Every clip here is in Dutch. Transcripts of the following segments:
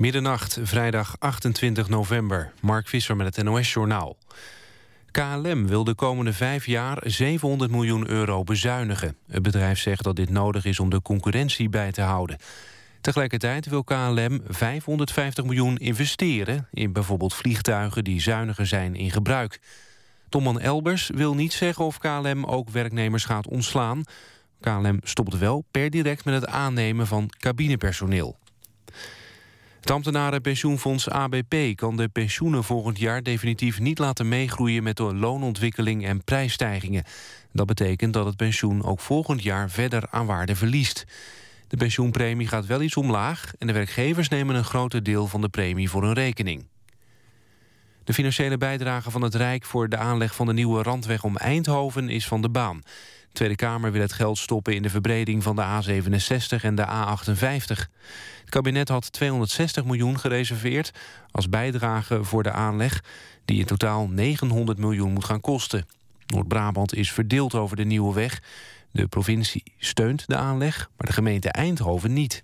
Middernacht, vrijdag 28 november. Mark Visser met het NOS-journaal. KLM wil de komende vijf jaar 700 miljoen euro bezuinigen. Het bedrijf zegt dat dit nodig is om de concurrentie bij te houden. Tegelijkertijd wil KLM 550 miljoen investeren... in bijvoorbeeld vliegtuigen die zuiniger zijn in gebruik. Tomman Elbers wil niet zeggen of KLM ook werknemers gaat ontslaan. KLM stopt wel per direct met het aannemen van cabinepersoneel. Het ambtenarenpensioenfonds ABP kan de pensioenen volgend jaar definitief niet laten meegroeien met de loonontwikkeling en prijsstijgingen. Dat betekent dat het pensioen ook volgend jaar verder aan waarde verliest. De pensioenpremie gaat wel iets omlaag en de werkgevers nemen een groter deel van de premie voor hun rekening. De financiële bijdrage van het Rijk voor de aanleg van de nieuwe randweg om Eindhoven is van de baan. De Tweede Kamer wil het geld stoppen in de verbreding van de A67 en de A58. Het kabinet had 260 miljoen gereserveerd als bijdrage voor de aanleg... die in totaal 900 miljoen moet gaan kosten. Noord-Brabant is verdeeld over de nieuwe weg. De provincie steunt de aanleg, maar de gemeente Eindhoven niet.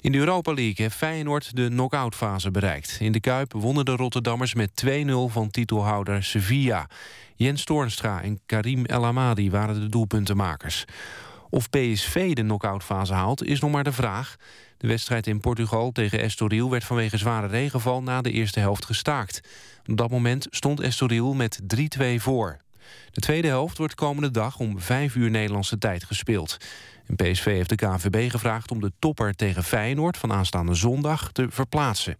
In de Europa League heeft Feyenoord de knock-outfase bereikt. In de Kuip wonnen de Rotterdammers met 2-0 van titelhouder Sevilla. Jens Toornstra en Karim El Amadi waren de doelpuntenmakers. Of PSV de knock-outfase haalt, is nog maar de vraag. De wedstrijd in Portugal tegen Estoril werd vanwege zware regenval... na de eerste helft gestaakt. Op dat moment stond Estoril met 3-2 voor. De tweede helft wordt komende dag om 5 uur Nederlandse tijd gespeeld. PSV heeft de KNVB gevraagd om de topper tegen Feyenoord... van aanstaande zondag te verplaatsen.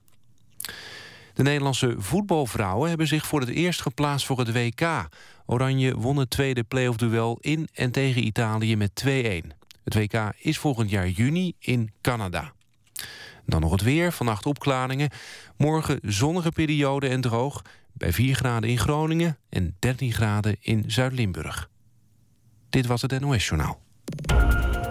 De Nederlandse voetbalvrouwen hebben zich voor het eerst geplaatst voor het WK. Oranje won het tweede playoff-duel in en tegen Italië met 2-1. Het WK is volgend jaar juni in Canada. Dan nog het weer, vannacht opklaringen. Morgen zonnige periode en droog. Bij 4 graden in Groningen en 13 graden in Zuid-Limburg. Dit was het NOS Journaal.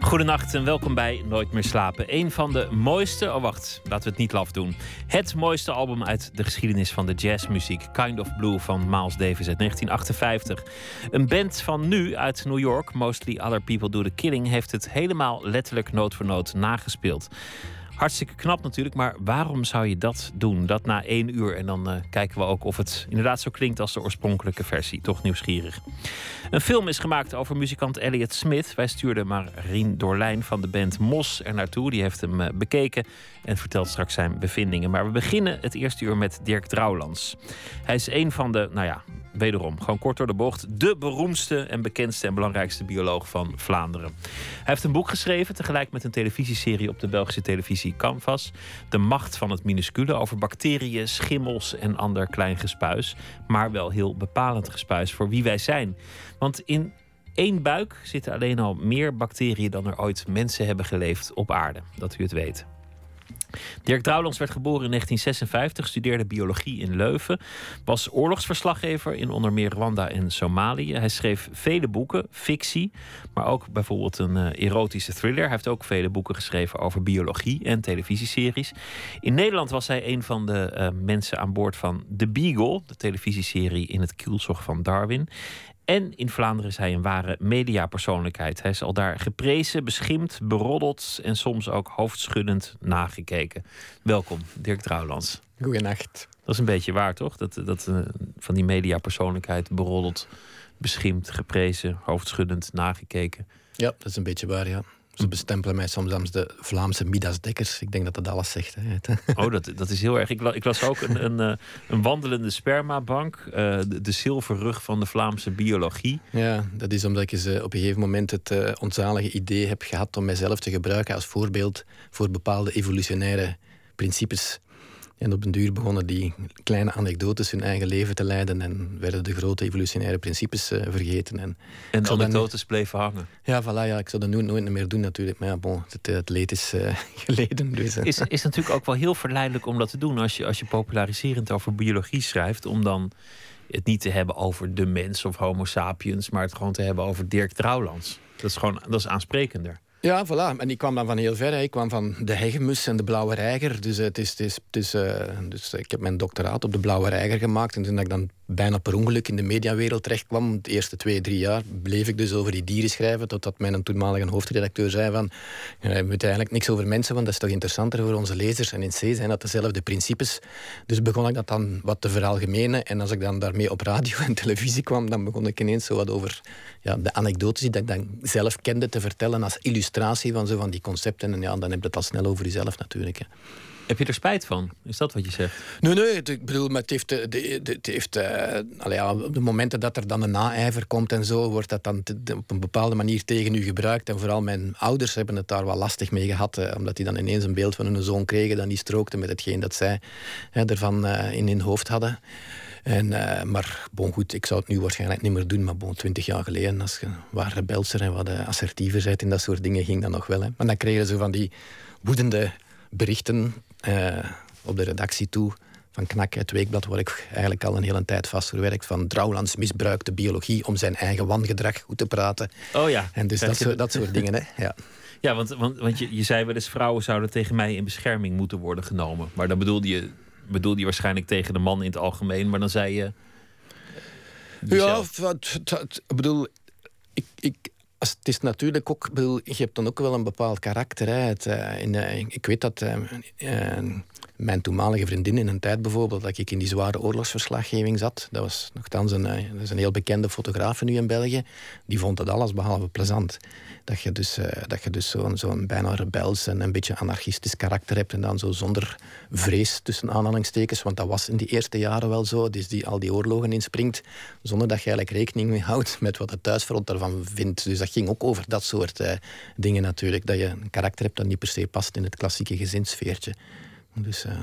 Goedenacht en welkom bij Nooit meer slapen. Een van de mooiste, oh wacht, laten we het niet laf doen. Het mooiste album uit de geschiedenis van de jazzmuziek, Kind of Blue van Miles Davis uit 1958. Een band van nu uit New York, Mostly Other People Do the Killing, heeft het helemaal letterlijk noot voor noot nagespeeld. Hartstikke knap natuurlijk, maar waarom zou je dat doen? Dat na één uur en dan uh, kijken we ook of het inderdaad zo klinkt als de oorspronkelijke versie. Toch nieuwsgierig. Een film is gemaakt over muzikant Elliot Smith. Wij stuurden Marien Dorlijn van de band Mos er naartoe. Die heeft hem uh, bekeken en vertelt straks zijn bevindingen. Maar we beginnen het eerste uur met Dirk Drouwlands. Hij is een van de, nou ja, wederom, gewoon kort door de bocht, de beroemdste en bekendste en belangrijkste bioloog van Vlaanderen. Hij heeft een boek geschreven, tegelijk met een televisieserie op de Belgische televisie Canvas. De macht van het minuscule over bacteriën, schimmels en ander klein gespuis. Maar wel heel bepalend gespuis voor wie wij zijn. Want in één buik zitten alleen al meer bacteriën dan er ooit mensen hebben geleefd op aarde. Dat u het weet. Dirk Drouwlands werd geboren in 1956, studeerde biologie in Leuven, was oorlogsverslaggever in onder meer Rwanda en Somalië. Hij schreef vele boeken, fictie, maar ook bijvoorbeeld een uh, erotische thriller. Hij heeft ook vele boeken geschreven over biologie en televisieseries. In Nederland was hij een van de uh, mensen aan boord van The Beagle, de televisieserie in het kielzog van Darwin. En in Vlaanderen is hij een ware mediapersoonlijkheid. Hij is al daar geprezen, beschimd, beroddeld en soms ook hoofdschuddend nagekeken. Welkom, Dirk Trouwlands. Goedenacht. Dat is een beetje waar, toch? Dat, dat uh, van die mediapersoonlijkheid beroddeld, beschimd, geprezen, hoofdschuddend, nagekeken. Ja, dat is een beetje waar, ja. Ze bestempelen mij soms als de Vlaamse Midas Dekkers. Ik denk dat dat alles zegt. Hè. Oh, dat, dat is heel erg. Ik, ik las ook een, een, eh, een wandelende spermabank. Uh, de, de zilverrug van de Vlaamse biologie. Ja, dat is omdat ik eens, op een gegeven moment het uh, onzalige idee heb gehad om mijzelf te gebruiken als voorbeeld voor bepaalde evolutionaire principes. En op een duur begonnen die kleine anekdotes hun eigen leven te leiden en werden de grote evolutionaire principes uh, vergeten. En, en de anekdotes bleven hangen. Ja, voilà, ja, ik zou dat nu nooit meer doen natuurlijk. Maar ja, bon, het, het leed is uh, geleden. Dus, is, is natuurlijk ook wel heel verleidelijk om dat te doen als je, als je populariserend over biologie schrijft. Om dan het niet te hebben over de mens of homo sapiens, maar het gewoon te hebben over Dirk Trouwlands. Dat is gewoon dat is aansprekender. Ja, voilà. En ik kwam dan van heel ver. Ik kwam van de hegemus en de blauwe reiger. Dus, het is, het is, het is, dus ik heb mijn doctoraat op de blauwe reiger gemaakt. En toen ik dan bijna per ongeluk in de mediawereld terechtkwam, de eerste twee, drie jaar, bleef ik dus over die dieren schrijven. Totdat mijn toenmalige hoofdredacteur zei van, je weet eigenlijk niks over mensen, want dat is toch interessanter voor onze lezers. En in C zijn dat dezelfde principes. Dus begon ik dat dan wat te veralgemenen. En als ik dan daarmee op radio en televisie kwam, dan begon ik ineens zo wat over ja, de anekdotes die ik dan zelf kende te vertellen als illustratie van zo van die concepten. En ja, dan heb je het al snel over jezelf natuurlijk. Hè. Heb je er spijt van? Is dat wat je zegt? Nee, nee. Ik bedoel, het heeft... Het heeft uh, ja, op de momenten dat er dan een naijver komt en zo, wordt dat dan op een bepaalde manier tegen u gebruikt. En vooral mijn ouders hebben het daar wel lastig mee gehad. Uh, omdat die dan ineens een beeld van hun zoon kregen dat niet strookte met hetgeen dat zij ervan in hun hoofd hadden. En, maar bon, goed, ik zou het nu waarschijnlijk niet meer doen. Maar bon, twintig jaar geleden, als je wat rebelser en wat assertiever bent in dat soort dingen, ging dat nog wel. Hè. Maar dan kregen ze van die woedende berichten uh, op de redactie toe van Knak, het weekblad waar ik eigenlijk al een hele tijd vast verwerkt. Van Drouwlands misbruikte biologie om zijn eigen wangedrag goed te praten. Oh ja. En dus dat, soort, dat soort dingen. Hè. Ja, ja want, want, want je, je zei wel eens: vrouwen zouden tegen mij in bescherming moeten worden genomen. Maar dan bedoelde je, bedoelde je waarschijnlijk tegen de man in het algemeen. Maar dan zei je. Ja, wat, ik bedoel, ik, ik, het is natuurlijk ook, bedoel, je hebt dan ook wel een bepaald karakter. Hè. Het, uh, in, uh, ik weet dat uh, mijn toenmalige vriendin in een tijd bijvoorbeeld, dat ik in die zware oorlogsverslaggeving zat. Dat was nogthans een, dat is een heel bekende fotograaf nu in België. Die vond het alles behalve plezant. Dat je dus, dat je dus zo'n zo'n bijna rebels en een beetje anarchistisch karakter hebt. En dan zo zonder vrees tussen aanhalingstekens. Want dat was in die eerste jaren wel zo. Dus die al die oorlogen inspringt. Zonder dat je eigenlijk rekening mee houdt met wat het thuisfront daarvan vindt. Dus dat ging ook over dat soort uh, dingen natuurlijk. Dat je een karakter hebt dat niet per se past in het klassieke gezinssfeertje. Dus, uh,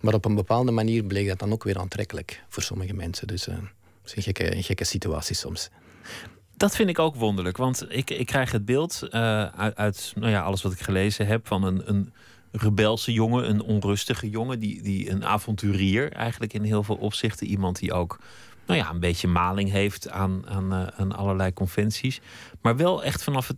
maar op een bepaalde manier bleek dat dan ook weer aantrekkelijk voor sommige mensen. Dus uh, is een gekke, een gekke situatie soms. Dat vind ik ook wonderlijk, want ik, ik krijg het beeld uit, uit nou ja, alles wat ik gelezen heb van een, een rebelse jongen, een onrustige jongen, die, die een avonturier eigenlijk in heel veel opzichten. Iemand die ook nou ja, een beetje maling heeft aan, aan, uh, aan allerlei conventies. Maar wel echt vanaf het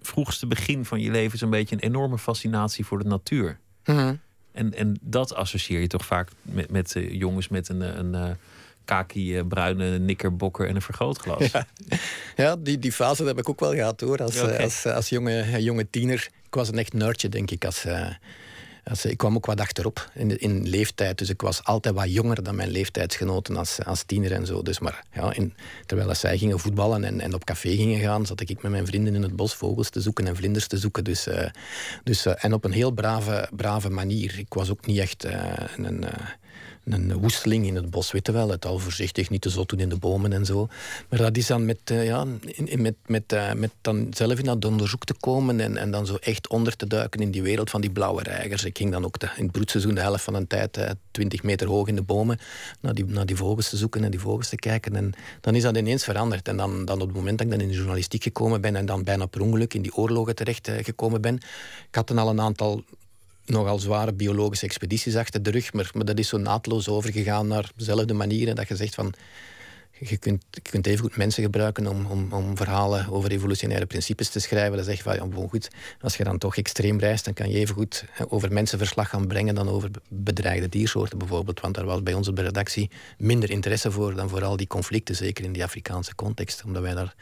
vroegste begin van je leven zo'n beetje een enorme fascinatie voor de natuur. Mhm. En, en dat associeer je toch vaak met, met uh, jongens met een, eh, een, een kaki bruine nikkerbokker en een vergrootglas. Ja, ja die, die fase heb ik ook wel gehad hoor. Als, okay. als, als jonge, jonge tiener. Ik was een echt nerdje, denk ik, als, ik kwam ook wat achterop in, in leeftijd. Dus ik was altijd wat jonger dan mijn leeftijdsgenoten als, als tiener en zo. Dus maar, ja, terwijl zij gingen voetballen en, en op café gingen gaan, zat ik met mijn vrienden in het bos vogels te zoeken en vlinders te zoeken. Dus, uh, dus, uh, en op een heel brave, brave manier. Ik was ook niet echt uh, een een woesteling in het bos, weet je wel. Het al voorzichtig, niet te zot doen in de bomen en zo. Maar dat is dan met, uh, ja, met, met, uh, met dan zelf in dat onderzoek te komen en, en dan zo echt onder te duiken in die wereld van die blauwe reigers. Ik ging dan ook in het broedseizoen de helft van een tijd uh, 20 meter hoog in de bomen naar die, naar die vogels te zoeken en die vogels te kijken. En dan is dat ineens veranderd. En dan, dan op het moment dat ik dan in de journalistiek gekomen ben en dan bijna per ongeluk in die oorlogen terecht gekomen ben, ik had dan al een aantal nogal zware biologische expedities achter de rug, maar, dat is zo naadloos overgegaan naar dezelfde manieren dat je zegt van je kunt, je kunt even goed mensen gebruiken om, om, om verhalen over evolutionaire principes te schrijven. Dan zeg je van, ja, goed, als je dan toch extreem reist, dan kan je even goed over mensen verslag gaan brengen dan over bedreigde diersoorten bijvoorbeeld. Want daar was bij ons op de redactie minder interesse voor dan voor al die conflicten, zeker in die Afrikaanse context. Omdat wij daar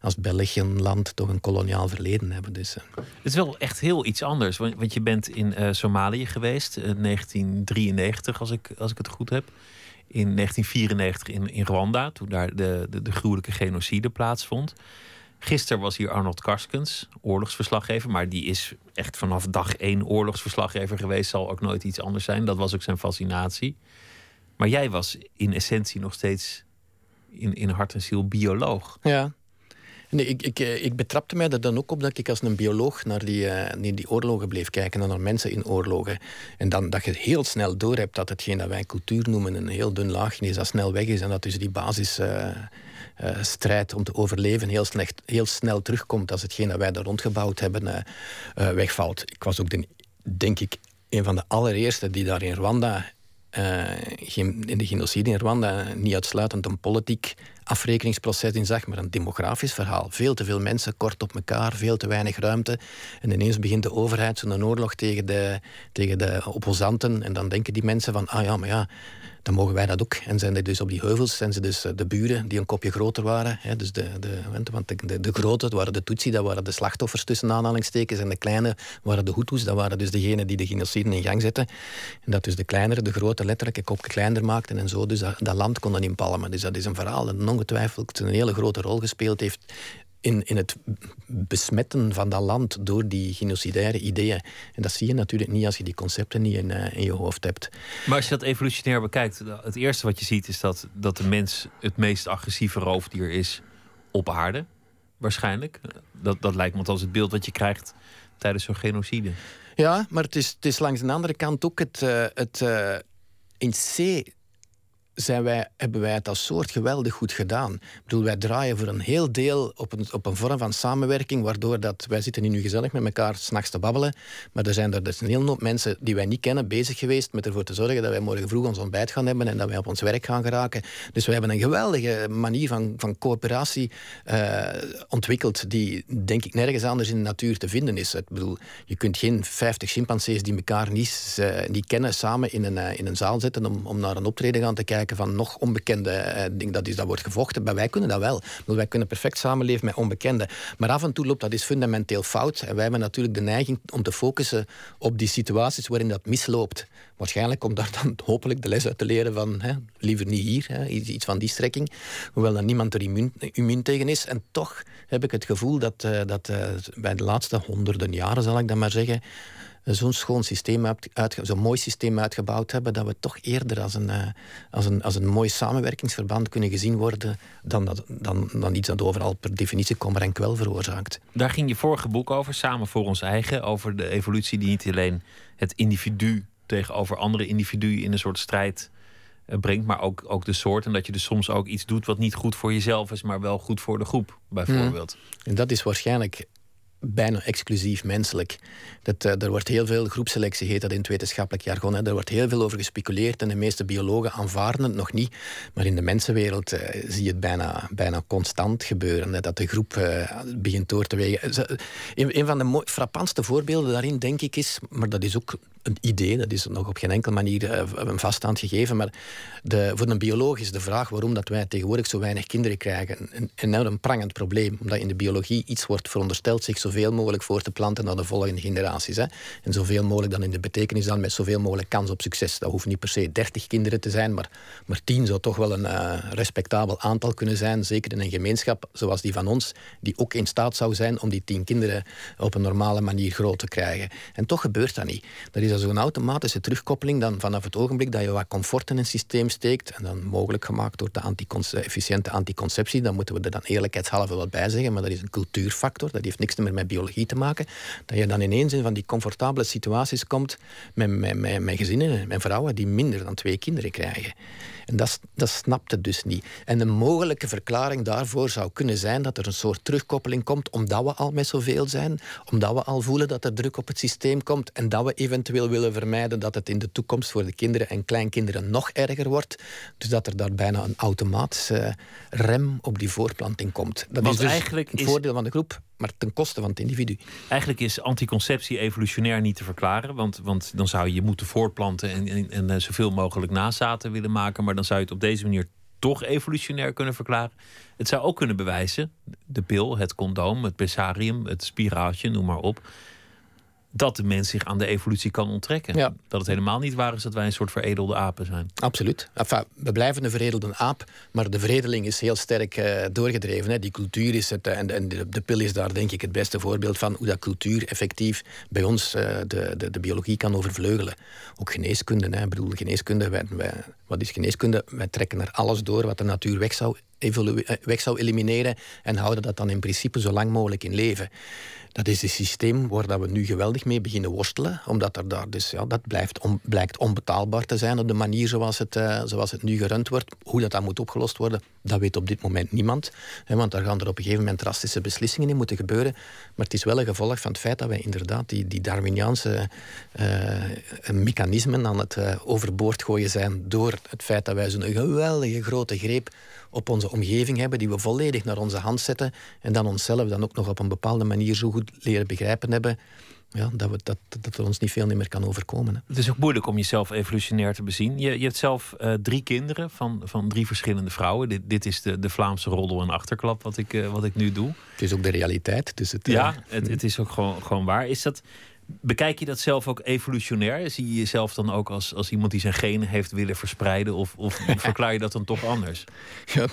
als België een land toch een koloniaal verleden hebben. Dus, uh. Het is wel echt heel iets anders, want, want je bent in uh, Somalië geweest, in uh, 1993 als ik, als ik het goed heb in 1994 in, in Rwanda, toen daar de, de, de gruwelijke genocide plaatsvond. Gisteren was hier Arnold Karskens, oorlogsverslaggever, maar die is echt vanaf dag één oorlogsverslaggever geweest, zal ook nooit iets anders zijn. Dat was ook zijn fascinatie. Maar jij was in essentie nog steeds in, in hart en ziel bioloog. Ja. Nee, ik, ik, eh, ik betrapte mij er dan ook op dat ik als een bioloog naar die, uh, naar die oorlogen bleef kijken en naar mensen in oorlogen. En dan dat je heel snel doorhebt dat hetgeen dat wij cultuur noemen een heel dun laagje is, dat snel weg is en dat dus die basisstrijd uh, om te overleven heel, slecht, heel snel terugkomt als hetgeen dat wij daar rondgebouwd hebben wegvalt. Ik was ook, de, denk ik, een van de allereerste die daar in Rwanda in de genocide in Rwanda niet uitsluitend een politiek afrekeningsproces in zag, maar een demografisch verhaal. Veel te veel mensen kort op elkaar, veel te weinig ruimte. En ineens begint de overheid zo'n oorlog tegen de, tegen de opposanten. En dan denken die mensen van, ah ja, maar ja, dan mogen wij dat ook. En zijn er dus op die heuvels zijn ze dus eh, de buren die een kopje groter waren. Hè, dus de, de, want de, de, de grote, waren de Tutsi, dat waren de slachtoffers tussen aanhalingstekens. En de kleine waren de Hutus, dat waren dus degenen die de genocide in gang zetten. En dat dus de kleinere, de grote letterlijk een kopje kleiner maakten en zo dus dat, dat land konden inpalmen. Dus dat is een verhaal dat ongetwijfeld een hele grote rol gespeeld heeft in, in het besmetten van dat land door die genocidaire ideeën. En dat zie je natuurlijk niet als je die concepten niet in, uh, in je hoofd hebt. Maar als je dat evolutionair bekijkt, het eerste wat je ziet is dat, dat de mens het meest agressieve roofdier is op aarde. Waarschijnlijk. Dat, dat lijkt me althans het beeld wat je krijgt tijdens zo'n genocide. Ja, maar het is, het is langs de andere kant ook het, uh, het uh, in C zijn wij, hebben wij het als soort geweldig goed gedaan. Ik bedoel, wij draaien voor een heel deel op een, op een vorm van samenwerking, waardoor dat, wij zitten nu gezellig met elkaar s'nachts te babbelen, maar er zijn er dus een hele hoop mensen die wij niet kennen bezig geweest met ervoor te zorgen dat wij morgen vroeg ons ontbijt gaan hebben en dat wij op ons werk gaan geraken. Dus we hebben een geweldige manier van, van coöperatie uh, ontwikkeld die, denk ik, nergens anders in de natuur te vinden is. Ik bedoel, je kunt geen 50 chimpansees die elkaar niet, uh, niet kennen samen in een, uh, in een zaal zetten om, om naar een optreden gaan te kijken van nog onbekende uh, dingen. Dat, is, dat wordt gevochten, maar wij kunnen dat wel. wij kunnen perfect samenleven met onbekenden. Maar af en toe loopt dat is fundamenteel fout. En wij hebben natuurlijk de neiging om te focussen op die situaties waarin dat misloopt. Waarschijnlijk om daar dan hopelijk de les uit te leren van hè, liever niet hier, hè, iets van die strekking. Hoewel er niemand er immuun, tegen is. En toch heb ik het gevoel dat, uh, dat uh, bij de laatste honderden jaren, zal ik dan maar zeggen, zo'n schoon systeem, uit, zo'n mooi systeem uitgebouwd hebben, dat we toch eerder als een, uh, als een, als een mooi samenwerkingsverband kunnen gezien worden dan, dat, dan, dan iets dat overal per definitie kommer en kwel veroorzaakt. Daar ging je vorige boek over, Samen voor ons eigen, over de evolutie die niet alleen het individu tegenover andere individuen in een soort strijd uh, brengt, maar ook, ook de soort. En dat je dus soms ook iets doet wat niet goed voor jezelf is, maar wel goed voor de groep, bijvoorbeeld. Mm. En dat is waarschijnlijk bijna exclusief menselijk. Dat, uh, er wordt heel veel groepselectie, heet dat in het wetenschappelijk jargon. Hè. Er wordt heel veel over gespeculeerd en de meeste biologen aanvaarden het nog niet. Maar in de mensenwereld uh, zie je het bijna, bijna constant gebeuren. Hè, dat de groep uh, begint door te wegen. Een, een van de frappantste voorbeelden daarin, denk ik, is... maar dat is ook een idee, dat is nog op geen enkele manier een vaststaand gegeven. Maar de, voor een bioloog is de vraag waarom dat wij tegenwoordig zo weinig kinderen krijgen een enorm prangend probleem. Omdat in de biologie iets wordt verondersteld zich zoveel mogelijk voor te planten naar de volgende generaties. Hè. En zoveel mogelijk dan in de betekenis dan met zoveel mogelijk kans op succes. Dat hoeft niet per se 30 kinderen te zijn, maar, maar 10 zou toch wel een uh, respectabel aantal kunnen zijn. Zeker in een gemeenschap zoals die van ons, die ook in staat zou zijn om die 10 kinderen op een normale manier groot te krijgen. En toch gebeurt dat niet. Dat is zo'n automatische terugkoppeling dan vanaf het ogenblik dat je wat comfort in een systeem steekt, en dan mogelijk gemaakt door de anticonce efficiënte anticonceptie, dan moeten we er dan eerlijkheidshalve wat bij zeggen, maar dat is een cultuurfactor, dat heeft niks meer met biologie te maken, dat je dan ineens in van die comfortabele situaties komt met, met, met, met gezinnen, met vrouwen die minder dan twee kinderen krijgen. En dat, dat snapt het dus niet. En een mogelijke verklaring daarvoor zou kunnen zijn dat er een soort terugkoppeling komt, omdat we al met zoveel zijn, omdat we al voelen dat er druk op het systeem komt en dat we eventueel willen vermijden dat het in de toekomst voor de kinderen en kleinkinderen nog erger wordt. Dus dat er daar bijna een automatische rem op die voortplanting komt. Dat is dus eigenlijk het voordeel van de groep maar ten koste van het individu. Eigenlijk is anticonceptie evolutionair niet te verklaren, want, want dan zou je moeten voortplanten en, en, en eh, zoveel mogelijk nazaten willen maken, maar dan zou je het op deze manier toch evolutionair kunnen verklaren. Het zou ook kunnen bewijzen, de pil, het condoom, het besarium, het spiraaltje, noem maar op, dat de mens zich aan de evolutie kan onttrekken. Dat het helemaal niet waar is dat wij een soort veredelde apen zijn. Absoluut. Enfin, we blijven een veredelde aap, maar de veredeling is heel sterk uh, doorgedreven. Hè. Die cultuur is het, eh, en, en de, de, pil is daar denk ik het beste voorbeeld van hoe dat cultuur effectief bij ons uh, de, de, de, biologie kan overvleugelen. Ook geneeskunde. Hè. Ik bedoel, geneeskunde, wij, wij, wat is geneeskunde? Wij trekken er alles door wat de natuur weg zou, weg zou elimineren en houden dat dan in principe zo lang mogelijk in leven. Dat is een systeem waar dat we nu geweldig mee beginnen worstelen. Omdat er daar dus, ja, dat blijft blijkt onbetaalbaar te zijn op de manier zoals het, uh, zoals het nu gerund wordt. Hoe dat dan moet opgelost worden, dat weet op dit moment niemand. Hè, want daar gaan er op een gegeven moment drastische beslissingen in moeten gebeuren. Maar het is wel een gevolg van het feit dat wij inderdaad die, die Darwiniaanse uh, mechanismen aan het uh, overboord gooien zijn. Door het feit dat wij zo'n geweldige grote greep op onze omgeving hebben, die we volledig naar onze hand zetten en dan onszelf dan ook nog op een bepaalde manier zo goed leren begrijpen hebben ja, dat, we, dat, dat er ons niet veel meer kan overkomen. Hè. Het is ook moeilijk om jezelf evolutionair te bezien. Je, je hebt zelf uh, drie kinderen van, van drie verschillende vrouwen. Dit, dit is de, de Vlaamse roddel en achterklap wat ik, uh, wat ik nu doe. Het is ook de realiteit. Dus het, ja, het, het is ook gewoon, gewoon waar. Is dat, Bekijk je dat zelf ook evolutionair? Zie je jezelf dan ook als, als iemand die zijn genen heeft willen verspreiden? Of, of verklaar je dat dan toch anders? Ja,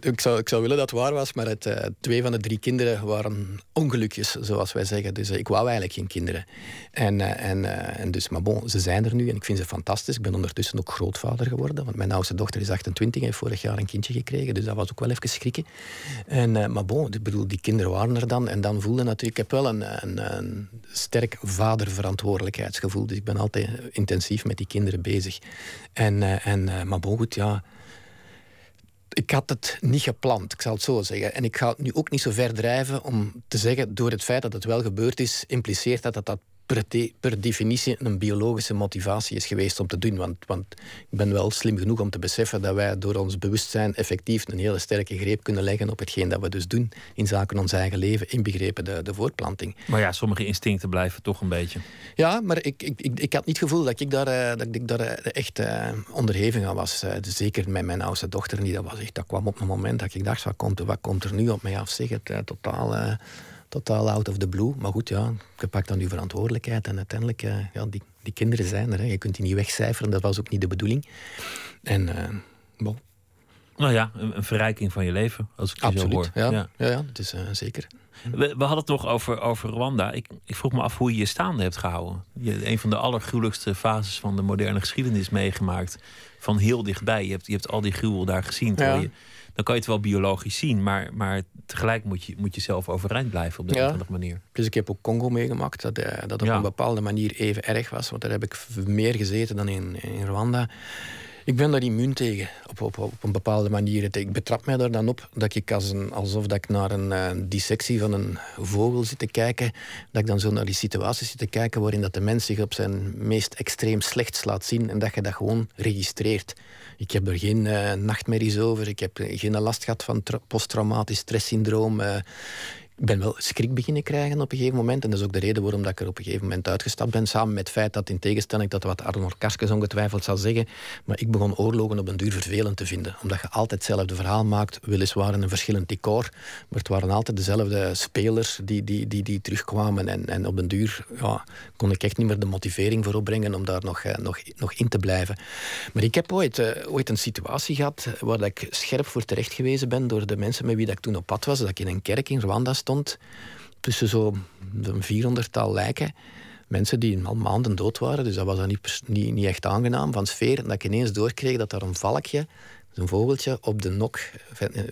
ik, zou, ik zou willen dat het waar was, maar het, uh, twee van de drie kinderen waren ongelukjes, zoals wij zeggen. Dus uh, ik wou eigenlijk geen kinderen. En, uh, en, en dus, maar bon, ze zijn er nu en ik vind ze fantastisch. Ik ben ondertussen ook grootvader geworden, want mijn oudste dochter is 28 en heeft vorig jaar een kindje gekregen. Dus dat was ook wel even schrikken. En, maar bon, ik bedoel, die kinderen waren er dan. En dan voelde natuurlijk, ik heb wel een, een, een sterk vaderverantwoordelijkheidsgevoel. Dus ik ben altijd intensief met die kinderen bezig. En, uh, en, uh, maar bon, goed, ja. Ik had het niet gepland, ik zal het zo zeggen. En ik ga het nu ook niet zo ver drijven om te zeggen, door het feit dat het wel gebeurd is, impliceert dat dat, dat per, per, definitie een biologische motivatie is geweest om te doen. Want, want ik ben wel slim genoeg om te beseffen dat wij door ons bewustzijn effectief een hele sterke greep kunnen leggen op hetgeen dat we dus doen in zaken ons eigen leven, inbegrepen de, de voortplanting. Maar ja, sommige instincten blijven toch een beetje. Ja, maar ik, ik, ik, ik had niet het gevoel dat ik daar, eh, dat ik daar eh, echt uh, onderhevig aan was. Uh, zeker met mijn oudste dochter niet. Dat, was echt, dat kwam op een moment dat ik dacht, wat komt, wat komt er nu op mij af? Zeg, het totaal totaal out of the blue. Maar goed, ja, je pakt dan je verantwoordelijkheid. En uiteindelijk, uh, ja, die, die kinderen zijn er. Hè. Je kunt die niet wegcijferen. Dat was ook niet de bedoeling. En, uh, bon. Nou ja, een, een, verrijking van je leven, als ik Absoluut, zo hoor. Ja, ja. ja, ja het is uh, zeker. We, we, hadden het nog over, over Rwanda. Ik, ik, vroeg me af hoe je je staande hebt gehouden. Je een van de allergruwelijkste fases van de moderne geschiedenis meegemaakt. Van heel dichtbij. Je hebt, je hebt al die gruwel daar gezien. Ja. Je, dan kan je het wel biologisch zien, maar, maar tegelijk moet je, moet je zelf overeind blijven op de ja. een of andere manier. Dus ik heb ook Congo meegemaakt, dat, uh, dat op ja. een bepaalde manier even erg was. Want daar heb ik meer gezeten dan in, in Rwanda. Ik ben daar immuun tegen, op, op, op een bepaalde manier. Ik betrap mij daar dan op dat ik als een, alsof dat ik naar een uh, dissectie van een vogel zit te kijken, dat ik dan zo naar die situaties zit te kijken waarin dat de mens zich op zijn meest extreem slechts laat zien en dat je dat gewoon registreert. Ik heb er geen uh, nachtmerries over, ik heb geen last gehad van posttraumatisch stresssyndroom. Uh, ik ben wel schrik beginnen krijgen op een gegeven moment. En dat is ook de reden waarom dat ik er op een gegeven moment uitgestapt ben. Samen met het feit dat in tegenstelling tot wat Arnold Karskes ongetwijfeld zal zeggen. Maar ik begon oorlogen op een duur vervelend te vinden. Omdat je altijd hetzelfde verhaal maakt. Weliswaar in een verschillend decor. Maar het waren altijd dezelfde spelers die, die, die, die terugkwamen. En, en op een duur ja, kon ik echt niet meer de motivering voor opbrengen om daar nog, nog, nog in te blijven. Maar ik heb ooit, uh, ooit een situatie gehad waar ik scherp voor terecht gewezen ben door de mensen met wie dat ik toen op pad was. Dat ik in een kerk in Rwanda stond stond tussen zo'n 400-tal lijken. Mensen die al maanden dood waren, dus dat was dan niet, niet, niet echt aangenaam van sfeer. En dat ik ineens doorkreeg dat er een valkje een vogeltje op de nok,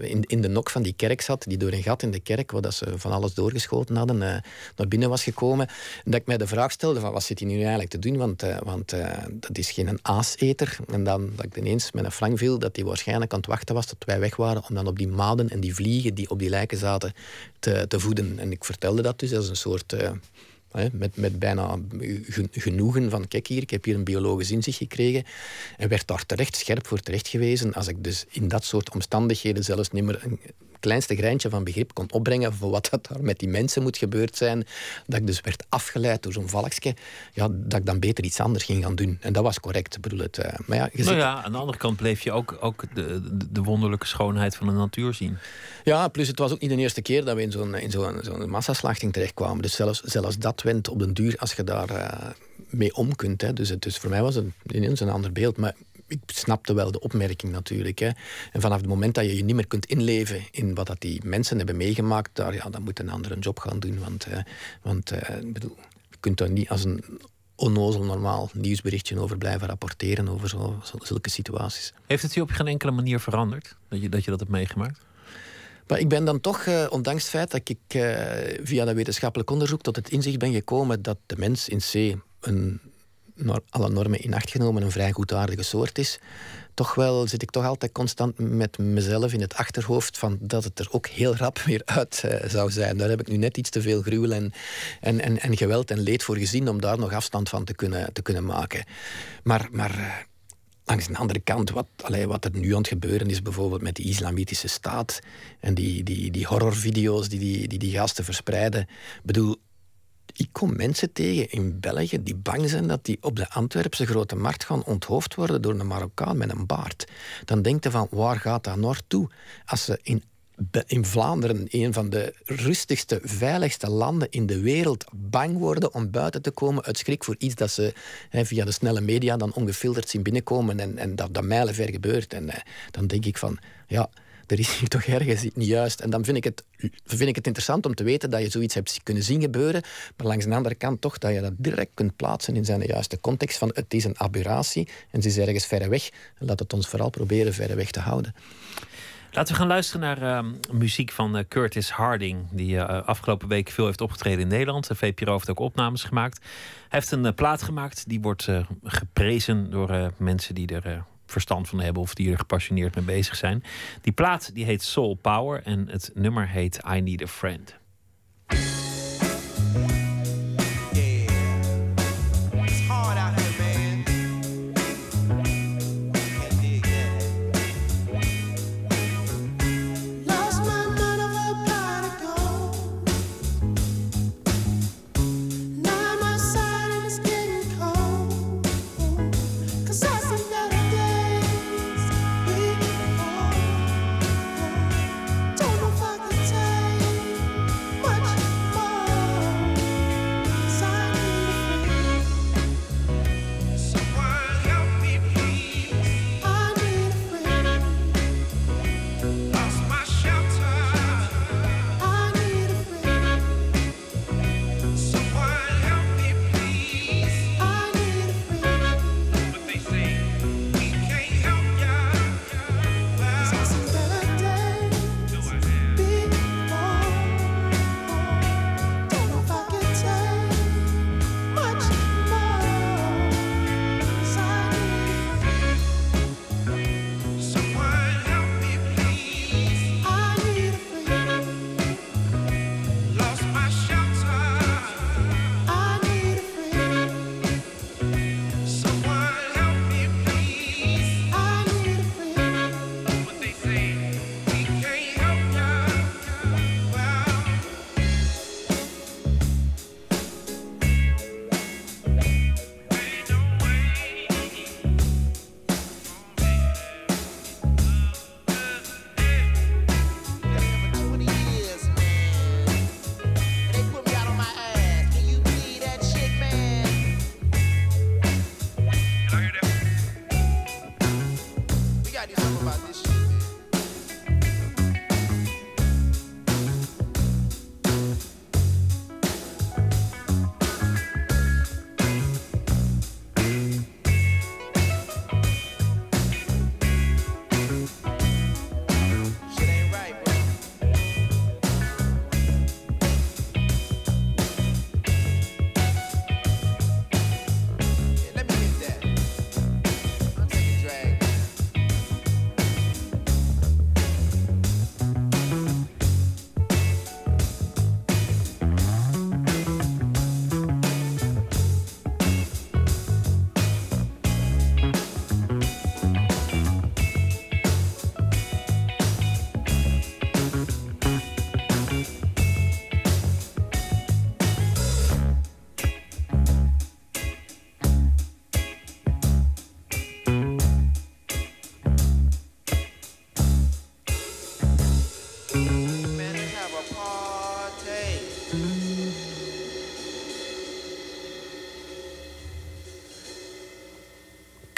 in, in de nok van die kerk zat, die door een gat in de kerk, waar dat ze van alles doorgeschoten hadden, uh, naar binnen was gekomen. En dat ik mij de vraag stelde van wat zit hij nu eigenlijk te doen, want, uh, want uh, dat is geen aaseter. En dan dat ik ineens met een flank viel dat hij waarschijnlijk aan het wachten was tot wij weg waren om dan op die maden en die vliegen die op die lijken zaten te, te voeden. En ik vertelde dat dus als een soort met, met bijna genoegen van kijk hier, ik heb hier een biologisch inzicht gekregen. En werd daar terecht scherp voor terecht gewezen. Als ik dus in dat soort omstandigheden zelfs niet meer een kleinste greintje van begrip kon opbrengen voor wat dat daar met die mensen moet gebeurd zijn. Dat ik dus werd afgeleid door zo'n valkje. Ja, dat ik dan beter iets anders ging gaan doen. En dat was correct. Bedoel het. Uh, maar ja, nou ja, aan de andere kant bleef je ook, ook de, de, wonderlijke schoonheid van de natuur zien. Ja, plus het was ook niet de eerste keer dat we in zo'n in zo'n zo'n massaslachting terechtkwamen. Dus zelfs, zelfs dat went op den duur als je daar uh, mee om kunt. Hè. Dus, het, dus voor mij was het ineens een ander beeld. Maar ik snapte wel de opmerking natuurlijk. Hè. En vanaf het moment dat je je niet meer kunt inleven in wat dat die mensen hebben meegemaakt, daar, ja, dan moet een andere job gaan doen. Want, uh, want uh, bedoel, je kunt daar niet als een onnozel normaal nieuwsberichtje over blijven rapporteren over zo, zulke situaties. Heeft het je op geen enkele manier veranderd dat je dat, je dat hebt meegemaakt? Maar ik ben dan toch, uh, ondanks het feit dat ik uh, via dat wetenschappelijk onderzoek tot het inzicht ben gekomen dat de mens in C een alle normen in acht genomen een vrij goedaardige soort is, toch wel zit ik toch altijd constant met mezelf in het achterhoofd van dat het er ook heel rap weer uit uh, zou zijn. Daar heb ik nu net iets te veel gruwel en, en, en, en geweld en leed voor gezien om daar nog afstand van te kunnen, te kunnen maken. Maar, maar Langs de andere kant, wat, allee, wat er nu aan het gebeuren is, bijvoorbeeld met de islamitische staat en die, die, die horrorvideo's die die, die die gasten verspreiden. Ik bedoel, ik kom mensen tegen in België die bang zijn dat die op de Antwerpse grote markt gaan onthoofd worden door een Marokkaan met een baard. Dan denkt je van, waar gaat dat naartoe? Als ze in in Vlaanderen, een van de rustigste, veiligste landen in de wereld, bang worden om buiten te komen uit schrik voor iets dat ze via de snelle media dan ongefilterd zien binnenkomen en, en dat, dat mijlenver gebeurt. En eh, dan denk ik van, ja, er is hier toch ergens niet juist. En dan vind ik, het, vind ik het interessant om te weten dat je zoiets hebt kunnen zien gebeuren, maar langs de andere kant toch dat je dat direct kunt plaatsen in zijn juiste context van het is een aberratie en ze is ergens verre weg. Laat het ons vooral proberen verre weg te houden. Laten we gaan luisteren naar uh, muziek van uh, Curtis Harding, die uh, afgelopen week veel heeft opgetreden in Nederland. De VPRO heeft ook opnames gemaakt. Hij heeft een plaat gemaakt, die wordt geprezen door mensen die er verstand van hebben of die er gepassioneerd mee bezig zijn. Die plaat die heet Soul Power en het nummer heet I Need a Friend.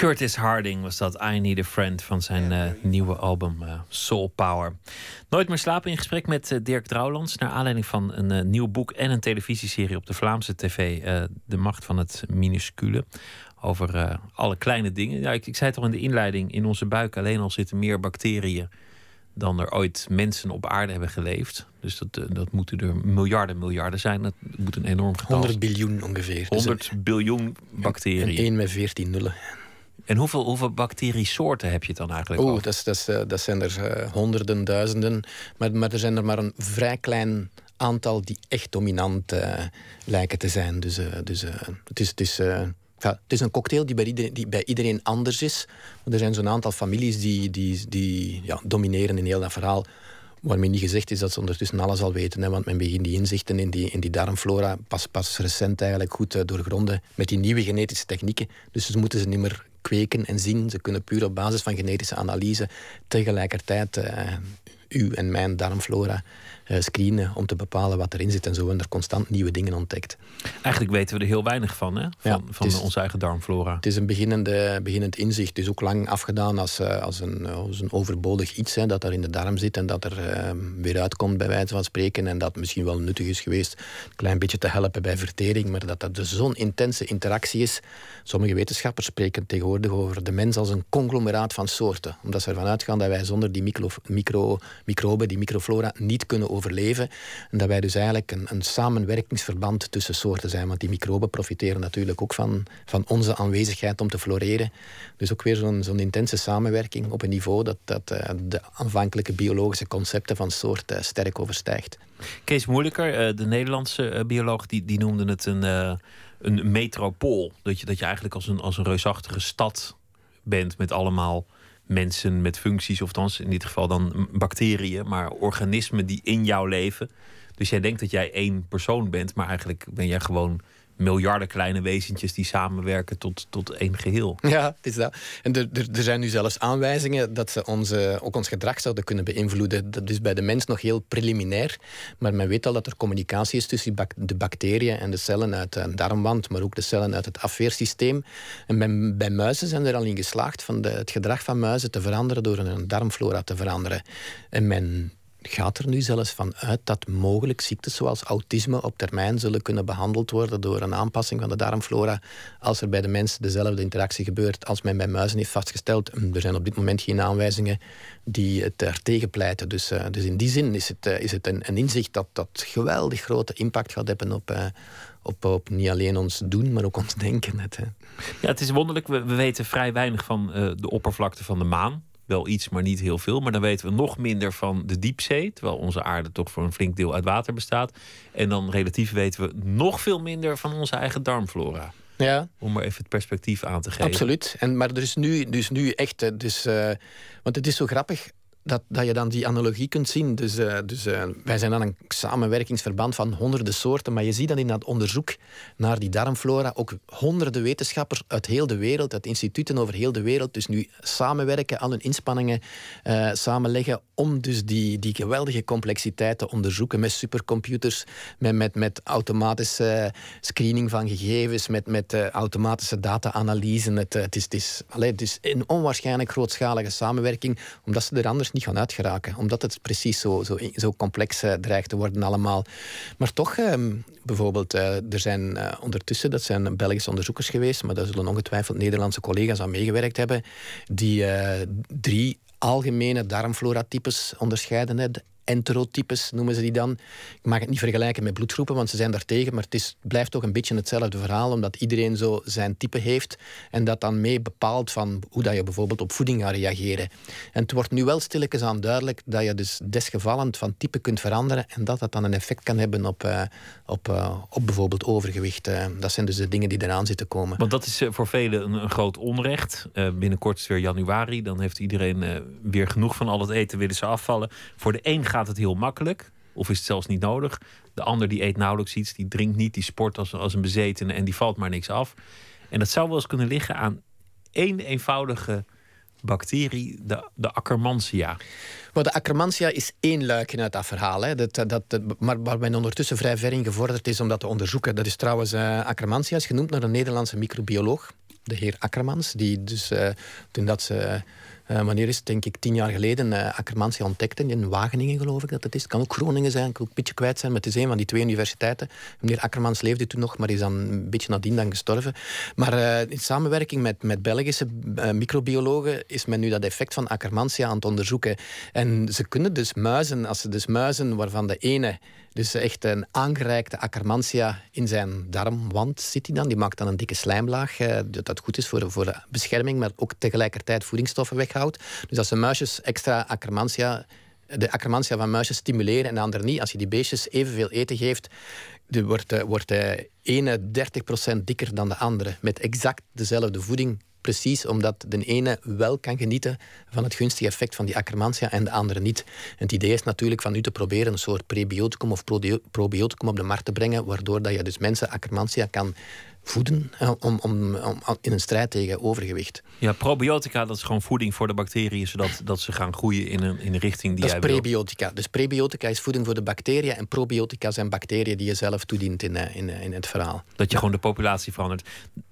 Curtis Harding was dat I Need a Friend van zijn uh, nieuwe album uh, Soul Power. Nooit meer slapen in gesprek met uh, Dirk Drouwlands. Naar aanleiding van een nieuw boek en een televisieserie op de Vlaamse tv. de macht van het minuscule. Over alle kleine dingen. Ja, ik, ik zei toch in de inleiding. In onze buik alleen al zitten meer bacteriën dan er ooit mensen op aarde hebben geleefd. Dus dat, dat moeten er miljarden, miljarden zijn. Dat moet een enorm getal 100 biljoen ongeveer. 100 dus biljoen bacteriën. En 1 met 14 nullen. En hoeveel, hoeveel bacteriesoorten heb je dan eigenlijk? Oeh, dat, dat, eh, dat zijn er uh, honderden, duizenden. Maar, maar er zijn er maar een vrij klein aantal die echt dominant uh, lijken te zijn. Dus, uh, dus het is. Het is het is een cocktail die bij, iedereen, die bij iedereen anders is. er zijn zo'n aantal families die, die, die ja, domineren in heel dat verhaal. Waarmee niet gezegd is dat ze ondertussen alles al weten. Hè, want men begint die inzichten in die, in die darmflora pas, pas recent eigenlijk goed uh, doorgronden met die nieuwe genetische technieken. Dus ze moeten ze niet meer en zien. Ze kunnen puur op basis van genetische analyse tegelijkertijd uh, uw en mijn darmflora screenen om te bepalen wat erin zit en zo. En er constant nieuwe dingen ontdekt. Eigenlijk weten we er heel weinig van, hè? Van, van onze eigen darmflora. Het is een beginnende, beginnend inzicht. Het is ook lang afgedaan als, uh, als, een, als een overbodig iets hè, dat er in de darm zit en dat er uh, weer uitkomt, bij wijze van spreken. En dat misschien wel nuttig is geweest een klein beetje te helpen bij vertering, maar dat dat dus zo'n intense interactie is. Sommige wetenschappers spreken tegenwoordig over de mens als een conglomeraat van soorten. Omdat ze ervan uitgaan dat wij zonder die micro, micro, microben, die microflora, niet kunnen overleven. En dat wij dus eigenlijk een, een samenwerkingsverband tussen soorten zijn. Want die microben profiteren natuurlijk ook van, van onze aanwezigheid om te floreren. Dus ook weer zo'n zo'n intense samenwerking op een niveau dat, dat uh, de aanvankelijke biologische concepten van soort uh, sterk overstijgt. Kees Moeilijker, uh, de Nederlandse bioloog, die, die noemde het een, een metropool. Dat je, dat je eigenlijk als een, als een reusachtige stad bent met allemaal mensen met functies, of althans in dit geval dan bacteriën, maar organismen die in jou leven. Dus jij denkt dat jij één persoon bent, maar eigenlijk ben jij gewoon miljarden kleine wezentjes die samenwerken tot, tot één geheel. Ja, het is dat. En er, er, zijn nu zelfs aanwijzingen dat ze onze, ook ons gedrag zouden kunnen beïnvloeden. Dat is bij de mens nog heel preliminair. Maar men weet al dat er communicatie is tussen de bacteriën en de cellen uit de darmwand, maar ook de cellen uit het afweersysteem. En bij, bij muizen zijn er al in geslaagd van de, het gedrag van muizen te veranderen door een darmflora te veranderen. En men gaat er nu zelfs van uit dat mogelijk ziektes zoals autisme op termijn zullen kunnen behandeld worden door een aanpassing van de darmflora als er bij de mensen dezelfde interactie gebeurt als men bij muizen heeft vastgesteld. Er zijn op dit moment geen aanwijzingen die het er tegen pleiten. Dus, uh, dus in die zin is het, uh, is het een, inzicht dat, dat geweldig grote impact gaat hebben op, uh, op, op niet alleen ons doen, maar ook ons denken. Het, ja, het is wonderlijk. We, we weten vrij weinig van de oppervlakte van de maan wel iets, maar niet heel veel. Maar dan weten we nog minder van de diepzee, terwijl onze aarde toch voor een flink deel uit water bestaat. En dan relatief weten we nog veel minder van onze eigen darmflora. Ja. Om maar even het perspectief aan te geven. Absoluut. En, maar er is nu, dus nu echt. Dus, uh, want het is zo grappig dat, dat je dan die analogie kunt zien. Dus, uh, dus uh, wij zijn dan een samenwerkingsverband van honderden soorten, maar je ziet dan in dat onderzoek naar die darmflora ook honderden wetenschappers uit heel de wereld, uit instituten over heel de wereld, dus nu samenwerken, al hun inspanningen uh, samenleggen om dus die, die geweldige complexiteit te onderzoeken met supercomputers, met, met, met automatische screening van gegevens, met, met automatische data-analyse. Het, het, is, het, is, allee, het is een onwaarschijnlijk grootschalige samenwerking, omdat ze er anders niet gaan uitgeraken. Omdat het precies zo, zo, zo complex uh, dreigt te worden allemaal. Maar toch, uh, bijvoorbeeld, uh, er zijn eh, ondertussen, dat zijn Belgische onderzoekers geweest, maar daar zullen ongetwijfeld Nederlandse collega's aan meegewerkt hebben, die drie algemene darmflora-types onderscheiden enterotypes noemen ze die dan. Ik mag het niet vergelijken met bloedgroepen, want ze zijn daartegen, maar het is, blijft toch een beetje hetzelfde verhaal, omdat iedereen zo zijn type heeft en dat dan mee bepaalt van hoe dat je bijvoorbeeld op voeding gaat reageren. En het wordt nu wel stilletjes aan duidelijk dat je dus desgevallend van type kunt veranderen en dat dat dan een effect kan hebben op, uh, op, uh, op bijvoorbeeld overgewicht. Uh, dat zijn dus de dingen die eraan zitten komen. Want dat is voor velen een, een groot onrecht. binnenkort is weer januari, dan heeft iedereen weer genoeg van al het eten, willen ze afvallen. Voor de een gaat gaat het heel makkelijk. Of is het zelfs niet nodig. De ander die eet nauwelijks iets, die drinkt niet, die sport als, als een bezetene en die valt maar niks af. En dat zou wel eens kunnen liggen aan één eenvoudige bacterie, de, de Akkermansia. Maar de Akkermansia is één luikje uit dat verhaal. Hè. Dat, dat, maar waar men ondertussen vrij ver in gevorderd is om dat te onderzoeken. Dat is trouwens, uh, Akkermansia is genoemd naar een Nederlandse microbioloog, de heer Akkermans, die dus uh, toen dat ze wanneer is het, denk ik, tien jaar geleden uh, Akkermansia ontdekte. In Wageningen, geloof ik dat het is. Het kan ook Groningen zijn, kan ook een beetje kwijt zijn. Maar het is een van die twee universiteiten. Meneer Akkermans leefde toen nog, maar is dan een beetje nadien dan gestorven. Maar uh, in samenwerking met, met Belgische microbiologen is men nu dat effect van Akkermansia aan het onderzoeken. En ze kunnen dus muizen, als ze dus muizen waarvan de ene dus echt een aangereikte Akkermansia in zijn darmwand zit hij dan. Die maakt dan een dikke slijmlaag, eh, dat goed is voor, voor bescherming, maar ook tegelijkertijd voedingsstoffen weghoudt. Dus als de muisjes extra Akkermansia de akkermansia van muizen stimuleren en de andere niet. Als je die beestjes evenveel eten geeft, wordt, wordt de ene 30% dikker dan de andere. Met exact dezelfde voeding precies omdat de ene wel kan genieten van het gunstige effect van die akkermansia en de andere niet. Het idee is natuurlijk van u te proberen een soort prebioticum of probioticum op de markt te brengen, waardoor dat je dus mensen akkermansia kan voeden om, om, om, in een strijd tegen overgewicht. Ja, probiotica dat is gewoon voeding voor de bacteriën, zodat dat ze gaan groeien in een, in een richting die dat jij is prebiotica. Dus prebiotica is voeding voor de bacteriën en probiotica zijn bacteriën die je zelf toedient in, eh, in, in het verhaal. Dat je gewoon de populatie verandert.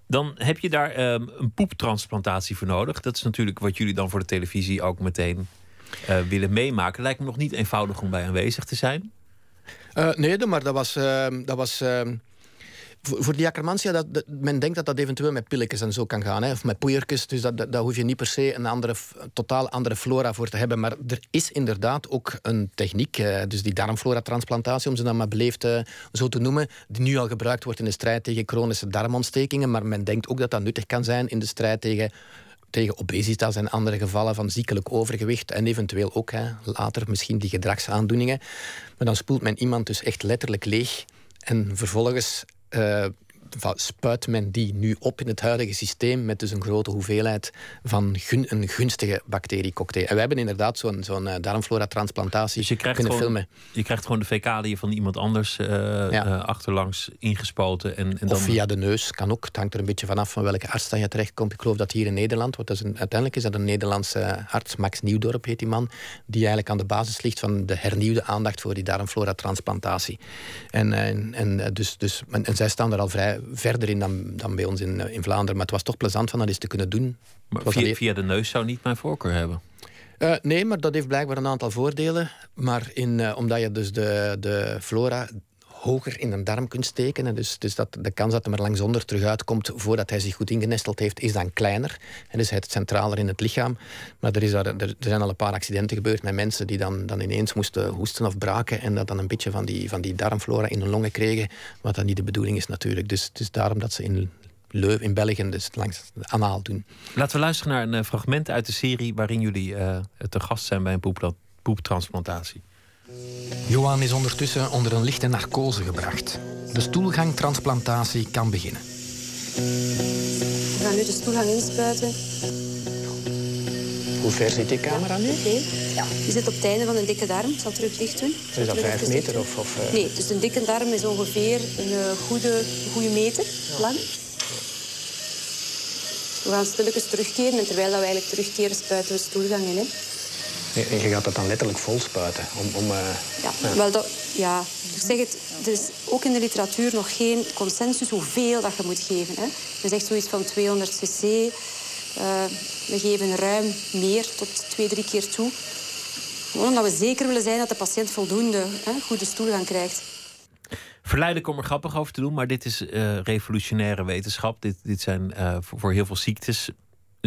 Dan heb je daar um, een poeptransplantatie voor nodig. Dat is natuurlijk wat jullie dan voor de televisie ook meteen uh, willen meemaken. Lijkt me nog niet eenvoudig om bij aanwezig te zijn. Uh, nee, maar dat was, uh, dat was voor, die akkermansia, dat, men denkt dat dat eventueel met pilletjes en zo kan gaan. Hè, of met poeiertjes. Dus dat, dat, daar hoef je niet per se een andere, totaal andere flora voor te hebben. Maar er is inderdaad ook een techniek. Eh, dus die darmflora-transplantatie, om ze dan maar beleefd uh, zo te noemen. Die nu al gebruikt wordt in de strijd tegen chronische darmontstekingen. Maar men denkt ook dat dat nuttig kan zijn in de strijd tegen tegen obesitas en andere gevallen van ziekelijk overgewicht. En eventueel ook hè, later misschien die gedragsaandoeningen. Maar dan spoelt men iemand dus echt letterlijk leeg. En vervolgens uh, spuit men die nu op in het huidige systeem met dus een grote hoeveelheid van een gunstige bacteriecocktail. En we hebben inderdaad zo'n zo'n uh, darmflora-transplantatie dus je krijgt kunnen gewoon, filmen. Je krijgt gewoon de fecaliën van iemand anders uh, achterlangs ingespoten. En, en dan... Of via de neus, kan ook. Het hangt er een beetje vanaf van welke arts dan je terechtkomt. Ik geloof dat hier in Nederland, want dat is een, uiteindelijk is dat een Nederlandse arts, Max Nieuwdorp heet die man, die eigenlijk aan de basis ligt van de hernieuwde aandacht voor die darmflora-transplantatie. En, en, en, dus, dus, en zij staan er al vrij verder in dan, dan bij ons in, eh, in Vlaanderen. Maar het was toch plezant van dat eens te kunnen doen. Maar via, via de neus zou niet mijn voorkeur hebben? Uh, nee, maar dat heeft blijkbaar een aantal voordelen. Maar in, uh, omdat je dus de, de flora hoger in een darm kunt steken. dus, dus dat de kans dat hij er langs onder terug uitkomt voordat hij zich goed ingenesteld heeft, is dan kleiner. En dus hij het centraler in het lichaam. Maar er, is daar, er, zijn al een paar accidenten gebeurd met mensen die dan, dan ineens moesten hoesten of braken en dat dan een beetje van die, van die darmflora in hun longen kregen, wat dan niet de bedoeling is natuurlijk. Dus het is daarom dat ze in Leuven in België, dus langs de anaal doen. Laten we luisteren naar een eh, fragment uit de serie waarin jullie uh, te gast zijn bij een poeptransplantatie. Johan is ondertussen onder een lichte narcose gebracht. De stoelgangtransplantatie kan beginnen. We gaan nu de stoelgang inspuiten. Hoe ver zit die camera nu? Okay. Ja. Die zit op het einde van een dikke darm. Ik zal terug dicht doen. Is dat vijf meter? Of, of uh... Nee, dus een dikke darm is ongeveer een uh, goede, goede meter lang. We gaan stilletjes terugkeren en terwijl we eigenlijk terugkeren spuiten we de stoelgang in. Hè. En je gaat dat dan letterlijk vol spuiten? Om, om, uh, ja, ja, Wel dat, ja, ik zeg het, er is ook in de literatuur nog geen consensus hoeveel dat je moet geven. Hè. Je zegt zoiets van 200 cc. Uh, we geven ruim meer, tot twee, drie keer toe. Gewoon omdat we zeker willen zijn dat de patiënt voldoende hè, goede stoelgang krijgt. Verleidelijk om er grappig over te doen, maar dit is uh, revolutionaire wetenschap. Dit, dit zijn uh, voor, voor, heel veel ziektes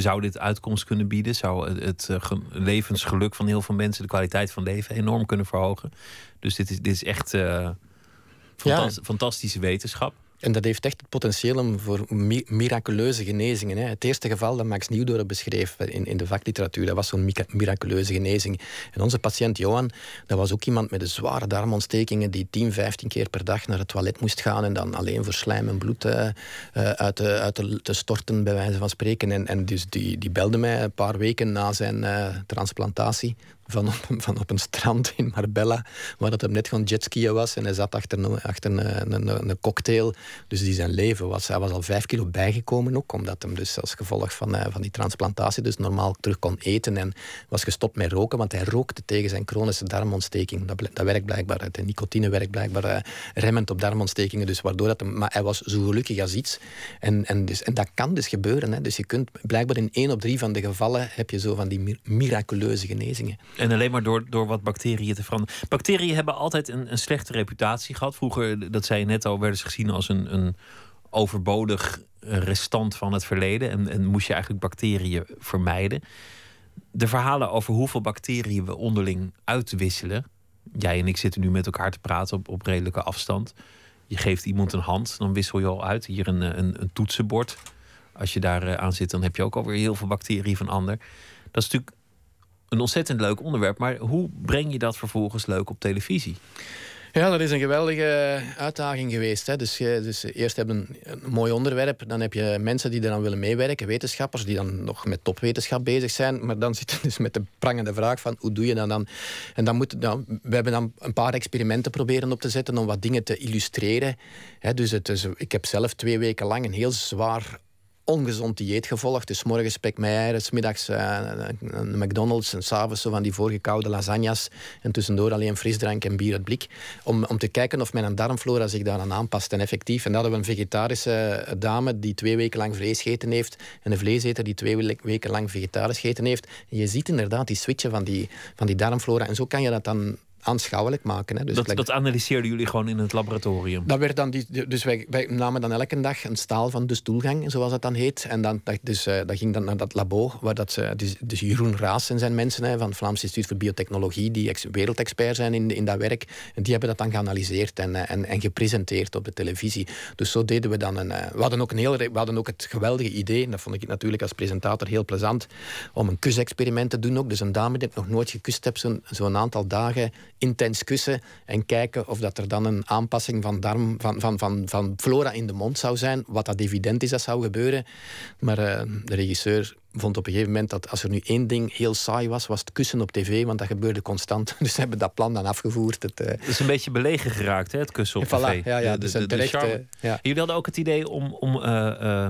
zou dit uitkomst kunnen bieden? Zou het, uh, levensgeluk van heel veel mensen, de kwaliteit van leven enorm kunnen verhogen? Dus dit is, dit is echt uh, fantastische wetenschap. En dat heeft echt het potentieel voor miraculeuze genezingen. Hè. Het eerste geval dat Max Nieuwdorp beschreef in, in de vakliteratuur, dat was zo'n miraculeuze genezing. En onze patiënt Johan, dat was ook iemand met een zware darmontstekingen die 10, 15 keer per dag naar het toilet moest gaan en dan alleen voor slijm en bloed uh, uit, de, uit de, te storten, bij wijze van spreken. En, en dus die, die belde mij een paar weken na zijn uh, transplantatie van op, van op een strand in Marbella, waar het hem net gewoon jetskiën was. En hij zat achter, een, achter een, een, een, cocktail. Dus die zijn leven was. Hij was al vijf kilo bijgekomen ook, omdat hem dus als gevolg van, uh, van die transplantatie dus normaal terug kon eten. En was gestopt met roken, want hij rookte tegen zijn chronische darmontsteking. Dat, dat werkt blijkbaar, de nicotine werkt blijkbaar uh, remmend op darmontstekingen. Dus waardoor dat hem, maar hij was zo gelukkig als iets. En, en, dus, en dat kan dus gebeuren. Hè. Dus je kunt blijkbaar in één op drie van de gevallen heb je zo van die miraculeuze genezingen. En alleen maar door, door wat bacteriën te veranderen. Bacteriën hebben altijd een, een slechte reputatie gehad. Vroeger, dat zei je net al, werden ze gezien als een, een overbodig restant van het verleden. En, en moest je eigenlijk bacteriën vermijden. De verhalen over hoeveel bacteriën we onderling uitwisselen. Jij en ik zitten nu met elkaar te praten op, op redelijke afstand. Je geeft iemand een hand, dan wissel je al uit. Hier een, een, een toetsenbord. Als je daar eh, aan zit, dan heb je ook alweer heel veel bacteriën van ander. Dat is natuurlijk een ontzettend leuk onderwerp. Maar hoe breng je dat vervolgens leuk op televisie? Ja, dat is een geweldige uitdaging geweest. Hè. Dus, dus eerst hebben een, een mooi onderwerp. Dan heb je mensen die eraan willen meewerken. Wetenschappers die dan nog met topwetenschap bezig zijn. Maar dan zit je dus met de prangende vraag van hoe doe je dat dan? En dan moet, nou, we hebben dan een paar experimenten proberen op te zetten om wat dingen te illustreren. dus het is, ik heb zelf twee weken lang een heel zwaar ongezond dieet gevolgd. Dus morgens spek met eieren, middags uh, een McDonald's en s'avonds zo van die voorgekoude lasagnas. En tussendoor alleen frisdrank en bier uit blik. Om, om te kijken of mijn darmflora zich daaraan aanpast. En effectief. En dat hadden we een vegetarische dame die twee weken lang vlees gegeten heeft. En een vleeseter die twee weken lang vegetarisch gegeten heeft. En je ziet inderdaad die switchen van die, van die darmflora. En zo kan je dat dan aanschouwelijk maken. Hè. Dus dat, dat analyseerden jullie gewoon in het laboratorium? Dat werd dan die, dus wij, wij namen dan elke dag een staal van de stoelgang, zoals dat dan heet. En dan, dus, uh, dat ging dan naar dat labo, waar dat, uh, dus, dus Jeroen Raas en zijn mensen hè, van het Vlaams Instituut voor Biotechnologie, die ex wereldexpert zijn in, in dat werk, en die hebben dat dan geanalyseerd en, uh, en, en gepresenteerd op de televisie. Dus zo deden we dan een... we, hadden ook een heel, we hadden ook het geweldige idee, en dat vond ik natuurlijk als presentator heel plezant, om een kusexperiment te doen ook. Dus een dame die ik nog nooit gekust heb, zo'n zo aantal dagen intens kussen en kijken of dat er dan een aanpassing van, darm, van, van, van, van flora in de mond zou zijn. Wat dat evident is, dat zou gebeuren. Maar uh, de regisseur vond op een gegeven moment dat als er nu één ding heel saai was, was het kussen op tv, want dat gebeurde constant. Dus ze hebben dat plan dan afgevoerd. Het, uh... is een beetje belegen geraakt, hè, het kussen op tv. Ja, ja, dus de, de, de ja. Jullie hadden ook het idee om, om uh,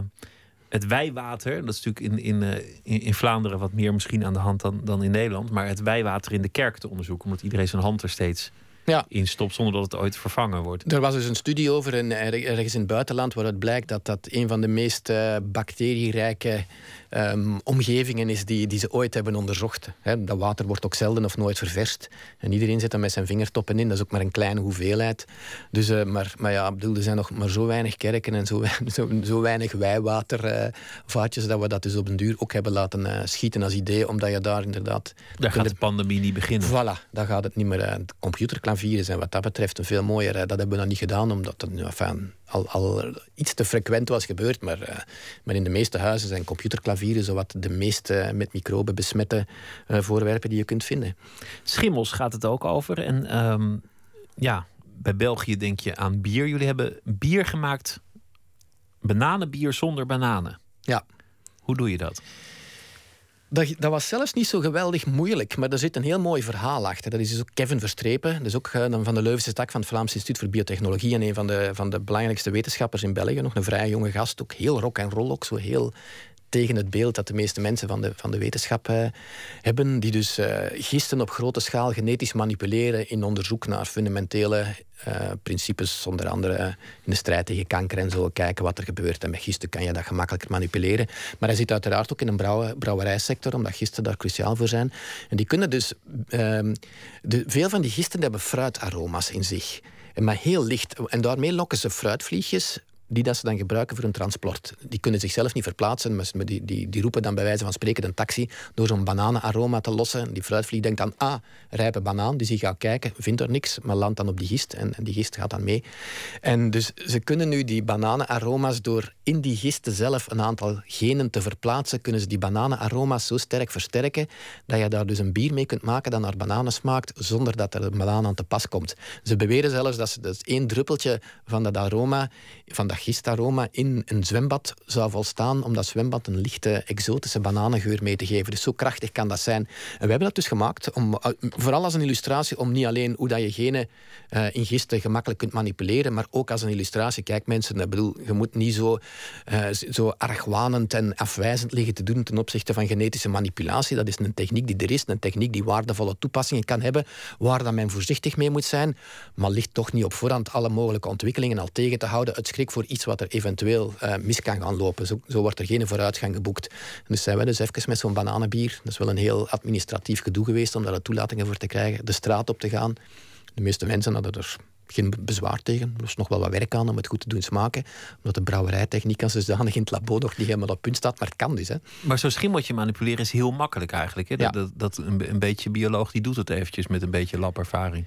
het wijwater, dat is natuurlijk in, in, in, in, Vlaanderen wat meer misschien aan de hand dan, dan in Nederland, maar het wijwater in de kerk te onderzoeken, omdat iedereen zijn hand er steeds ja. in stopt zonder dat het ooit vervangen wordt. Er was dus een studie over in, ergens in het buitenland waaruit blijkt dat dat een van de meest uh, bacterierijke um, omgevingen is die, die ze ooit hebben onderzocht. He, dat water wordt ook zelden of nooit ververst. En iedereen zit er met zijn vingertoppen in. Dat is ook maar een kleine hoeveelheid. Dus, uh, maar, maar ja, bedoel, er zijn nog maar zo weinig kerken en zo, zo, zo weinig wijwatervaatjes uh, dat we dat dus op een duur ook hebben laten uh, schieten als idee. Omdat je daar inderdaad... Daar gaat de pandemie niet beginnen. Voilà, daar gaat het niet meer. Uh, computerklavieren zijn wat dat betreft een veel mooier. dat hebben we dan niet gedaan, omdat het... Enfin, al, al iets te frequent was gebeurd. Maar, uh, maar in de meeste huizen zijn computerklavieren zowat de meest uh, met microben besmette uh, voorwerpen die je kunt vinden. Schimmels gaat het ook over. En um, ja, bij België denk je aan bier. Jullie hebben bier gemaakt, bananenbier zonder bananen. Ja. Hoe doe je dat? Dat, dat, was zelfs niet zo geweldig moeilijk, maar er zit een heel mooi verhaal achter. Dat is dus ook Kevin Verstrepen, dat is ook uh, van de Leuvense tak van het Vlaams Instituut voor Biotechnologie en een van de, van de belangrijkste wetenschappers in België. Nog een vrij jonge gast, ook heel rock en roll, ook zo heel tegen het beeld dat de meeste mensen van de, van de wetenschap uh, hebben, die dus uh, gisten op grote schaal genetisch manipuleren in onderzoek naar fundamentele uh, principes, onder andere in de strijd tegen kanker en zo, kijken wat er gebeurt. En met gisten kan je dat gemakkelijker manipuleren. Maar hij zit uiteraard ook in een brouwe, brouwerijsector, omdat gisten daar cruciaal voor zijn. En die kunnen dus... Ehm, de, veel van die gisten hebben fruitaroma's in zich. Maar heel licht. En daarmee lokken ze fruitvliegjes die dat ze dan gebruiken voor een transport. Die kunnen zichzelf niet verplaatsen, maar die, die, die roepen dan bij wijze van spreken een taxi door zo'n bananenaroma te lossen. Die fruitvlieg denkt dan, ah, rijpe banaan. Dus die gaat kijken, vindt er niks, maar landt dan op die gist en, die gist gaat dan mee. En dus ze kunnen nu die bananenaroma's door in die gisten zelf een aantal genen te verplaatsen, kunnen ze die bananenaroma's zo sterk versterken dat je daar dus een bier mee kunt maken dat naar bananen smaakt, zonder dat er een banaan aan te pas komt. Ze beweren zelfs dat, ze, dat één druppeltje van dat aroma, van dat gistaroma in een zwembad zou volstaan om dat zwembad een lichte exotische bananengeur mee te geven. Dus zo krachtig kan dat zijn. En we hebben dat dus gemaakt, om, eh, vooral als een illustratie, om niet alleen hoe dat je genen uh, in gisten gemakkelijk kunt manipuleren, maar ook als een illustratie. Kijk mensen, bedoel, je moet niet zo, uh, zo argwanend en afwijzend liggen te doen ten opzichte van genetische manipulatie. Dat is een techniek die er is, een techniek die waardevolle toepassingen kan hebben, waar dan men voorzichtig mee moet zijn, maar ligt toch niet op voorhand alle mogelijke ontwikkelingen al tegen te houden uit schrik voor iets wat er eventueel uh, mis kan gaan lopen. Zo, zo, wordt er geen vooruitgang geboekt. Dus zijn we dus even met zo'n bananenbier. Dat is wel een heel administratief gedoe geweest om daar toelatingen voor te krijgen. De straat op te gaan. De meeste mensen hadden er geen bezwaar tegen. Er is nog wel wat werk aan om het goed te doen smaken. Omdat de brouwerijtechniek als zodanig in het labo nog niet helemaal op punt staat. Maar het kan dus. Hè. Maar zo'n schimmeltje manipuleren is heel makkelijk eigenlijk. Hè? Dat, dat, een, een, beetje bioloog die doet het eventjes met een beetje labervaring.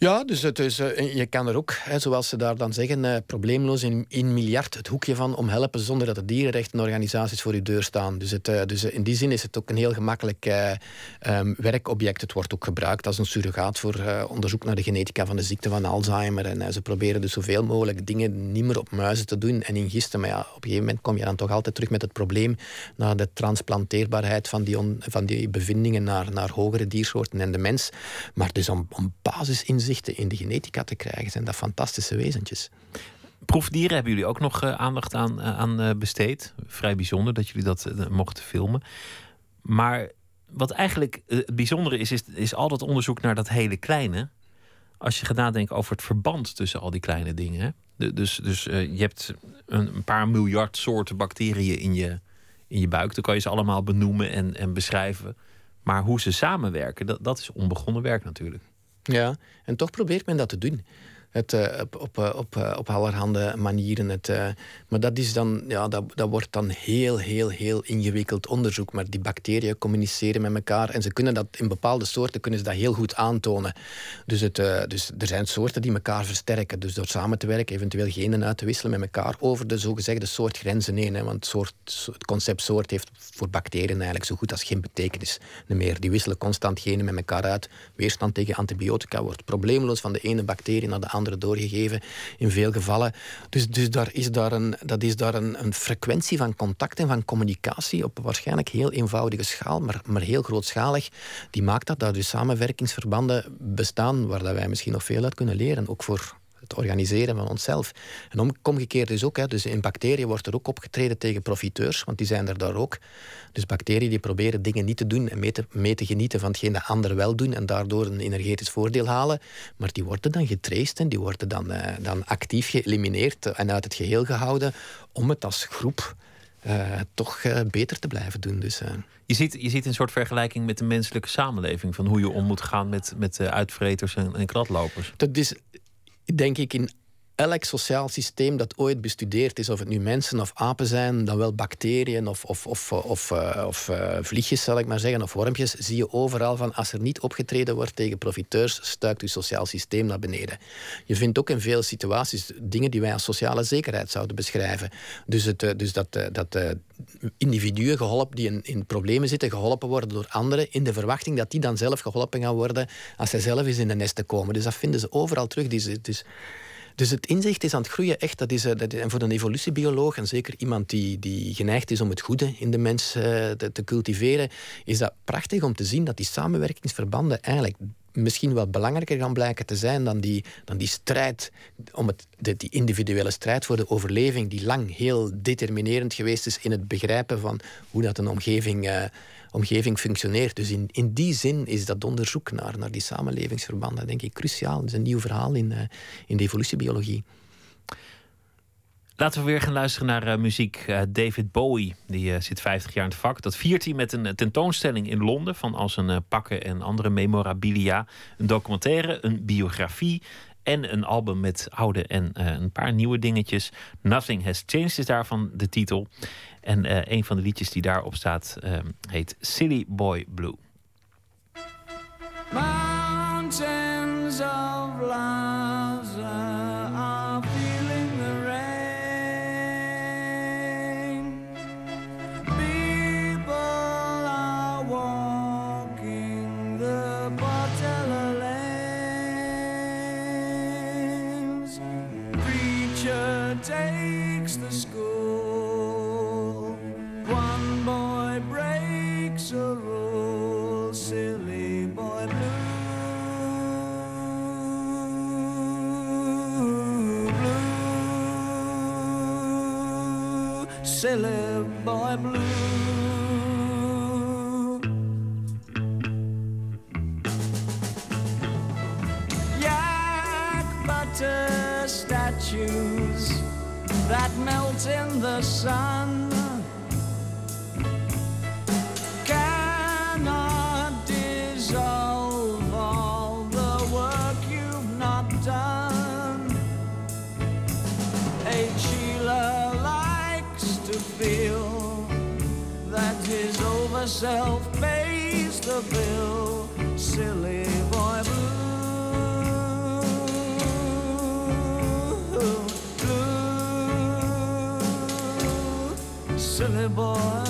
Ja, dus het is, uh, je kan er ook, hè, zoals ze daar dan zeggen, uh, probleemloos in, in miljard het hoekje van om helpen zonder dat de dierenrechtenorganisaties voor je deur staan. Dus, het, uh, dus in die zin is het ook een heel gemakkelijk um, werkobject. Het wordt ook gebruikt als een surrogaat voor onderzoek naar de genetica van de ziekte van Alzheimer. En ze proberen dus zoveel mogelijk dingen niet meer op muizen te doen en in gisten. Maar ja, op een gegeven moment kom je dan toch altijd terug met het probleem naar de transplanteerbaarheid van die, van die bevindingen naar, naar hogere diersoorten en de mens. Maar dus om, om basisinzicht in de genetica te krijgen, zijn dat fantastische wezentjes. Proefdieren hebben jullie ook nog uh, aandacht aan, uh, aan uh, besteed. Vrij bijzonder dat jullie dat mochten filmen. Maar wat eigenlijk het bijzondere is, is, is al dat onderzoek naar dat hele kleine. Als je gaat nadenken over het verband tussen al die kleine dingen. Dus dus je hebt een, een, paar miljard soorten bacteriën in je, in je buik. Dan kan je ze allemaal benoemen en, en beschrijven. Maar hoe ze samenwerken, dat, dat is onbegonnen werk natuurlijk. Ja, en toch probeert men dat te doen. Het, uh, op, op, eh, op, uh, op allerhande manieren. Het, maar dat, is dan, ja, dat, dat wordt dan heel, heel, heel ingewikkeld onderzoek. Maar die bacteriën communiceren met elkaar en ze kunnen dat in bepaalde soorten kunnen ze dat heel goed aantonen. Dus, het, dus er zijn soorten die elkaar versterken. Dus door samen te werken, eventueel genen uit te wisselen met elkaar over de zogezegde soortgrenzen heen. Hè. Want soort, het concept soort heeft voor bacteriën eigenlijk zo goed als geen betekenis meer. Die wisselen constant genen met elkaar uit. Weerstand tegen antibiotica wordt probleemloos van de ene bacterie naar de andere doorgegeven in veel gevallen. Dus, dus daar is daar een, dat is daar een, een frequentie van contact en van communicatie op waarschijnlijk heel eenvoudige schaal, maar, maar heel grootschalig. Die maakt dat daar dus samenwerkingsverbanden bestaan waar dat wij misschien nog veel uit kunnen leren. Ook voor het organiseren van onszelf. En omgekeerd dus ook. Hè, dus in bacteriën wordt er ook opgetreden tegen profiteurs, want die zijn er daar ook. Dus bacteriën die proberen dingen niet te doen en mee te, mee te genieten van hetgeen de anderen wel doen en daardoor een energetisch voordeel halen. Maar die worden dan getraced en die worden dan, uh, dan actief geëlimineerd en uit het geheel gehouden om het als groep uh, toch uh, beter te blijven doen. Dus, je, ziet, je ziet een soort vergelijking met de menselijke samenleving. Van hoe je om moet gaan met, met uitvreters en, en kratlopers. Dat is denk ik in elk sociaal systeem dat ooit bestudeerd is, of het nu mensen of apen zijn, dan wel bacteriën of, of, of, of, uh, of uh, vliegjes, zal ik maar zeggen, of wormpjes, zie je overal van als er niet opgetreden wordt tegen profiteurs, stuikt je sociaal systeem naar beneden. Je vindt ook in veel situaties dingen die wij als sociale zekerheid zouden beschrijven. Dus, het, uh, dus dat, dat individuen geholpen die in, in problemen zitten, geholpen worden door anderen, in de verwachting dat die dan zelf geholpen gaan worden als zij zelf eens in de nesten komen. Dus dat vinden ze overal terug. Dus dus het inzicht is aan het groeien echt. Dat is, eh, dat, en voor een evolutiebioloog, en zeker iemand die, die geneigd is om het goede in de mens uh, te, te cultiveren, is dat prachtig om te zien dat die samenwerkingsverbanden eigenlijk misschien wel belangrijker gaan blijken te zijn dan die, dan die strijd, om het, die individuele strijd voor de overleving, die lang heel determinerend geweest is in het begrijpen van hoe dat een omgeving uh, omgeving functioneert. Dus in, in die zin is dat onderzoek naar, naar die samenlevingsverbanden, denk ik, cruciaal. Het is een nieuw verhaal in, uh, in de evolutiebiologie. Laten we weer gaan luisteren naar uh, muziek. Uh, David Bowie, die zit 50 jaar in het vak. Dat viert hij met een tentoonstelling in Londen van al zijn pakken en andere memorabilia. Een documentaire, een biografie en een album met oude en een paar nieuwe dingetjes. Nothing Has Changed is daarvan de titel. En uh, een van de liedjes die daarop staat um, heet Silly Boy Blue. Mountains of Lhasa silly boy blue. Yak butter statues that melt in the sun. Cannot dissolve myself pays the bill, silly boy blue, blue, silly boy.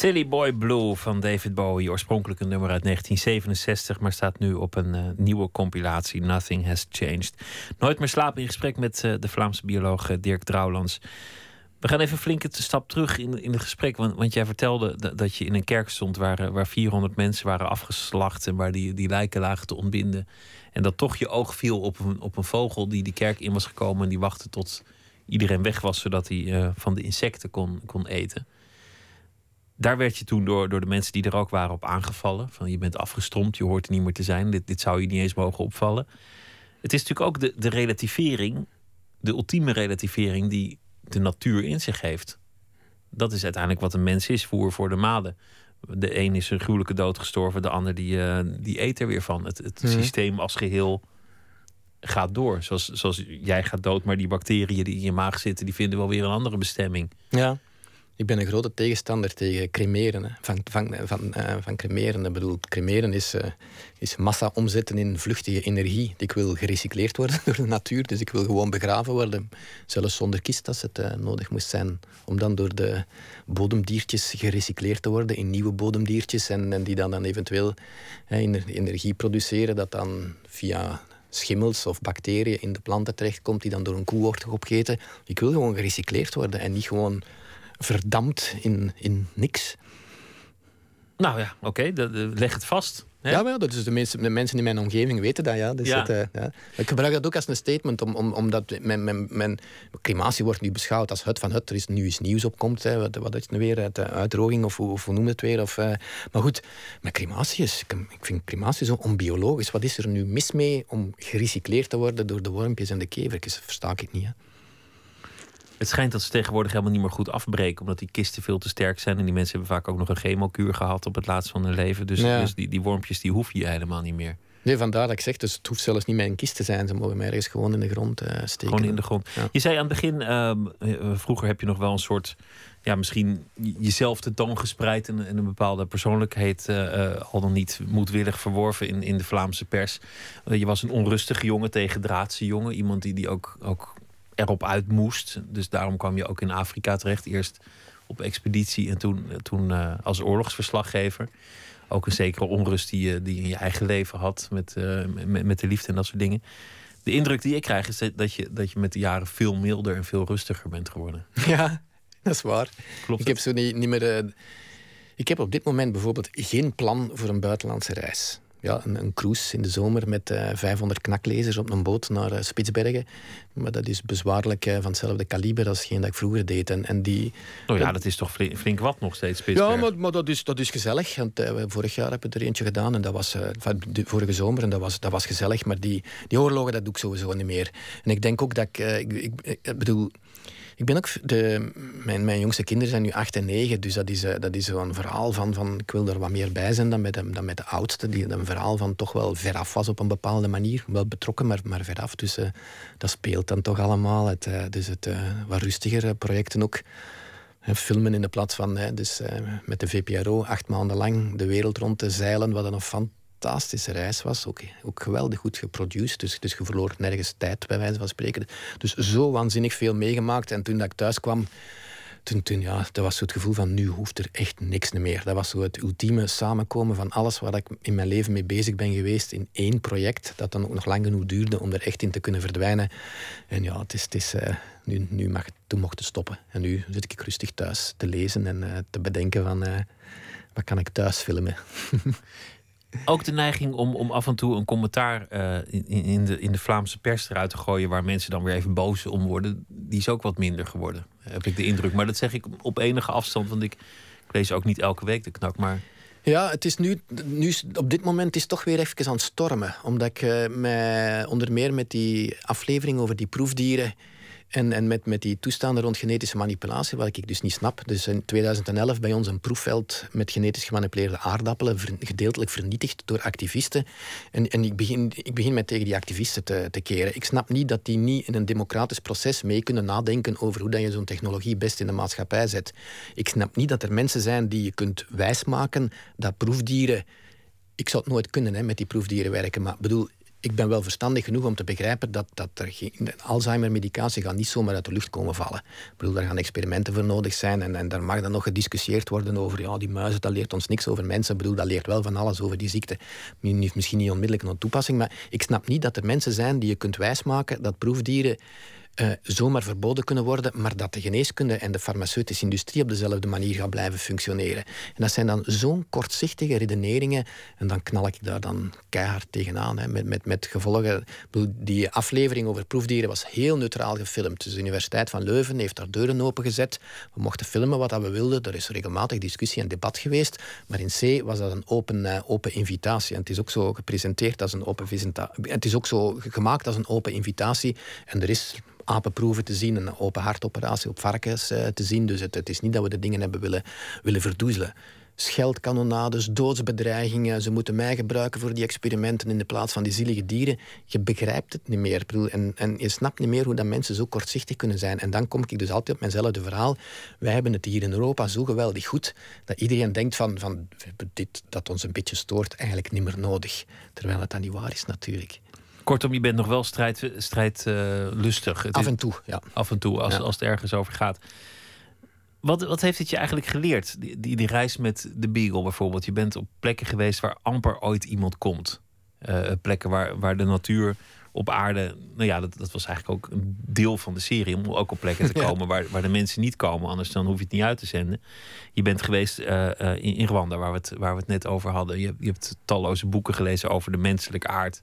Silly Boy Blue van David Bowie. Oorspronkelijk een nummer uit 1967, maar staat nu op een eh, nieuwe compilatie. Nothing Has Changed. Nooit meer slapen in gesprek met eh, de Vlaamse bioloog eh, Dirk Drouwlands. We gaan even flink een stap terug in, in het gesprek. Want, want jij vertelde dat, je in een kerk stond waar, waar 400 mensen waren afgeslacht. En waar die, die lijken lagen te ontbinden. En dat toch je oog viel op een, op een vogel die die kerk in was gekomen. En die wachtte tot iedereen weg was, zodat hij van de insecten kon, kon eten daar werd je toen door, door de mensen die er ook waren op aangevallen. Van je bent afgestompt, je hoort er niet meer te zijn. Dit, dit zou je niet eens mogen opvallen. Het is natuurlijk ook de, de relativering, de ultieme relativering die de natuur in zich heeft. Dat is uiteindelijk wat een mens is, voer voor de maden. De een is een gruwelijke dood gestorven, de ander die, uh, die eet er weer van. Het, het Mhm. systeem als geheel gaat door. Zoals, zoals jij gaat dood, maar die bacteriën die in je maag zitten, die vinden wel weer een andere bestemming. Ja. Ik ben een grote tegenstander tegen cremeren. Van, van, van, eh, van cremeren. Ik bedoel, cremeren is, eh, is massa omzetten in vluchtige energie. Ik wil gerecycleerd worden door de natuur. Dus ik wil gewoon begraven worden. Zelfs zonder kist als het eh, nodig moest zijn. Om dan door de bodemdiertjes gerecycleerd te worden in nieuwe bodemdiertjes. En, en die dan, dan eventueel energie produceren. Dat dan via schimmels of bacteriën in de planten terechtkomt. Die dan door een koe wordt opgegeten. Ik wil gewoon gerecycleerd worden. En niet gewoon verdampt in, in niks. Nou ja, oké, dat- dat- leg het vast. Hè? Ja, wel, dat is de, mensen, de mensen in mijn omgeving weten dat. Ja. Dus Ja. dat, eh, ja. Ik gebruik dat ook als een statement, om, om, omdat mijn, mijn, mijn crematie wordt nu beschouwd als het van het. Er is nu iets nieuws opkomt. Hè. Wat, wat is het nu weer? Uit de uitdroging, of, hoe- hoe noem je het weer? Of, eh, maar goed, mijn is... Ik, ik vind crematie zo onbiologisch. Wat is er nu mis mee om gerecycleerd te worden door de wormpjes en de kevertjes? Dat versta ik niet. Hè. Het schijnt dat ze tegenwoordig helemaal niet meer goed afbreken, omdat die kisten veel te sterk zijn. En die mensen hebben vaak ook nog een chemokuur gehad op het laatst van hun leven. Dus, Ja. dus die, die wormpjes die hoef je helemaal niet meer. Nee, vandaar dat ik zeg, dus het hoeft zelfs niet mijn kist te zijn. Ze mogen mij ergens gewoon in de grond eh, steken. Gewoon in de grond. Ja. Je zei aan het begin, ehm, eh, vroeger heb je nog wel een soort, ja, misschien jezelf tentoongespreid en, en een bepaalde persoonlijkheid eh, al dan niet moedwillig verworven in, in de Vlaamse pers. Je was een onrustige jongen, tegendraadse jongen, iemand die, die ook, ook erop uit moest. Dus daarom kwam je ook in Afrika terecht. Eerst op expeditie en toen, toen eh, als oorlogsverslaggever. Ook een zekere onrust die je, die je in je eigen leven had met, eh, met, met de liefde en dat soort dingen. De indruk die ik krijg is dat- je, dat je met de jaren veel milder en veel rustiger bent geworden. Ja, dat is waar. Klopt Ik heb zo niet, niet meer. eh, ik heb op dit moment bijvoorbeeld geen plan voor een buitenlandse reis. Ja, een, een cruise in de zomer met eh 500 knaklezers op een boot naar eh, Spitsbergen. Maar dat is bezwaarlijk eh, van hetzelfde kaliber als hetgeen dat ik vroeger deed. En, en die, Nou ja, dat is toch flink, flink wat nog steeds, Spitsbergen. ja, maar, maar dat, is, dat is gezellig. Want, vorig jaar hebben we er eentje gedaan. En dat was van de vorige zomer. En dat was, dat was gezellig. Maar die, die oorlogen, dat doe ik sowieso niet meer. En ik denk ook dat ik... ik, ik, ik bedoel... Ik ben ook... De, mijn, mijn jongste kinderen zijn nu 8 en 9. Dus dat is, eh, dat is zo'n verhaal van, van... Ik wil er wat meer bij zijn dan met de, dan met de oudste. Die een verhaal van toch wel veraf was op een bepaalde manier. Wel betrokken, maar, maar veraf. Dus eh, dat speelt dan toch allemaal. Het, eh, dus het eh, wat rustigere projecten ook. Filmen in de plaats van hè, dus, met de VPRO acht maanden lang de wereld rond te zeilen, wat een fantastische reis was. Ook, ook geweldig goed geproduceerd, dus, dus je verloor nergens tijd, bij wijze van spreken. Dus zo waanzinnig veel meegemaakt. En toen dat ik thuis kwam, toen, toen, ja, dat was zo het gevoel van nu hoeft er echt niks meer. Dat was zo het ultieme samenkomen van alles waar ik in mijn leven mee bezig ben geweest in één project, dat dan ook nog lang genoeg duurde om er echt in te kunnen verdwijnen. En ja, het is, het is, eh, nu, nu mag toen mocht het stoppen. En nu zit ik rustig thuis te lezen en eh, te bedenken van eh, wat kan ik thuis filmen. Ook de neiging om, om af en toe een commentaar eh, in, in, de, in de Vlaamse pers eruit te gooien... waar mensen dan weer even boos om worden... die is ook wat minder geworden, heb ik de indruk. Maar dat zeg ik op enige afstand, want ik, ik lees ook niet elke week de knak. Maar Ja, het is nu, nu op dit moment is het toch weer even aan het stormen. Omdat ik mij onder meer met die aflevering over die proefdieren en, en met, met die toestanden rond genetische manipulatie, wat ik dus niet snap. Dus in 2011 bij ons een proefveld met genetisch gemanipuleerde aardappelen, gedeeltelijk vernietigd door activisten. En, en ik, begin, ik begin mij tegen die activisten te, te keren. Ik snap niet dat die niet in een democratisch proces mee kunnen nadenken over hoe dat je zo'n technologie best in de maatschappij zet. Ik snap niet dat er mensen zijn die je kunt wijsmaken dat proefdieren ik zou het nooit kunnen hè, met die proefdieren werken. Maar bedoel, ik ben wel verstandig genoeg om te begrijpen dat, dat er geen Alzheimer-medicatie gaat niet zomaar uit de lucht komen vallen. Ik bedoel, daar gaan experimenten voor nodig zijn en, en daar mag dan nog gediscussieerd worden over, ja, die muizen, dat leert ons niks over mensen. Ik bedoel, dat leert wel van alles over die ziekte. Misschien niet onmiddellijk een toepassing, maar ik snap niet dat er mensen zijn die je kunt wijsmaken dat proefdieren eh, zomaar verboden kunnen worden, maar dat de geneeskunde en de farmaceutische industrie op dezelfde manier gaat blijven functioneren. En dat zijn dan zo'n kortzichtige redeneringen en dan knal ik daar dan keihard tegenaan, hè, met, met, met gevolgen. Die aflevering over proefdieren was heel neutraal gefilmd. Dus de Universiteit van Leuven heeft daar deuren opengezet. We mochten filmen wat dat we wilden. Er is regelmatig discussie en debat geweest. Maar in C was dat een open, eh, open invitatie. En het is ook zo gepresenteerd als een open visita- Het is ook zo gemaakt als een open invitatie. En er is apenproeven te zien, een open hartoperatie op varkens eh, te zien. Dus het, het is niet dat we de dingen hebben willen, willen verdoezelen. Scheldkanonades, doodsbedreigingen. Ze moeten mij gebruiken voor die experimenten in de plaats van die zielige dieren. Je begrijpt het niet meer. Bedoel, En, en je snapt niet meer hoe dat mensen zo kortzichtig kunnen zijn. En dan kom ik dus altijd op mijnzelfde verhaal. Wij hebben het hier in Europa zo geweldig goed dat iedereen denkt van, van dit dat ons een beetje stoort eigenlijk niet meer nodig. Terwijl het dan niet waar is natuurlijk. Kortom, je bent nog wel strijd, strijdlustig. Het Af is- en toe, ja. af en toe, als, Ja. als het ergens over gaat. Wat, wat heeft het je eigenlijk geleerd? Die, die, die reis met de Beagle bijvoorbeeld. Je bent op plekken geweest waar amper ooit iemand komt. Eh, plekken waar, waar de natuur op aarde. Nou ja, dat, dat was eigenlijk ook een deel van de serie. Om ook op plekken te Ja. komen waar, waar de mensen niet komen. Anders dan hoef je het niet uit te zenden. Je bent geweest eh, eh, in, in Rwanda, waar we, het, waar we het net over hadden. Je, je hebt talloze boeken gelezen over de menselijke aard.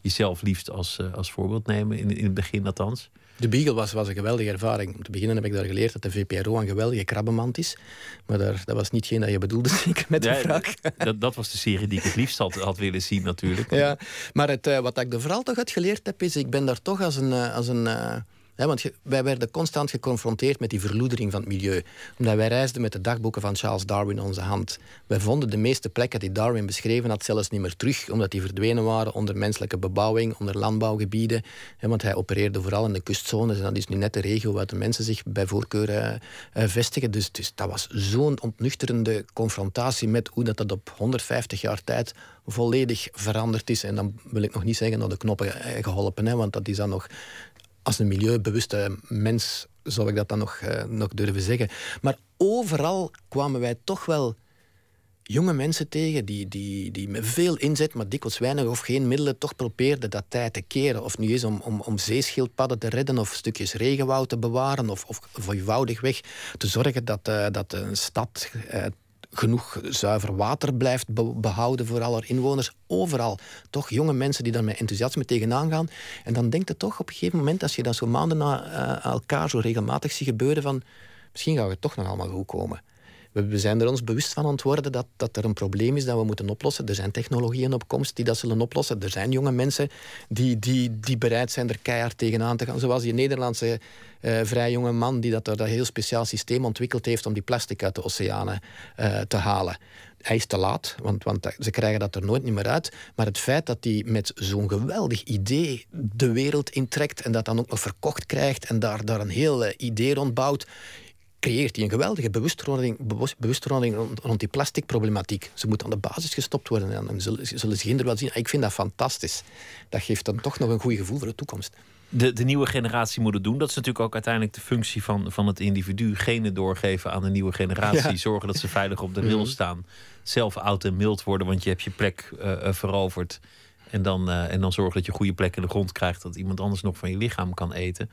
Jezelf liefst als, eh, als voorbeeld nemen, in, in het begin althans. De Beagle was, was een geweldige ervaring. Om te beginnen heb ik daar geleerd dat de VPRO een geweldige krabbenmand is. Maar daar, dat was niet geen dat je bedoelde, zeker met de Ja, vraag. Dat, dat was de serie die ik het liefst had, had willen zien, natuurlijk. Ja, maar het, eh, wat ik er vooral toch uit geleerd heb, is ik ben daar toch als een... eh, als een want wij werden constant geconfronteerd met die verloedering van het milieu. Omdat wij reisden met de dagboeken van Charles Darwin in onze hand. Wij vonden de meeste plekken die Darwin beschreven had zelfs niet meer terug, omdat die verdwenen waren onder menselijke bebouwing, onder landbouwgebieden. Want hij opereerde vooral in de kustzones en dat is nu net de regio waar de mensen zich bij voorkeur eh, eh, vestigen. Dus, dus dat was zo'n ontnuchterende confrontatie met hoe dat, dat op 150 jaar tijd volledig veranderd is. En dan wil ik nog niet zeggen naar de knoppen eh, geholpen, hè, want dat is dan nog als een milieubewuste mens zou ik dat dan nog, eh, nog durven zeggen. Maar overal kwamen wij toch wel jonge mensen tegen die, die, die met veel inzet, maar dikwijls weinig of geen middelen, toch probeerden dat tijd te keren. Of nu eens om, om, om zeeschildpadden te redden, of stukjes regenwoud te bewaren, of, of, of eenvoudigweg te zorgen dat, uh, dat een stad uh, genoeg zuiver water blijft behouden voor alle inwoners. Overal toch jonge mensen die daar met enthousiasme tegenaan gaan. En dan denkt het toch op een gegeven moment, als je dat zo maanden na uh, elkaar zo regelmatig ziet gebeuren, van misschien gaan we het toch nog allemaal goed komen. We, zijn er ons bewust van aan worden dat, dat er een probleem is dat we moeten oplossen. Er zijn technologieën op komst die dat zullen oplossen. Er zijn jonge mensen die, die, die bereid zijn er keihard tegenaan te gaan. Zoals die Nederlandse uh, vrij jonge man die dat, dat heel speciaal systeem ontwikkeld heeft om die plastic uit de oceanen uh, te halen. Hij is te laat, want, want ze krijgen dat er nooit meer uit. Maar het feit dat hij met zo'n geweldig idee de wereld intrekt en dat dan ook nog verkocht krijgt en daar, daar een heel uh, idee rondbouwt creëert hij een geweldige bewustwording, bewustwording rond, rond, die plasticproblematiek. Ze moet aan de basis gestopt worden en dan zullen, zullen ze kinderen wel zien. Ik vind dat fantastisch. Dat geeft dan toch nog een goed gevoel voor de toekomst. De, de nieuwe generatie moet het doen. Dat is natuurlijk ook uiteindelijk de functie van, van het individu. Genen doorgeven aan de nieuwe generatie. Zorgen dat ze veilig op de rail mhm. staan. Zelf oud en mild worden, want je hebt je plek uh, veroverd. En dan, uh, en dan zorgen dat je goede plek in de grond krijgt. Dat iemand anders nog van je lichaam kan eten.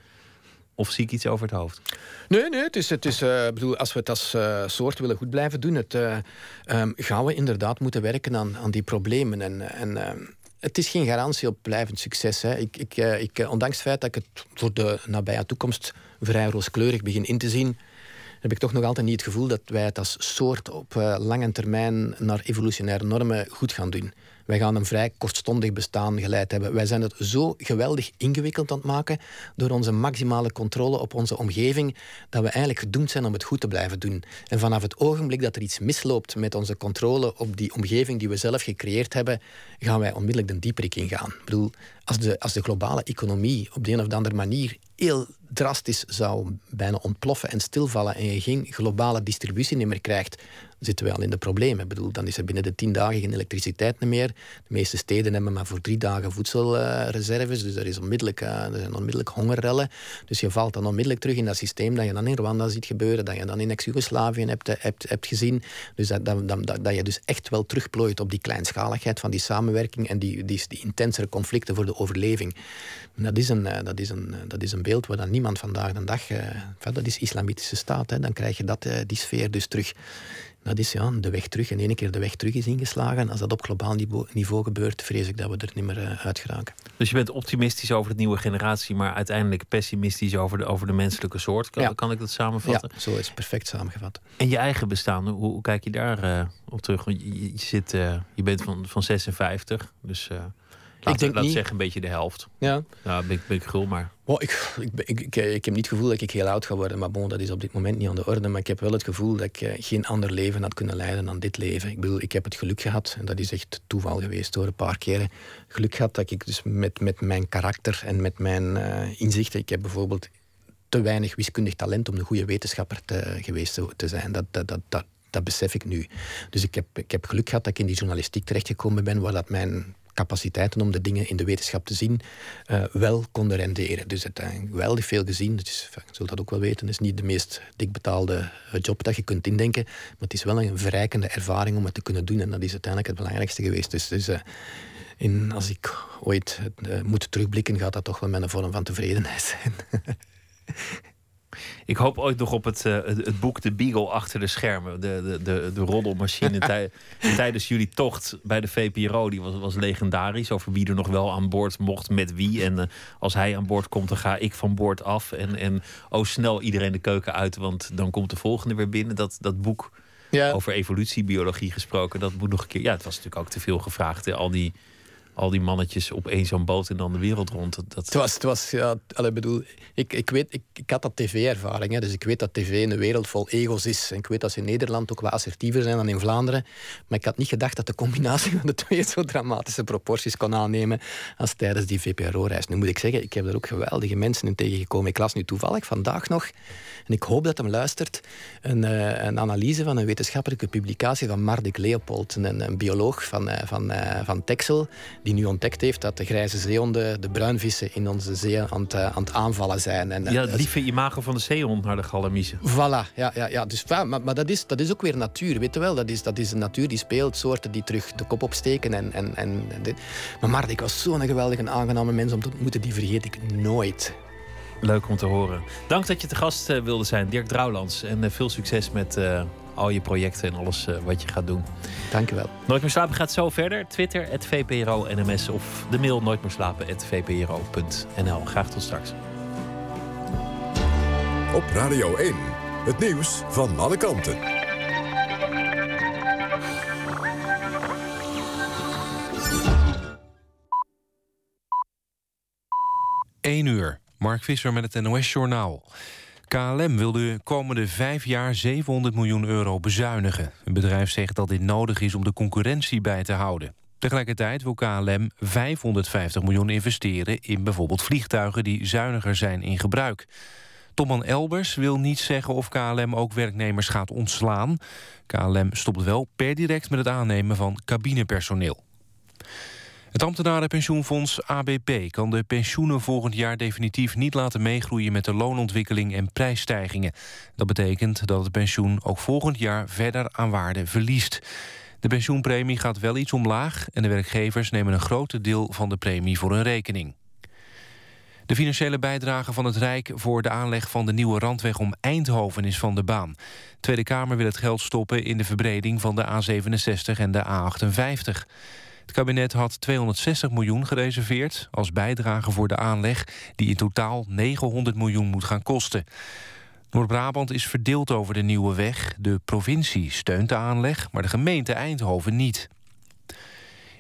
Of zie ik iets over het hoofd? Nee, nee het is, het is, uh, bedoel, als we het als uh, soort willen goed blijven doen, het, uh, um, gaan we inderdaad moeten werken aan, aan die problemen. En, en uh, het is geen garantie op blijvend succes. Hè. Ik, ik, ik, ondanks het feit dat ik het voor de nabije toekomst vrij rooskleurig begin in te zien, heb ik toch nog altijd niet het gevoel dat wij het als soort op lange termijn naar evolutionaire normen goed gaan doen. Wij gaan een vrij kortstondig bestaan geleid hebben. Wij zijn het zo geweldig ingewikkeld aan het maken door onze maximale controle op onze omgeving, dat we eigenlijk gedoemd zijn om het goed te blijven doen. En vanaf het ogenblik dat er iets misloopt met onze controle op die omgeving die we zelf gecreëerd hebben, gaan wij onmiddellijk de dieperik ingaan. Ik bedoel, als de, als de globale economie op de een of andere manier heel drastisch zou bijna ontploffen en stilvallen en je geen globale distributie meer krijgt, zitten we al in de problemen. Bedoel, dan is er binnen de tien dagen geen elektriciteit meer. De meeste steden hebben maar voor drie dagen voedselreserves, dus er, is onmiddellijk, uh, er zijn onmiddellijk hongerrellen. Dus je valt dan onmiddellijk terug in dat systeem dat je dan in Rwanda ziet gebeuren, dat je dan in ex-Jugoslavië hebt, hebt, hebt gezien. Dus dat, dat, dat, dat je dus echt wel terugplooit op die kleinschaligheid van die samenwerking en die, die, die intensere conflicten voor de overleving. Dat is een, eh, dat is een, dat is een beeld waar dan niemand vandaag de dag... Uh, dat is islamitische staat, hè, dan krijg je dat, die sfeer dus terug dat is ja, de weg terug. En ene keer de weg terug is ingeslagen. Als dat op globaal niveau, gebeurt, vrees ik dat we er niet meer uh, uit geraken. Dus je bent optimistisch over de nieuwe generatie, maar uiteindelijk pessimistisch over de, over de menselijke soort. Kan, kan ik dat samenvatten? Ja, zo is het perfect samengevat. En je eigen bestaan, hoe, hoe kijk je daar uh, op terug? Je, je, zit, uh, je bent van, van 56, dus ik denk laat niet. zeggen een beetje de helft. Ja. Ja, ben, ben ik gul, maar... Oh, ik, ik, ik, ik, heb niet het gevoel dat ik heel oud ga worden. Maar bon, dat is op dit moment niet aan de orde. Maar ik heb wel het gevoel dat ik eh, geen ander leven had kunnen leiden dan dit leven. Ik bedoel, ik heb het geluk gehad. En dat is echt toeval geweest door een paar keren. Geluk gehad dat ik dus met, met mijn karakter en met mijn uh, inzichten... Ik heb bijvoorbeeld te weinig wiskundig talent om een goede wetenschapper te, geweest te zijn. Dat, dat, dat, dat, dat besef ik nu. Dus ik heb, ik heb geluk gehad dat ik in die journalistiek terechtgekomen ben... waar dat mijn capaciteiten om de dingen in de wetenschap te zien, uh, wel konden renderen. Dus heeft geweldig veel gezien. Het is, je zult dat ook wel weten, het is niet de meest dikbetaalde eh, job dat je kunt indenken, maar het is wel een verrijkende ervaring om het te kunnen doen en dat is uiteindelijk het belangrijkste geweest. Dus, dus uh, in, als ik ooit uh, moet terugblikken, gaat dat toch wel met een vorm van tevredenheid zijn. Ik hoop ooit nog op het, uh, het, boek De Beagle achter de schermen. De, de, de, de roddelmachine tij, tijdens jullie tocht bij de VPRO. Die was, was legendarisch. Over wie er nog wel aan boord mocht, met wie. En uh, als hij aan boord komt, dan ga ik van boord af. En, en oh, snel iedereen de keuken uit, want dan komt de volgende weer binnen. Dat, dat boek ja. over evolutiebiologie gesproken, dat moet nog een keer... Ja, het was natuurlijk ook te veel gevraagd. Al die al die mannetjes op één zo'n boot en dan de wereld rond. Dat... Het was, het was ja, allee, bedoel, ik, ik, weet, ik, ik had dat tv-ervaring, dus ik weet dat tv een wereld vol ego's is. En ik weet dat ze in Nederland ook wat assertiever zijn dan in Vlaanderen. Maar ik had niet gedacht dat de combinatie van de twee zo dramatische proporties kon aannemen als tijdens die VPRO-reis. Nu moet ik zeggen, ik heb er ook geweldige mensen in tegengekomen. Ik las nu toevallig vandaag nog, en ik hoop dat hem luistert, een, uh, een analyse van een wetenschappelijke publicatie van Mardik Leopold, een, een bioloog van, uh, van, uh, van Texel die nu ontdekt heeft dat de grijze zeehonden, de bruinvissen in onze zee aan het, aan het aanvallen zijn. En, ja, het lieve imago van de zeehond naar de galamiezen. Voilà, ja, ja, ja. Dus, maar maar dat, is, dat is ook weer natuur, weet je wel. Dat is, dat is een natuur die speelt, soorten die terug de kop opsteken. En, en, en, maar Mart, ik was zo'n geweldige, aangename mens om te ontmoeten, die vergeet ik nooit. Leuk om te horen. Dank dat je te gast eh, wilde zijn, Dirk Drouwlands. En eh, veel succes met uh, al je projecten en alles wat je gaat doen. Dank je wel. Nooit meer slapen gaat zo verder. Twitter, het VPRO NMS of de mail nooit meer slapen, VPRO.nl. Graag tot straks. Op Radio 1, het nieuws van alle kanten. 1 uur. Mark Visser met het NOS-journaal. KLM wil de komende vijf jaar 700 miljoen euro bezuinigen. Het bedrijf zegt dat dit nodig is om de concurrentie bij te houden. Tegelijkertijd wil KLM 550 miljoen investeren... in bijvoorbeeld vliegtuigen die zuiniger zijn in gebruik. Tomman Elbers wil niet zeggen of KLM ook werknemers gaat ontslaan. KLM stopt wel per direct met het aannemen van cabinepersoneel. Het ambtenarenpensioenfonds ABP kan de pensioenen volgend jaar definitief niet laten meegroeien met de loonontwikkeling en prijsstijgingen. Dat betekent dat het pensioen ook volgend jaar verder aan waarde verliest. De pensioenpremie gaat wel iets omlaag en de werkgevers nemen een groot deel van de premie voor hun rekening. De financiële bijdrage van het Rijk voor de aanleg van de nieuwe randweg om Eindhoven is van de baan. De Tweede Kamer wil het geld stoppen in de verbreding van de A67 en de A58. Het kabinet had 260 miljoen gereserveerd als bijdrage voor de aanleg... die in totaal 900 miljoen moet gaan kosten. Noord-Brabant is verdeeld over de nieuwe weg. De provincie steunt de aanleg, maar de gemeente Eindhoven niet.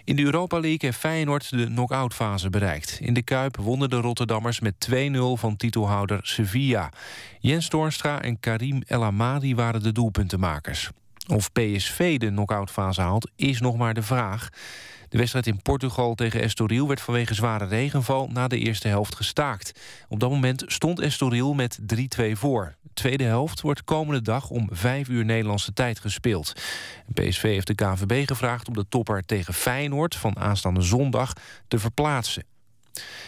In de Europa League heeft Feyenoord de knock-out fase bereikt. In de Kuip wonnen de Rotterdammers met 2-0 van titelhouder Sevilla. Jens Toornstra en Karim El Amadi waren de doelpuntenmakers. Of PSV de knock-out fase haalt, is nog maar de vraag. De wedstrijd in Portugal tegen Estoril werd vanwege zware regenval na de eerste helft gestaakt. Op dat moment stond Estoril met 3-2 voor. De tweede helft wordt komende dag om 5 uur Nederlandse tijd gespeeld. PSV heeft de KVB gevraagd om de topper tegen Feyenoord van aanstaande zondag te verplaatsen.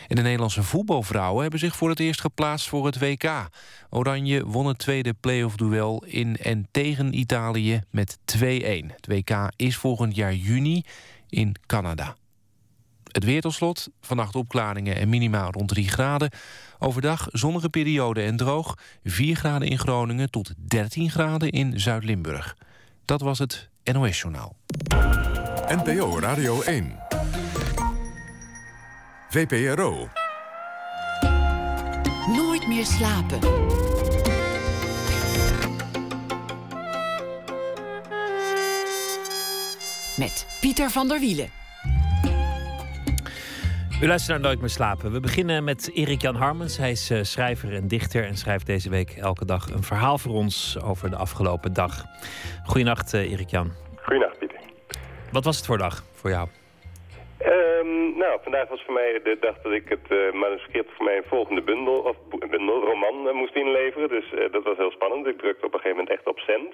En de Nederlandse voetbalvrouwen hebben zich voor het eerst geplaatst voor het WK. Oranje won het tweede play-off-duel in en tegen Italië met 2-1. Het WK is volgend jaar juni in Canada. Het weer tot slot. Vannacht opklaringen en minimaal rond 3 graden. Overdag zonnige periode en droog. 4 graden in Groningen tot 13 graden in Zuid-Limburg. Dat was het NOS Journaal. NPO Radio 1. VPRO. Nooit meer slapen. Met Pieter van der Wielen. U luistert naar Nooit meer slapen. We beginnen met Erik Jan Harmens. Hij is eh, schrijver en dichter en schrijft deze week elke dag een verhaal voor ons over de afgelopen dag. Goedenacht, uh, Erik Jan. Goedenacht, Pieter. Wat was het voor dag voor jou? Um, nou, vandaag was voor mij de dag dat ik het uh, manuscript voor mijn volgende bundel, of bundel, roman, moest inleveren. Dus dat was heel spannend. Ik drukte op een gegeven moment echt op cent.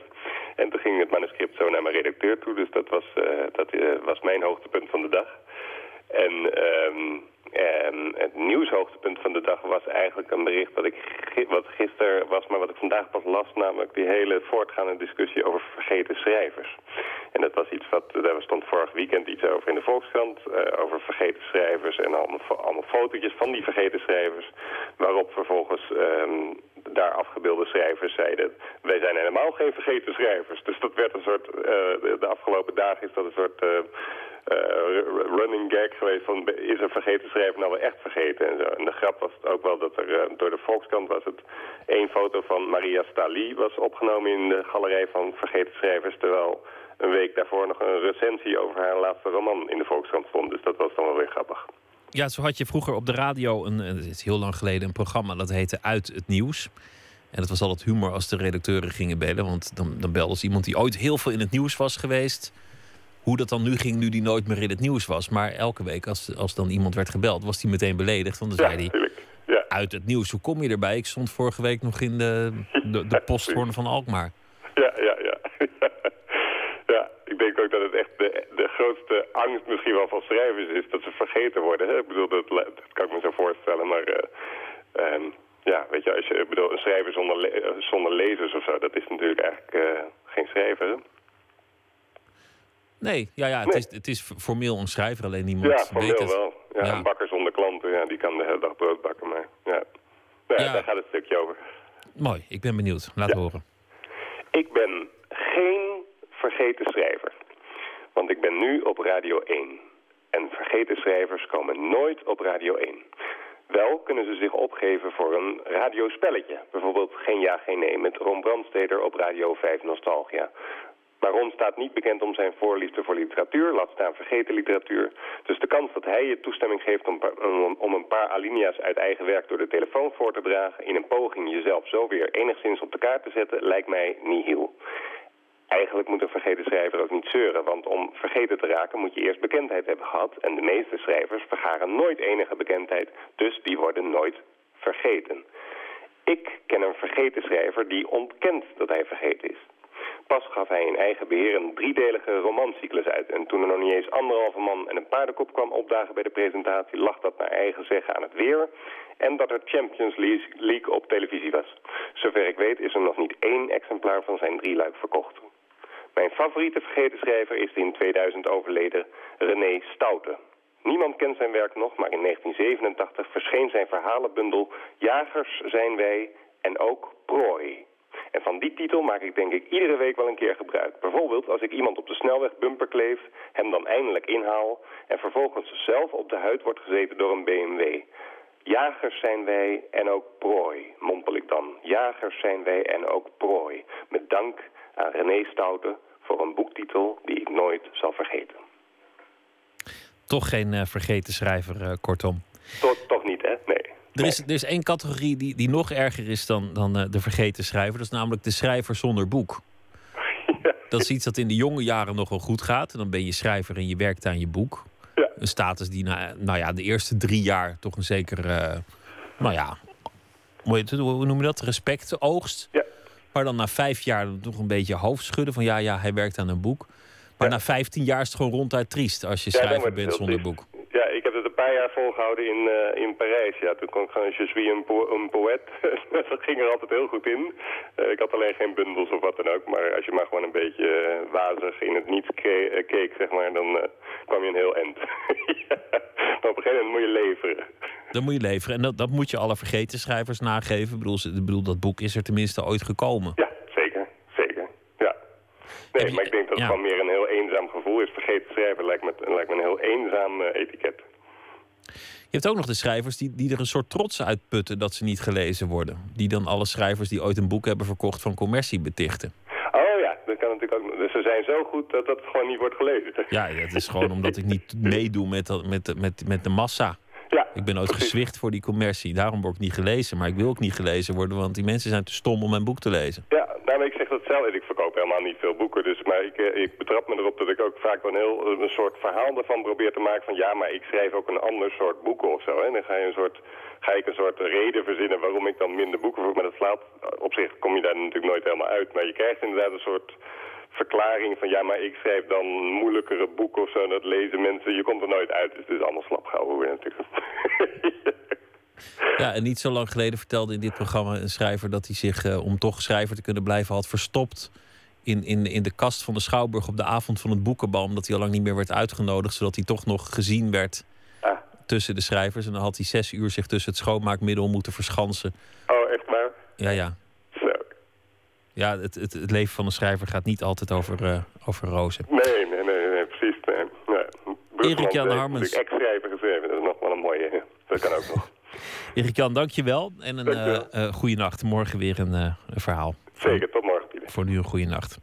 En toen ging het manuscript zo naar mijn redacteur toe. Dus dat was, dat, was mijn hoogtepunt van de dag. En um, het nieuwshoogtepunt van de dag was eigenlijk een bericht dat ik wat gisteren was, maar wat ik vandaag pas las, namelijk die hele voortgaande discussie over vergeten schrijvers. En dat was iets wat, daar stond vorig weekend iets over in de Volkskrant, uh, over vergeten schrijvers en allemaal, allemaal fotootjes van die vergeten schrijvers, waarop vervolgens um, daar afgebeelde schrijvers zeiden, wij zijn helemaal geen vergeten schrijvers. Dus dat werd een soort, uh, de, afgelopen dagen is dat een soort... Uh, running gag geweest van is een vergeten schrijver nou wel echt vergeten en zo. En de grap was ook wel dat er uh, door de Volkskrant was het één foto van Maria Stali was opgenomen in de galerij van vergeten schrijvers, terwijl een week daarvoor nog een recensie over haar laatste roman in de Volkskrant stond. Dus dat was dan wel weer grappig. Ja, zo had je vroeger op de radio, een, het is heel lang geleden, een programma dat heette Uit het Nieuws. En dat was altijd humor als de redacteuren gingen bellen. Want dan, dan belde ze iemand die ooit heel veel in het nieuws was geweest hoe dat dan nu ging, nu die nooit meer in het nieuws was. Maar elke week, als, als dan iemand werd gebeld, was hij meteen beledigd. Want dan zei hij, ja. uit het nieuws, hoe kom je erbij? Ik stond vorige week nog in de, de, de posthoorn van Alkmaar. Ja, ja, ja. ja, ik denk ook dat het echt de, de grootste angst misschien wel van schrijvers is dat ze vergeten worden. Hè? Ik bedoel, dat, dat kan ik me zo voorstellen, maar... eh, ehm, ja, weet je, als je, bedoel, een schrijver zonder, le- zonder lezers of zo, dat is natuurlijk eigenlijk eh, geen schrijver. hè? Nee, ja, ja het, Nee. Is, het is formeel een schrijver, alleen niemand Ja, weet formeel het. wel. Ja, Ja. Een bakker zonder klanten, ja, die kan de hele dag brood bakken, maar ja. Nou daar gaat het stukje over. Mooi, ik ben benieuwd. Laat horen. Ik ben geen vergeten schrijver. Want ik ben nu op Radio 1. En vergeten schrijvers komen nooit op Radio 1. Wel kunnen ze zich opgeven voor een radiospelletje. Bijvoorbeeld Geen Ja, Geen Nee met Ron Brandsteder op Radio 5 Nostalgia. Maar Ron staat niet bekend om zijn voorliefde voor literatuur, laat staan vergeten literatuur. Dus de kans dat hij je toestemming geeft om, om een paar alinea's uit eigen werk door de telefoon voor te dragen... in een poging jezelf zo weer enigszins op de kaart te zetten, lijkt mij nihil. Eigenlijk moet een vergeten schrijver ook niet zeuren, want om vergeten te raken moet je eerst bekendheid hebben gehad. En de meeste schrijvers vergaren nooit enige bekendheid, dus die worden nooit vergeten. Ik ken een vergeten schrijver die ontkent dat hij vergeten is. Pas gaf hij in eigen beheer een driedelige romancyclus uit. En toen er nog niet eens anderhalve man en een paardenkop kwam opdagen bij de presentatie... lag dat naar eigen zeggen aan het weer... en dat er Champions League op televisie was. Zover ik weet is er nog niet één exemplaar van zijn drieluik verkocht. Mijn favoriete vergeten schrijver is de in 2000 overleden René Stoute. Niemand kent zijn werk nog, maar in 1987 verscheen zijn verhalenbundel Jagers zijn wij en ook Prooi. En van die titel maak ik denk ik iedere week wel een keer gebruik. Bijvoorbeeld als ik iemand op de snelweg bumper kleef, hem dan eindelijk inhaal... en vervolgens zelf op de huid wordt gezeten door een BMW. Jagers zijn wij en ook prooi, mompel ik dan. Jagers zijn wij en ook prooi. Met dank aan René Stoute voor een boektitel die ik nooit zal vergeten. Toch geen eh, vergeten schrijver, eh, kortom. Toch, toch niet, hè? Nee. Er is, er is één categorie die, die nog erger is dan, dan eh, de vergeten schrijver. Dat is namelijk de schrijver zonder boek. Dat is iets dat in de jonge jaren nog wel goed gaat. En dan ben je schrijver en je werkt aan je boek. Ja. Een status die na, nou ja, de eerste drie jaar toch een zeker, eh, nou ja, hoe noem je dat? Respect oogst. Ja. Maar dan na vijf jaar toch een beetje hoofdschudden van ja, ja, hij werkt aan een boek. Maar na vijftien jaar is het gewoon ronduit triest als je schrijver bent zonder triest. boek. Het een paar jaar volgehouden in, eh, in Parijs. Ja, toen kon ik gewoon Je suis een, po een poète. dat ging er altijd heel goed in. Eh, ik had alleen geen bundels of wat dan ook. Maar als je maar gewoon een beetje eh, wazig in het niets ke- keek, zeg maar, dan kwam je een heel eind. ja. Maar op een gegeven moment moet je leveren. Dan moet je leveren. En dat, dat moet je alle vergeten schrijvers nageven. Ik bedoel, ik bedoel, dat boek is er tenminste ooit gekomen. Ja, zeker. Zeker. Ja. Nee, maar ik denk dat het ja. gewoon meer een heel eenzaam gevoel is. Vergeten schrijven lijkt me, lijkt me een heel eenzaam etiket. Je hebt ook nog de schrijvers die, die er een soort trots uit putten dat ze niet gelezen worden. Die dan alle schrijvers die ooit een boek hebben verkocht van commercie betichten. Oh ja, dat kan natuurlijk ook. Dus ze zijn zo goed dat dat gewoon niet wordt gelezen. Ja, het is gewoon omdat ik niet meedoe met, dat- met, met, met de massa. Ja, Ik ben ooit precies. gezwicht voor die commercie. Daarom word ik niet gelezen. Maar ik wil ook niet gelezen worden, want die mensen zijn te stom om mijn boek te lezen. Ja, ik zeg dat zelf. Ik verkoop helemaal niet veel boeken. Dus, maar ik, eh, ik betrap me erop dat ik ook vaak een, heel, een soort verhaal ervan probeer te maken. Van ja, maar ik schrijf ook een ander soort boeken of zo. Hè. Dan ga, je een soort, ga ik een soort reden verzinnen waarom ik dan minder boeken verkoop. Maar dat slaat, op zich kom je daar natuurlijk nooit helemaal uit. Maar je krijgt inderdaad een soort verklaring van ja, maar ik schrijf dan moeilijkere boeken of zo. Dat lezen mensen. Je komt er nooit uit. Dus het is allemaal slap gehouden natuurlijk. Ja, en niet zo lang geleden vertelde in dit programma een schrijver dat hij zich, eh, om toch schrijver te kunnen blijven, had verstopt in, in, in de kast van de Schouwburg op de avond van het boekenbal. Omdat hij al lang niet meer werd uitgenodigd, zodat hij toch nog gezien werd Ah. tussen de schrijvers. En dan had hij zes uur zich tussen het schoonmaakmiddel moeten verschansen. oh, echt waar? Ja, ja. Zo. Ja, het, het, het leven van een schrijver gaat niet altijd over, eh, over rozen. Nee, nee, nee, nee precies. Nee. Ja. Erik-Jan Brugman heeft Harmens. natuurlijk ex-schrijver geschreven. Dat is nog wel een mooie. Dat kan ook nog. Erik-Jan, dankjewel. En een Dankjewel. eh eh goede nacht. Morgen weer een, eh, een verhaal. Zeker, tot morgen, Pieter. Voor nu een goede nacht.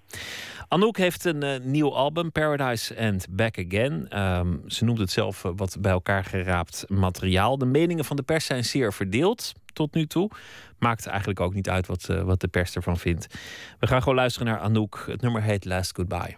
Anouk heeft een nieuw album, Paradise and Back Again. Ehm, ze noemt het zelf wat bij elkaar geraapt materiaal. De meningen van de pers zijn zeer verdeeld tot nu toe. Maakt eigenlijk ook niet uit wat, wat de pers ervan vindt. We gaan gewoon luisteren naar Anouk. Het nummer heet Last Goodbye.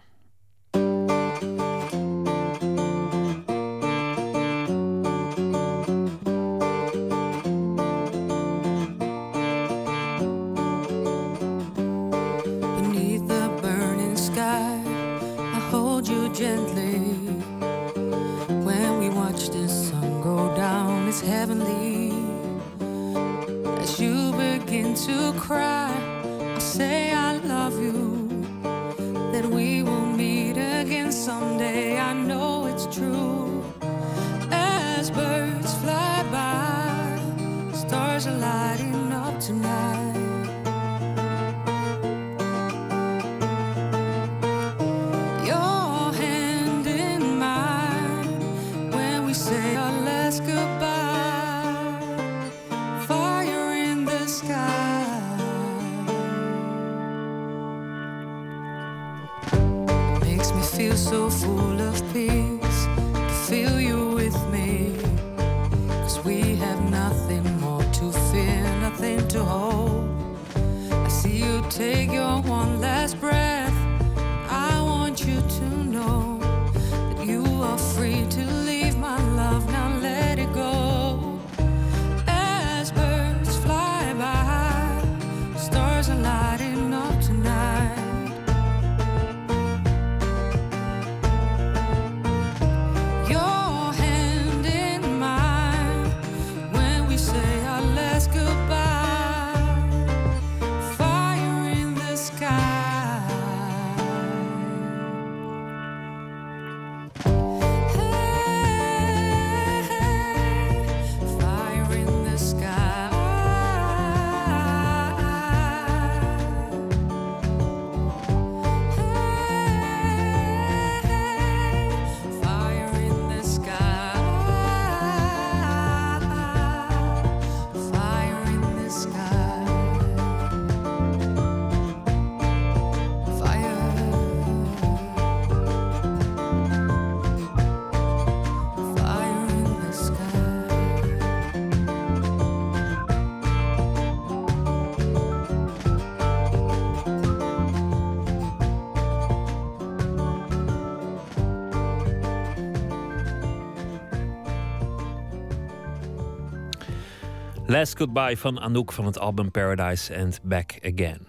Last Goodbye van Anouk van het album Paradise and Back Again.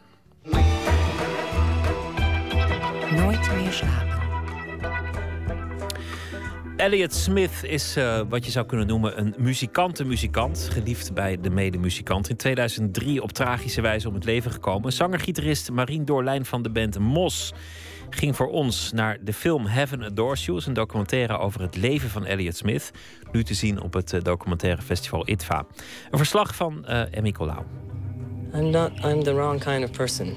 Nooit meer slapen. Elliot Smith is eh, wat je zou kunnen noemen een muzikante-muzikant. Geliefd bij de medemuzikant. In 2003 op tragische wijze om het leven gekomen. Zanger-gitarist Marien Doorlijn van de band Mos ging voor ons naar de film Heaven Adores You. is een documentaire over het leven van Elliot Smith. Nu te zien op het eh, documentaire festival ITVA. Een verslag van eh Emmy Colau. I'm not. I'm the wrong kind of person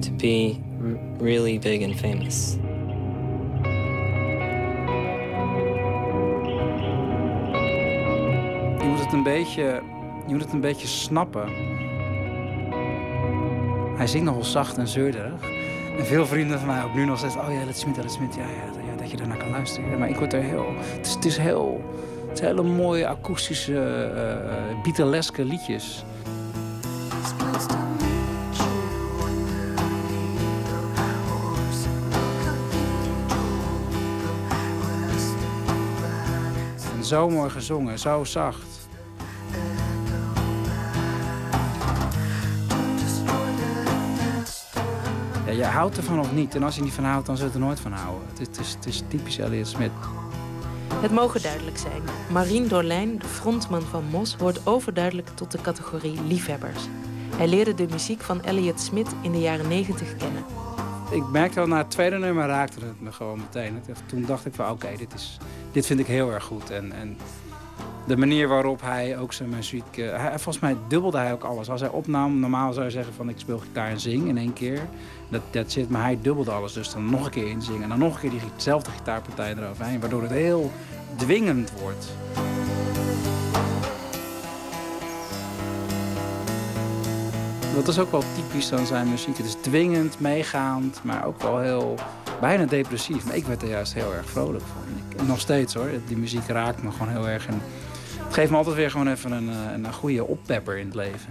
to be really big and famous. Je moet het een beetje, je moet het een beetje snappen. Hij zingt nogal zacht en zeurderig. En veel vrienden van mij ook nu nog steeds... Oh ja, dat Smit, dat Smit. Ja, ja, dat je daarnaar kan luisteren. Ja, maar ik word er heel... Het is, het is heel... Het zijn hele mooie akoestische, uh, Beatleske liedjes. En zo mooi gezongen, zo zacht. Je houdt ervan of niet. En als je niet van houdt, dan zul je er nooit van houden. Het is, het is, het is typisch Elliot Smith. Het mogen duidelijk zijn. Marien Dorlijn, de frontman van Mos, hoort overduidelijk tot de categorie liefhebbers. Hij leerde de muziek van Elliot Smith in de jaren 90 kennen. Ik merkte al na het tweede nummer raakte het me gewoon meteen. Toen dacht ik van oké, dit dit, dit vind ik heel erg goed. En, en de manier waarop hij ook zijn muziek... Uh, hij, volgens mij dubbelde hij ook alles. Als hij opnam, normaal zou je zeggen van ik speel gitaar en zing in één keer. Dat, dat zit, maar hij dubbelde alles. Dus dan nog een keer inzingen en dan nog een keer diezelfde gitaarpartij eroverheen. Waardoor het heel dwingend wordt. Dat is ook wel typisch aan zijn muziek. Het is dwingend, meegaand, maar ook wel heel bijna depressief. Maar ik werd er juist heel erg vrolijk van. En nog steeds hoor. Die muziek raakt me gewoon heel erg. En het geeft me altijd weer gewoon even een, een, een goede oppepper in het leven.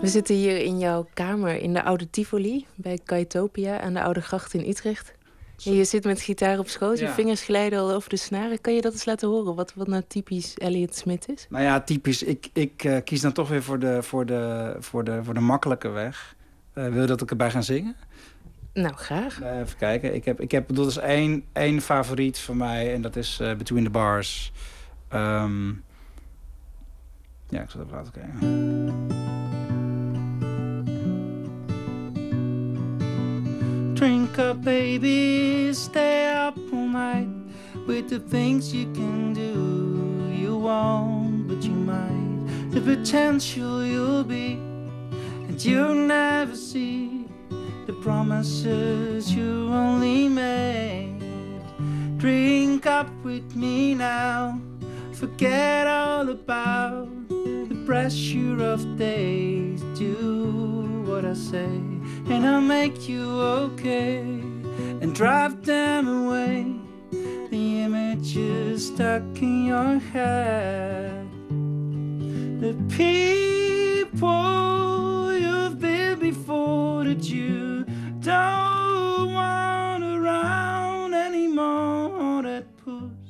We zitten hier in jouw kamer in de oude Tivoli bij Kaitopia aan de Oude Gracht in Utrecht. En je zit met gitaar op schoot, je Ja. vingers glijden al over de snaren. Kan je dat eens laten horen, wat, wat nou typisch Elliot Smith is? Nou ja, typisch. Ik, ik eh, kies dan toch weer voor de, voor de, voor de, voor de makkelijke weg. Eh, wil je dat ik erbij ga zingen? Nou, graag. Uh, even kijken. Ik heb, ik heb is één, één favoriet van mij en dat is Between the Bars. Um, ja, ik zal even laten kijken. Drink up, baby, stay up all night with the things you can do. You won't, but you might. The potential you'll be, and you'll never see the promises you only made. Drink up with me now, forget all about the pressure of days. Do what I say, and I'll make you okay, and drive them away. The images stuck in your head, the people you've been before that you don't want around anymore. That push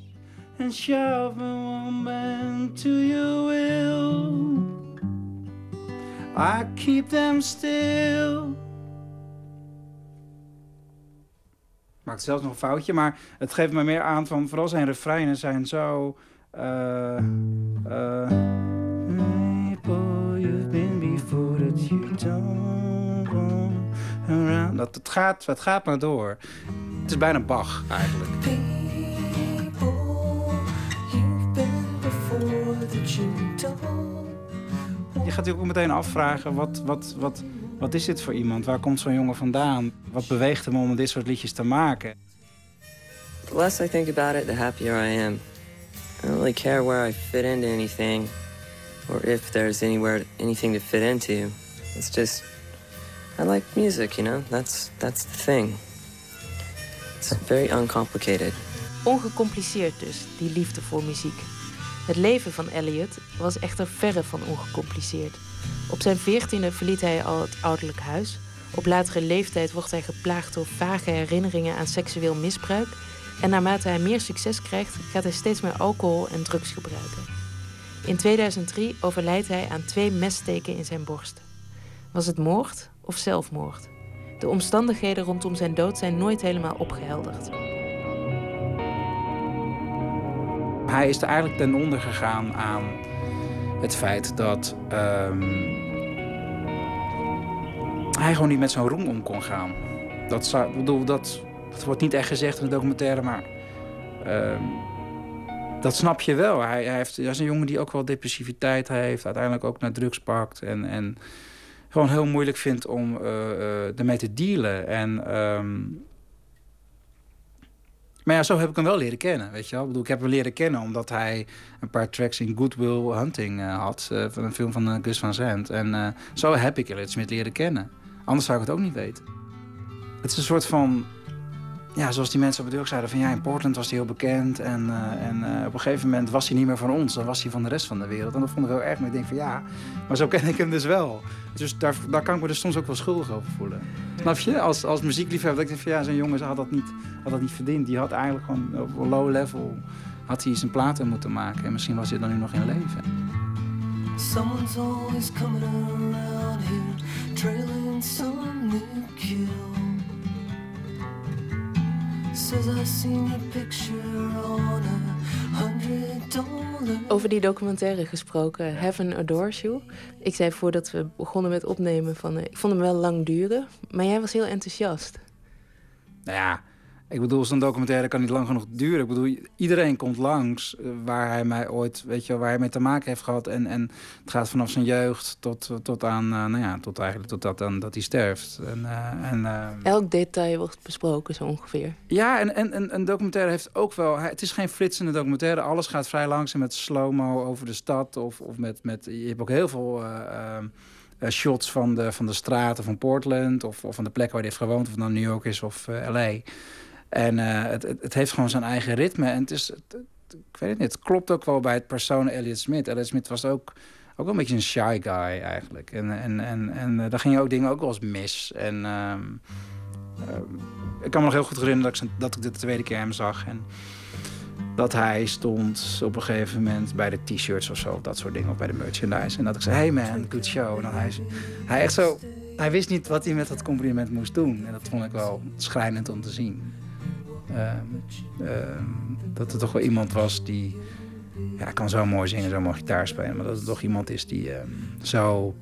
and shove and won't to your will. I keep them still. Maakt zelfs nog een foutje, maar het geeft me meer aan van vooral zijn refreinen zijn zo. Uh, uh, people you've been before that you don't want. Dat, het, gaat, het gaat maar door. Het is bijna Bach eigenlijk. Je gaat je ook meteen afvragen, wat, wat, wat, wat is dit voor iemand? Waar komt zo'n jongen vandaan? Wat beweegt hem om dit soort liedjes te maken? The less I think about it, the happier I am. I don't really care where I fit into anything, or if there's anywhere anything to fit into. It's just I like music, you know. That's that's the thing. It's very uncomplicated. Ongecompliceerd dus, die liefde voor muziek. Het leven van Elliot was echter verre van ongecompliceerd. Op zijn veertiende verliet hij al het ouderlijk huis. Op latere leeftijd wordt hij geplaagd door vage herinneringen aan seksueel misbruik. En naarmate hij meer succes krijgt, gaat hij steeds meer alcohol en drugs gebruiken. In 2003 overlijdt hij aan twee messteken in zijn borst. Was het moord of zelfmoord? De omstandigheden rondom zijn dood zijn nooit helemaal opgehelderd. Hij is er eigenlijk ten onder gegaan aan het feit dat um, hij gewoon niet met zo'n roem om kon gaan. Dat, zou, bedoel, dat, dat wordt niet echt gezegd in de documentaire, maar um, dat snap je wel. Hij, hij, heeft, hij is een jongen die ook wel depressiviteit heeft, uiteindelijk ook naar drugs pakt en, en gewoon heel moeilijk vindt om uh, uh, ermee te dealen. En um, maar ja, zo heb ik hem wel leren kennen, weet je wel. Ik, heb hem leren kennen omdat hij een paar tracks in Goodwill Hunting uh, had. Uh, van een film van uh, Gus van Sant. En zo heb ik Elliot Smith leren kennen. Anders zou ik het ook niet weten. Het is een soort van... Ja, zoals die mensen op het ook zeiden. Van ja, in Portland was hij heel bekend. En, en op een gegeven moment was hij niet meer van ons. Dan was hij van de rest van de wereld. En dat vond ik heel erg. Maar ik denk van ja, maar zo ken ik hem dus wel. Dus daar, daar kan ik me dus soms ook wel schuldig over voelen. Snap je? Als, als muziekliefhebber. Dat ik van ja, zo'n jongen had dat niet had dat niet verdiend. Die had eigenlijk gewoon op low level had hij zijn platen moeten maken. En misschien was hij dan nu nog in leven. Someone's always coming around here, trailing some new kill. Says I seen your picture on a hundred dollar. Over die documentaire gesproken, Heaven Adores You. Ik zei voordat we begonnen met opnemen van, uh, ik vond hem wel lang duren, maar jij was heel enthousiast. Nou ja, ik bedoel, zo'n documentaire kan niet lang genoeg duren. Ik bedoel, iedereen komt langs uh, waar hij mij ooit, weet je, waar hij mee te maken heeft gehad. En, en het gaat vanaf zijn jeugd tot, tot aan, uh, nou ja, tot eigenlijk tot dat, aan, dat hij sterft. En, uh, en, Elk detail wordt besproken, zo ongeveer. Ja, en, en, en een documentaire heeft ook wel. Het is geen flitsende documentaire. Alles gaat vrij langzaam met slow-mo over de stad. Of, of met, met. Je hebt ook heel veel. Uh, shots van de, van de straten van Portland of, of van de plek waar hij heeft gewoond, of het nou New York is of LA. En uh, het, het, heeft gewoon zijn eigen ritme. En het is, ik weet het niet, het klopt ook wel bij het persoon Elliot Smith. Elliot Smith was ook, ook wel een beetje een shy guy eigenlijk. En, en, en, en uh, daar gingen ook dingen ook wel eens mis. En uh, ik kan me nog heel goed herinneren dat ik, dat ik de tweede keer hem zag. En dat hij stond op een gegeven moment bij de t-shirts of zo, dat soort dingen, of bij de merchandise. En dat ik zei, hey man, good show. En dan hij, hij echt zo hij wist niet wat hij met dat compliment moest doen. En dat vond ik wel schrijnend om te zien. Ehm, ehm, dat er toch wel iemand was die... Ja, kan zo mooi zingen, zo mooi gitaar spelen. Maar dat er toch iemand is die ehm, zo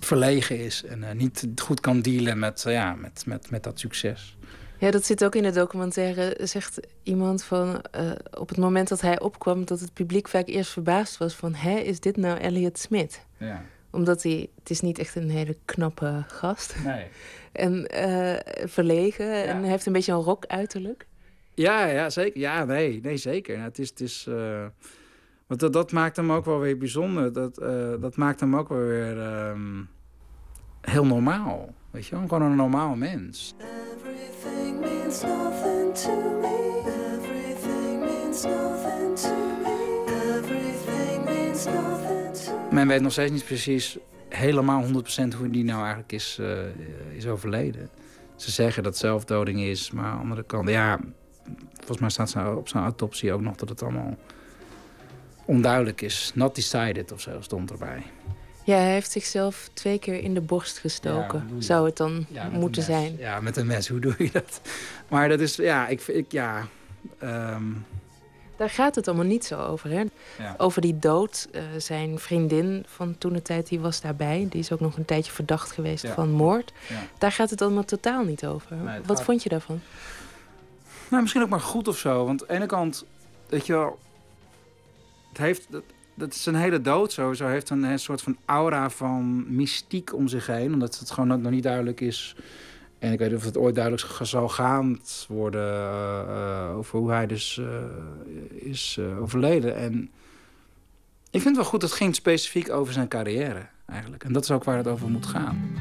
verlegen is. En eh, niet goed kan dealen met, eh, ja, met, met, met dat succes. Ja, dat zit ook in de documentaire. Zegt iemand van eh, op het moment dat hij opkwam, dat het publiek vaak eerst verbaasd was van: hè, is dit nou Elliot Smith? Ja. Omdat hij, het is niet echt een hele knappe gast. Nee. En eh, verlegen. En heeft een beetje een rock uiterlijk. Ja, ja, zeker. Ja, nee, nee zeker. Nou, het is, het is, eh, want dat, dat maakt hem ook wel weer bijzonder. Dat, eh, dat maakt hem ook wel weer ehm, heel normaal. Weet je wel? Gewoon een normaal mens. Everything means nothing to me. Everything means nothing to me. Everything means nothing to me. Men weet nog steeds niet precies helemaal 100% hoe die nou eigenlijk is, eh, is overleden. Ze zeggen dat zelfdoding is, maar aan de andere kant, ja, volgens mij staat zo op zijn autopsie ook nog dat het allemaal onduidelijk is. Not decided of zo stond erbij. Ja, hij heeft zichzelf twee keer in de borst gestoken. Zou het dan Ja, moeten zijn? Ja, met een mes, hoe doe je dat? Maar dat is, ja, ik, ik ja. ehm, Daar gaat het allemaal niet zo over. Hè? Ja. Over die dood. eh, zijn vriendin van toen de tijd, die was daarbij. Die is ook nog een tijdje verdacht geweest Ja. van moord. Ja. Daar gaat het allemaal totaal niet over. Nee, Wat gaat- vond je daarvan? Nou, misschien ook maar goed of zo. Want aan de ene kant, weet je wel... Het heeft... Dat, dat is een hele dood sowieso. heeft een, een soort van aura van mystiek om zich heen. Omdat het gewoon nog niet duidelijk is. En ik weet niet of het ooit duidelijk zal gaan worden... eh, eh, over hoe hij dus eh, is overleden. En ik vind het wel goed, het ging specifiek over zijn carrière eigenlijk. En dat is ook waar het over moet gaan.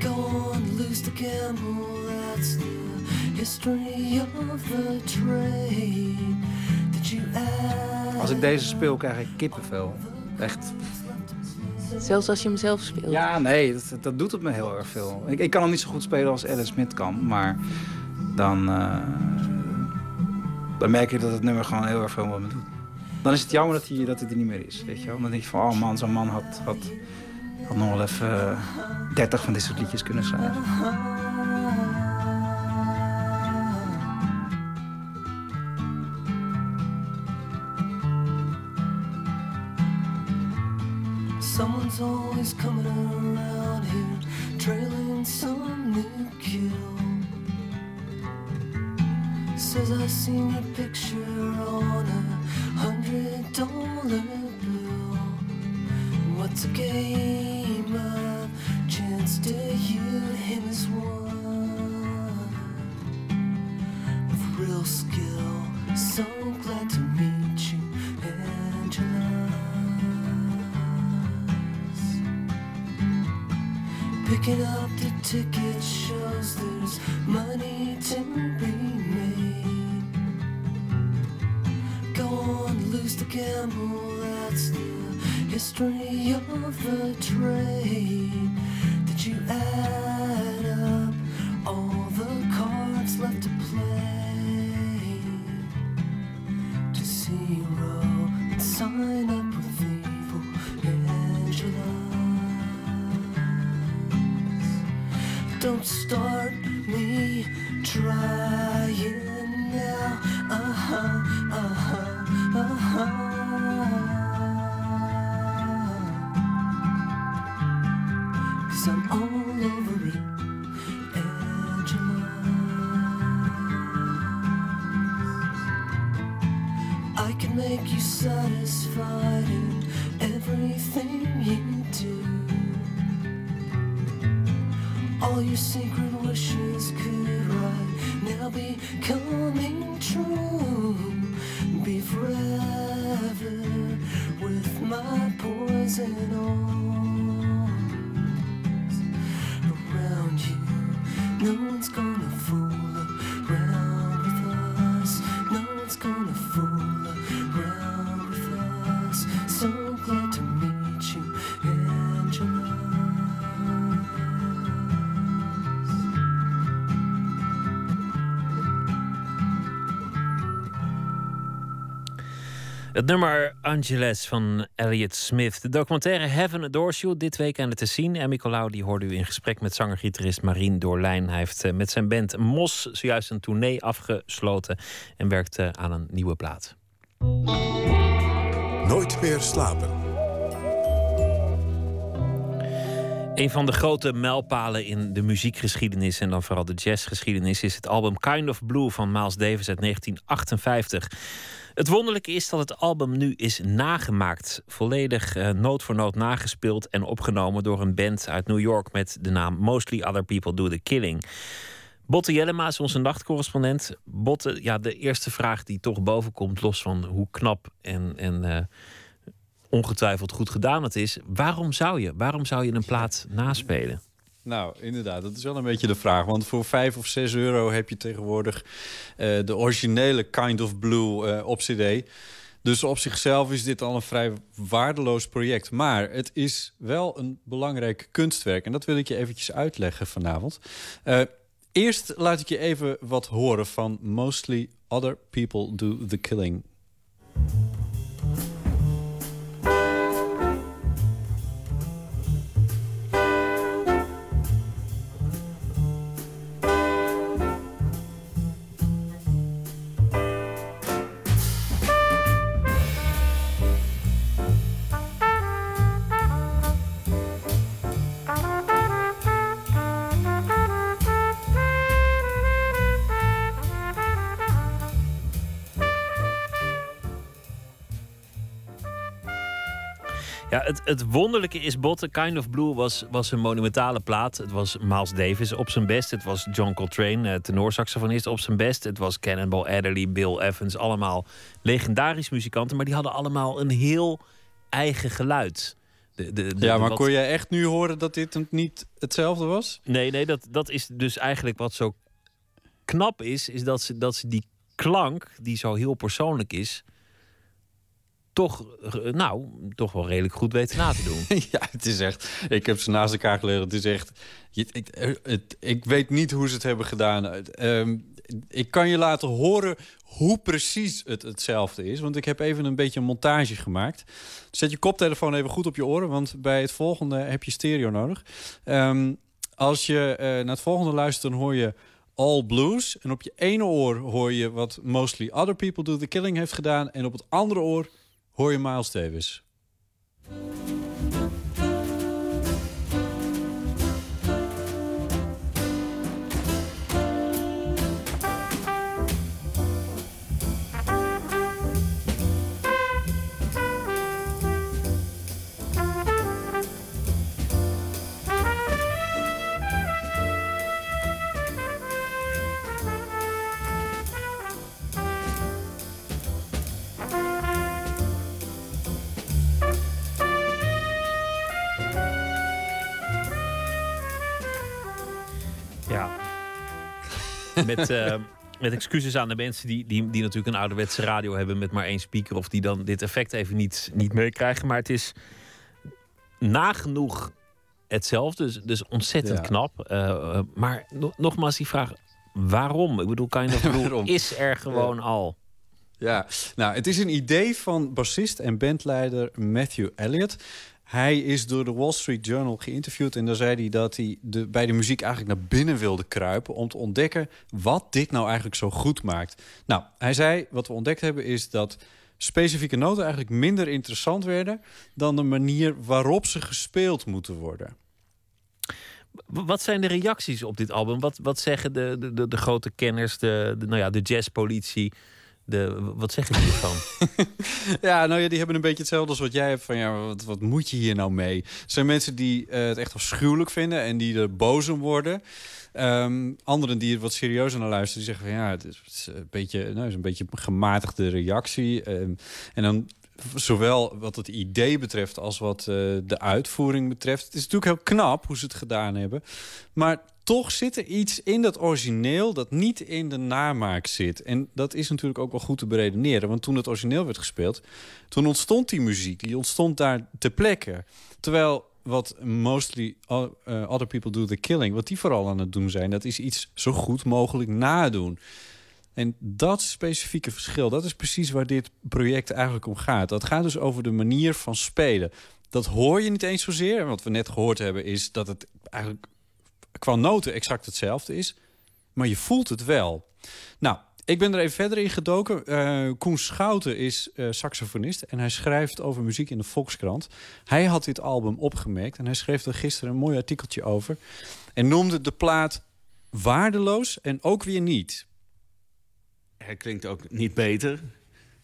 Go on, lose the gamble. That's the history of the trade. Did you add? Als ik deze speel, krijg ik kippenvel. Echt Zelfs als je hem zelf speelt. Ja, nee, dat, dat doet het me heel erg veel. Ik, ik kan hem niet zo goed spelen als Alan Smith kan, maar dan, eh, dan merk je dat het nummer gewoon heel erg veel met me doet. Dan is het jammer dat hij, dat hij er niet meer is, weet je wel. Dan denk je van, oh man, zo'n man had, had, nog wel even eh, 30 van dit soort liedjes kunnen schrijven. Always coming around here, trailing some new kill. Says I seen your picture on a hundred dollar bill. What's a game of chance to you? Him as one with real skill. So glad to meet Picking up the ticket shows there's money to be made. Go on, lose the gamble, that's the history of the trade. Did you add up all Het nummer Angeles van Elliot Smith. De documentaire Heaven Adores You dit week aan het te zien. En Nicolaou die hoorde u in gesprek met zanger-gitarist Marien Doorlijn. Hij heeft eh, met zijn band Mos zojuist een tournee afgesloten en werkt aan een nieuwe plaat. Nooit meer slapen. Een van de grote mijlpalen in de muziekgeschiedenis en dan vooral de jazzgeschiedenis is het album Kind of Blue van Miles Davis uit 1958. Het wonderlijke is dat het album nu is nagemaakt. Volledig uh, noot voor noot nagespeeld en opgenomen door een band uit New York met de naam Mostly Other People Do the Killing. Botte Jellema is onze nachtcorrespondent. Botte, ja, de eerste vraag die toch boven komt, los van hoe knap en, en uh, ongetwijfeld goed gedaan het is. Waarom zou je? Waarom zou je een plaat naspelen? Nou, inderdaad, dat is wel een beetje de vraag. Want voor 5 of 6 euro heb je tegenwoordig uh, de originele Kind of Blue uh, op CD. Dus op zichzelf is dit al een vrij waardeloos project. Maar het is wel een belangrijk kunstwerk. En dat wil ik je eventjes uitleggen vanavond. Uh, eerst laat ik je even wat horen van Mostly Other People Do the Killing. Het, het wonderlijke is Bot, Kind of Blue was, was een monumentale plaat. Het was Miles Davis op zijn best. Het was John Coltrane, eh, tenorsaxofonist, op zijn best. Het was Cannonball Adderley, Bill Evans. Allemaal legendarisch muzikanten. Maar die hadden allemaal een heel eigen geluid. De, de, de, ja, maar wat... kon jij echt nu horen dat dit niet hetzelfde was? Nee, nee dat, dat is dus eigenlijk wat zo knap is. Is dat ze, dat ze die klank, die zo heel persoonlijk is toch, nou, toch wel redelijk goed weten na te doen. ja, het is echt. Ik heb ze naast elkaar gelegd. Het is echt. Ik, het, ik weet niet hoe ze het hebben gedaan. Um, ik kan je laten horen hoe precies het hetzelfde is. Want ik heb even een beetje een montage gemaakt. Zet je koptelefoon even goed op je oren, want bij het volgende heb je stereo nodig. Um, als je naar het volgende luistert, dan hoor je All Blues. En op je ene oor hoor je wat Mostly Other People Do The Killing heeft gedaan. En op het andere oor hoor je Miles Davis. Met, uh, met excuses aan de mensen die, die, die natuurlijk een ouderwetse radio hebben met maar één speaker. Of die dan dit effect even niet, niet meekrijgen. Maar het is nagenoeg hetzelfde. Dus, dus ontzettend Ja. knap. Uh, maar no- nogmaals die vraag. Waarom? Ik bedoel, Kind of Blue Waarom? is er gewoon al. Ja, nou, het is een idee van bassist en bandleider Matthew Elliott. Hij is door de Wall Street Journal geïnterviewd en daar zei hij dat hij de, bij de muziek eigenlijk naar binnen wilde kruipen om te ontdekken wat dit nou eigenlijk zo goed maakt. Nou, hij zei wat we ontdekt hebben is dat specifieke noten eigenlijk minder interessant werden dan de manier waarop ze gespeeld moeten worden. Wat zijn de reacties op dit album? Wat, wat zeggen de, de, de, grote kenners, de, nou ja, de jazzpolitie? De, wat zeggen die ervan? Ja, nou ja, die hebben een beetje hetzelfde als wat jij hebt. Van ja, wat, wat moet je hier nou mee? Er zijn mensen die eh, het echt afschuwelijk vinden en die er boos om worden. Ehm, anderen die er wat serieuzer naar luisteren, die zeggen van ja, het is, een beetje, nou, is een beetje een gematigde reactie. Ehm, en dan zowel wat het idee betreft als wat eh, de uitvoering betreft. Het is natuurlijk heel knap hoe ze het gedaan hebben. Maar toch zit er iets in dat origineel dat niet in de namaak zit. En dat is natuurlijk ook wel goed te beredeneren. Want toen het origineel werd gespeeld, toen ontstond die muziek. Die ontstond daar ter plekke. Terwijl wat mostly uh, other people do the killing, wat die vooral aan het doen zijn, dat is iets zo goed mogelijk nadoen. En dat specifieke verschil, dat is precies waar dit project eigenlijk om gaat. Dat gaat dus over de manier van spelen. Dat hoor je niet eens zozeer. En Wat we net gehoord hebben is dat het eigenlijk qua noten exact hetzelfde is. Maar je voelt het wel. Nou, ik ben er even verder in gedoken. Eh, Koen Schouten is eh, saxofonist en hij schrijft over muziek in de Volkskrant. Hij had dit album opgemerkt en hij schreef er gisteren een mooi artikeltje over. En noemde de plaat waardeloos en ook weer niet. Hij klinkt ook niet beter,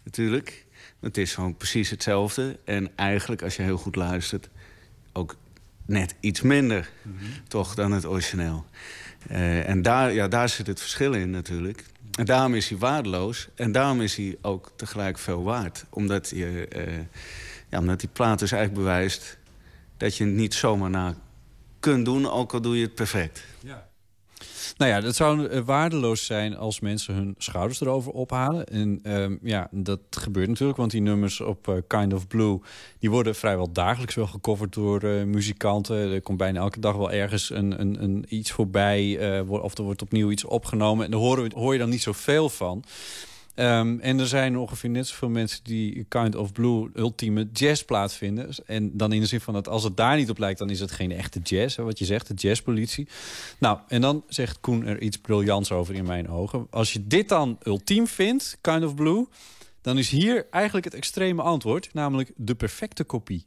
natuurlijk. Het is gewoon precies hetzelfde. En eigenlijk, als je heel goed luistert, ook net iets minder, toch, dan het origineel. Eh, en daar, ja, daar zit het verschil in natuurlijk. En daarom is hij waardeloos. En daarom is hij ook tegelijk veel waard. Omdat, je, eh, ja, omdat die plaat dus eigenlijk bewijst... dat je het niet zomaar na kunt doen, ook al doe je het perfect. Nou ja, dat zou eh, waardeloos zijn als mensen hun schouders erover ophalen. En ehm, ja, dat gebeurt natuurlijk, want die nummers op eh, Kind of Blue... die worden vrijwel dagelijks wel gecoverd door eh, muzikanten. Er komt bijna elke dag wel ergens een, een, een iets voorbij... of er wordt opnieuw iets opgenomen. En daar we- hoor je dan niet zoveel van... Ehm, en er zijn ongeveer net zoveel mensen die Kind of Blue ultieme jazzplaat vinden. En dan in de zin van dat als het daar niet op lijkt, dan is het geen echte jazz. Hè, wat je zegt, de jazzpolitie. Nou, en dan zegt Koen er iets briljants over in mijn ogen. Als je dit dan ultiem vindt, Kind of Blue, dan is hier eigenlijk het extreme antwoord, namelijk de perfecte kopie.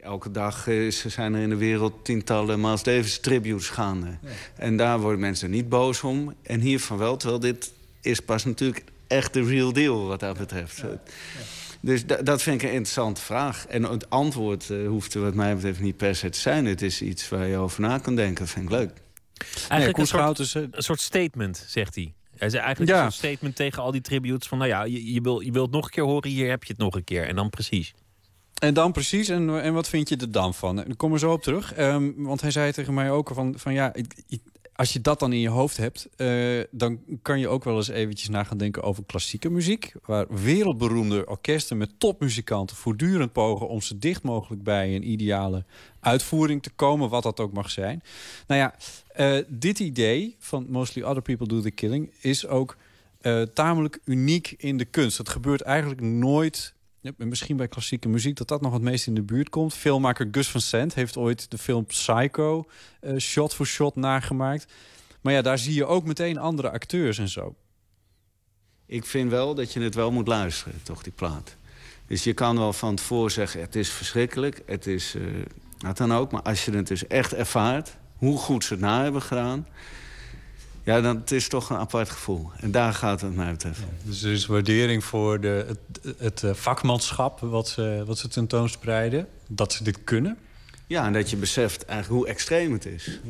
Elke dag eh, is- zijn er in de wereld tientallen Miles Davis tributes gaande. En daar worden mensen niet boos om. En hiervan wel, terwijl dit is pas natuurlijk echt de real deal wat dat betreft. Dus da- dat vind ik een interessante vraag. En het antwoord eh, hoeft er wat mij betreft niet per se te zijn. Het is iets waar je over na kan denken. Dat vind ik leuk. Eigenlijk Koen een, soort, Schouters, eh, een soort statement, zegt hij. Hij zei eigenlijk Ja. een soort statement tegen al die tributes. Van nou ja, je, je, wil, je wilt het nog een keer horen, hier heb je het nog een keer. En dan precies. En dan precies, en, en wat vind je er dan van? Ik kom er zo op terug. Ehm, want hij zei tegen mij ook van, van ja, ik- ik- als je dat dan in je hoofd hebt, eh, dan kan je ook wel eens eventjes na gaan denken over klassieke muziek. Waar wereldberoemde orkesten met topmuzikanten voortdurend pogen om zo dicht mogelijk bij een ideale uitvoering te komen, wat dat ook mag zijn. Nou ja, eh, dit idee van Mostly Other People Do the Killing is ook eh, tamelijk uniek in de kunst. Dat gebeurt eigenlijk nooit. Misschien bij klassieke muziek dat dat nog het meest in de buurt komt. Filmmaker Gus Van Sant heeft ooit de film Psycho eh, shot voor shot nagemaakt. Maar ja, daar zie je ook meteen andere acteurs en zo. Ik vind wel dat je het wel moet luisteren, toch, die plaat. Dus je kan wel van tevoren zeggen, het is verschrikkelijk. Het is, wat dan ook. Maar als je het dus echt ervaart, hoe goed ze het na hebben gedaan... ja, dan het is toch een apart gevoel. En daar gaat het mij betreft. Dus er is waardering voor de, het, het eh, vakmanschap wat ze, wat ze tentoonspreiden. Dat ze dit kunnen. Ja, en dat je beseft eigenlijk hoe extreem het is.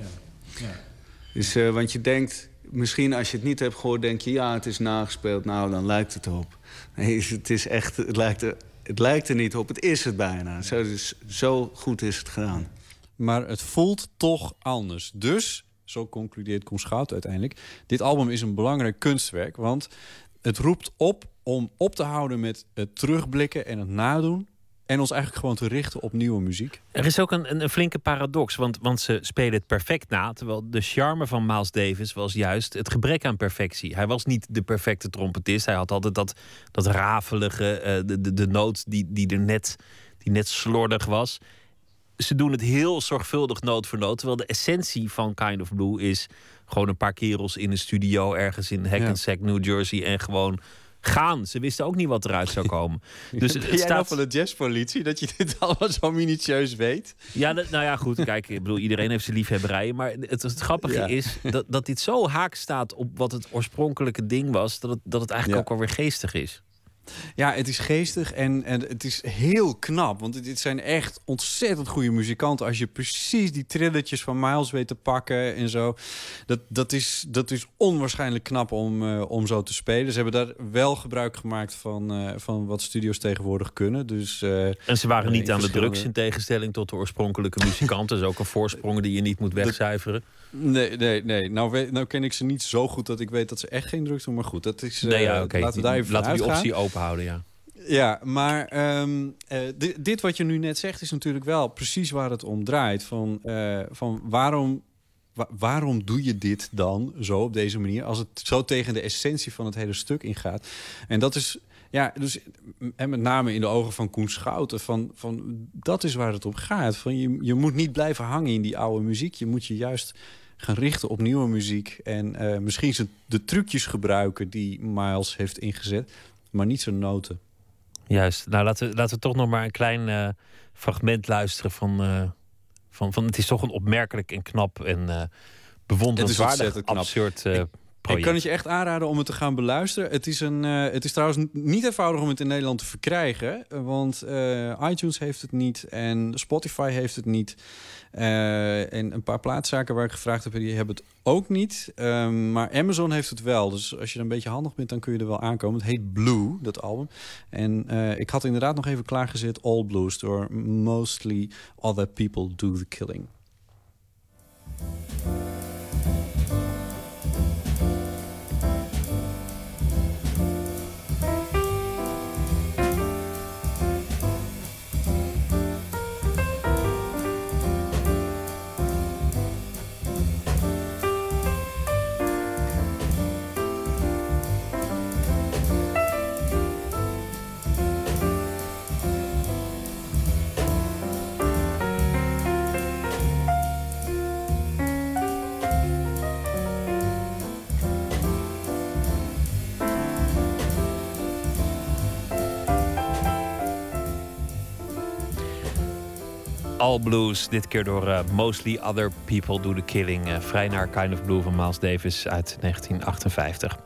Dus, eh, want je denkt, misschien als je het niet hebt gehoord... denk je, ja, het is nagespeeld, nou, dan lijkt het erop. Nee, het is echt, het lijkt er, het lijkt er niet op, het is het bijna. Zo, dus, zo goed is het gedaan. Maar het voelt toch anders. Dus, zo concludeert Koen Schout uiteindelijk... dit album is een belangrijk kunstwerk. Want het roept op om op te houden met het terugblikken en het nadoen... en ons eigenlijk gewoon te richten op nieuwe muziek. Er is ook een, een, flinke paradox, want, want ze spelen het perfect na. Terwijl de charme van Miles Davis was juist het gebrek aan perfectie. Hij was niet de perfecte trompetist. Hij had altijd dat, dat rafelige, eh, de, de, de noot die, die er net, die net slordig was. Ze doen het heel zorgvuldig noot voor noot. Terwijl de essentie van Kind of Blue is gewoon een paar kerels in een studio ergens in Hackensack, New Jersey. En gewoon gaan. Ze wisten ook niet wat eruit zou komen. Dus het jij nou staat van de jazzpolitie dat je dit allemaal zo minutieus weet? ja, nou ja, goed. Kijk, ik bedoel, iedereen heeft zijn liefhebberijen. Maar het, het grappige Ja. is dat, dat dit zo haak staat op wat het oorspronkelijke ding was. Dat het, dat het eigenlijk Ja. ook alweer geestig is. Ja, het is geestig en, en het is heel knap. Want dit zijn echt ontzettend goede muzikanten. Als je precies die trilletjes van Miles weet te pakken en zo. Dat, dat, is, dat is onwaarschijnlijk knap om, eh, om zo te spelen. Ze hebben daar wel gebruik gemaakt van, eh, van wat studio's tegenwoordig kunnen. Dus, eh, En ze waren niet aan de drugs in tegenstelling tot de oorspronkelijke muzikanten. Dat is ook een voorsprong die je niet moet wegcijferen. Nee, nee, nee. Nou, weet, nou ken ik ze niet zo goed dat ik weet dat ze echt geen drugs doen. Maar goed, dat is. nee, ja. Laten we daar even Laten we die optie open houden, ja. Ja, maar ehm, eh, dit, dit wat je nu net zegt is natuurlijk wel precies waar het om draait. Van, eh, van waarom, wa- waarom doe je dit dan zo op deze manier... als het zo tegen de essentie van het hele stuk ingaat? En dat is... Ja, dus en met name in de ogen van Koen Schouten... Van, van, dat is waar het om gaat. Van je, je moet niet blijven hangen in die oude muziek. Je moet je juist gaan richten op nieuwe muziek. En eh, misschien zijn de trucjes gebruiken die Miles heeft ingezet... maar niet zijn noten. Juist. Nou, laten we, laten we toch nog maar een klein eh, fragment luisteren van, eh, van, van... Het is toch een opmerkelijk en knap en bewonderenswaardig absurd Ik project. kan het je echt aanraden om het te gaan beluisteren. Het is, een, eh, het is trouwens niet eenvoudig om het in Nederland te verkrijgen. Want eh, iTunes heeft het niet en Spotify heeft het niet. Eh, en een paar plaatszaken waar ik gevraagd heb, die hebben het ook niet. Ehm, maar Amazon heeft het wel. Dus als je een beetje handig bent, dan kun je er wel aankomen. Het heet Blue, dat album. En ik had inderdaad nog even klaargezet All Blues... door Mostly Other People Do The Killing. All Blues, dit keer door eh, Mostly Other People Do The Killing. eh, vrij naar Kind of Blue van Miles Davis uit 1958.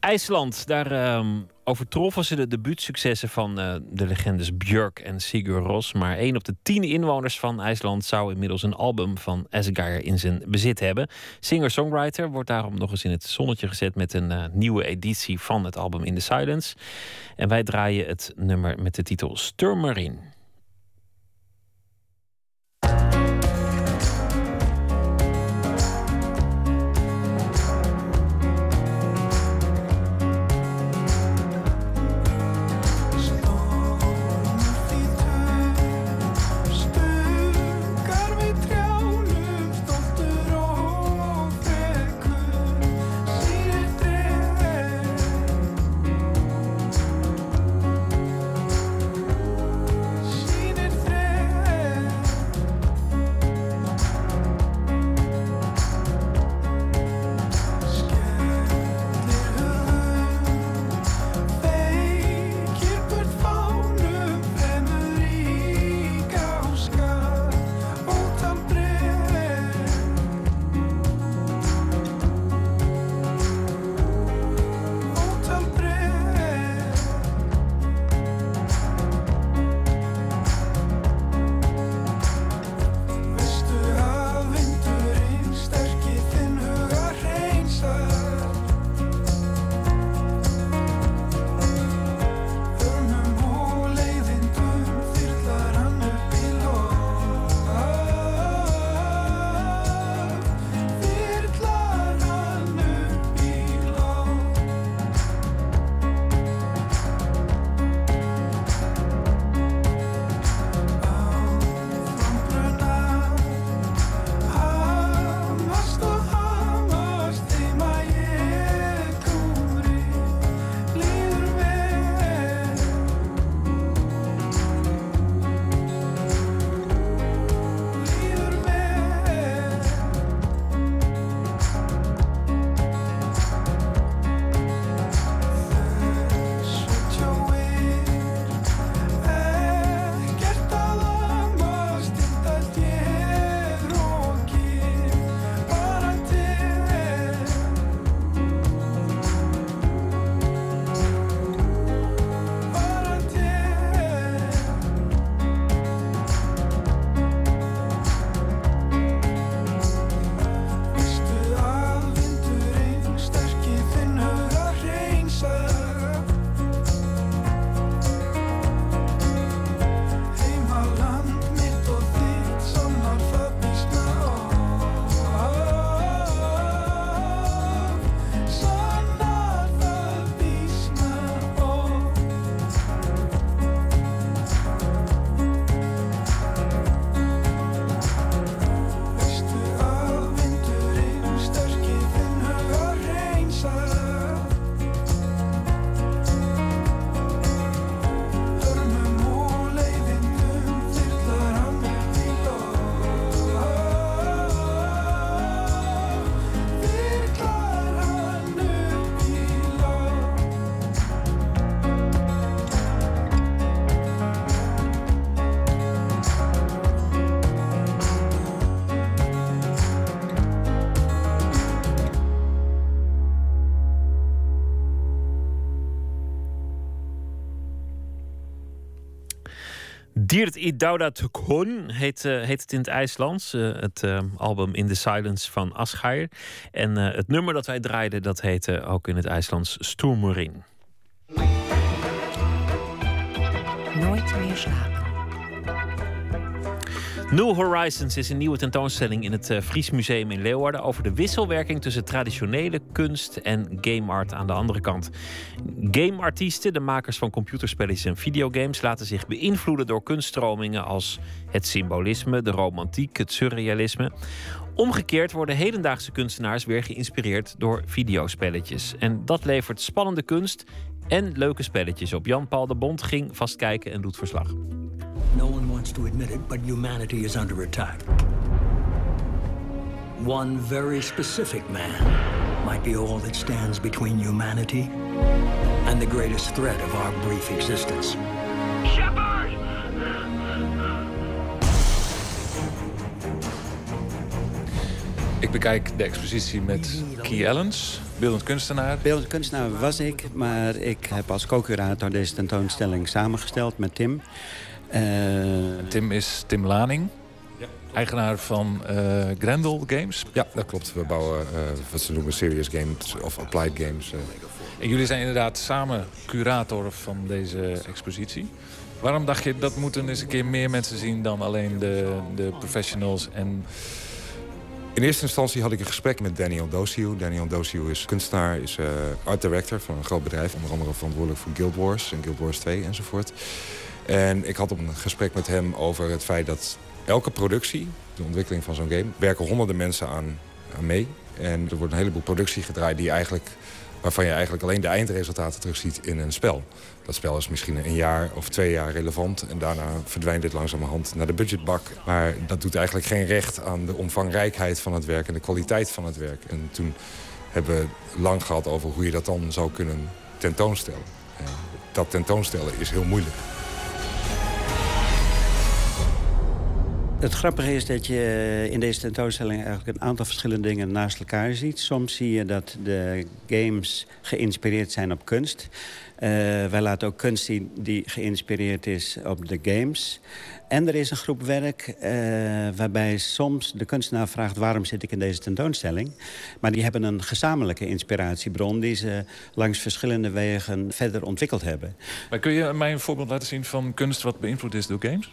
IJsland, daar ehm, overtroffen ze de debuutsuccessen van eh, de legendes Björk en Sigur Ros. Maar één op de tien inwoners van IJsland zou inmiddels een album van Asgard in zijn bezit hebben. Singer-songwriter wordt daarom nog eens in het zonnetje gezet met een nieuwe editie van het album In The Silence. En wij draaien het nummer met de titel Sturmarine. Diert i Dauda heet, eh, heet het in het IJslands. Eh, het eh, album In the Silence van Asgeir. En het nummer dat wij draaiden, dat heette ook in het IJslands Stoermurin. New Horizons is een nieuwe tentoonstelling in het eh, Fries Museum in Leeuwarden over de wisselwerking tussen traditionele kunst en game art aan de andere kant. Gameartiesten, de makers van computerspelletjes en videogames, laten zich beïnvloeden door kunststromingen als het symbolisme, de romantiek, het surrealisme. Omgekeerd worden hedendaagse kunstenaars weer geïnspireerd door videospelletjes. En dat levert spannende kunst en leuke spelletjes op. Jan-Paul de Bond ging vast kijken en doet verslag. No one wants to admit it, but humanity is under attack. One very specific man might be all that stands between humanity and the greatest threat of our brief existence. Shepard! Ik bekijk de expositie met Key Ellens, beeldend kunstenaar. Beeldend kunstenaar was ik, maar ik heb als co-curator deze tentoonstelling samengesteld met Tim. Eh, Tim is Tim Laning, eigenaar van eh, Grendel Games. Ja, dat klopt. We bouwen eh, wat ze noemen serious games of applied games. En jullie zijn inderdaad samen curator van deze expositie. Waarom dacht je dat moeten eens een keer meer mensen zien dan alleen de, de professionals en In eerste instantie had ik een gesprek met Daniel Dosiu. Daniel Dosiu is kunstenaar, is eh, art director van een groot bedrijf. Onder andere verantwoordelijk voor Guild Wars en Guild Wars 2 enzovoort. En ik had een gesprek met hem over het feit dat elke productie, de ontwikkeling van zo'n game, werken honderden mensen aan, mee. En er wordt een heleboel productie gedraaid die eigenlijk, waarvan je eigenlijk alleen de eindresultaten terugziet in een spel. Dat spel is misschien een jaar of twee jaar relevant en daarna verdwijnt dit langzamerhand naar de budgetbak. Maar dat doet eigenlijk geen recht aan de omvangrijkheid van het werk en de kwaliteit van het werk. En toen hebben we lang gehad over hoe je dat dan zou kunnen tentoonstellen. En dat tentoonstellen is heel moeilijk. Het grappige is dat je in deze tentoonstelling eigenlijk een aantal verschillende dingen naast elkaar ziet. Soms zie je dat de games geïnspireerd zijn op kunst. Eh, wij laten ook kunst zien die geïnspireerd is op de games. En er is een groep werk eh, waarbij soms de kunstenaar vraagt... waarom zit ik in deze tentoonstelling? Maar die hebben een gezamenlijke inspiratiebron... die ze langs verschillende wegen verder ontwikkeld hebben. Kun je mij een voorbeeld laten zien van kunst wat beïnvloed is door games?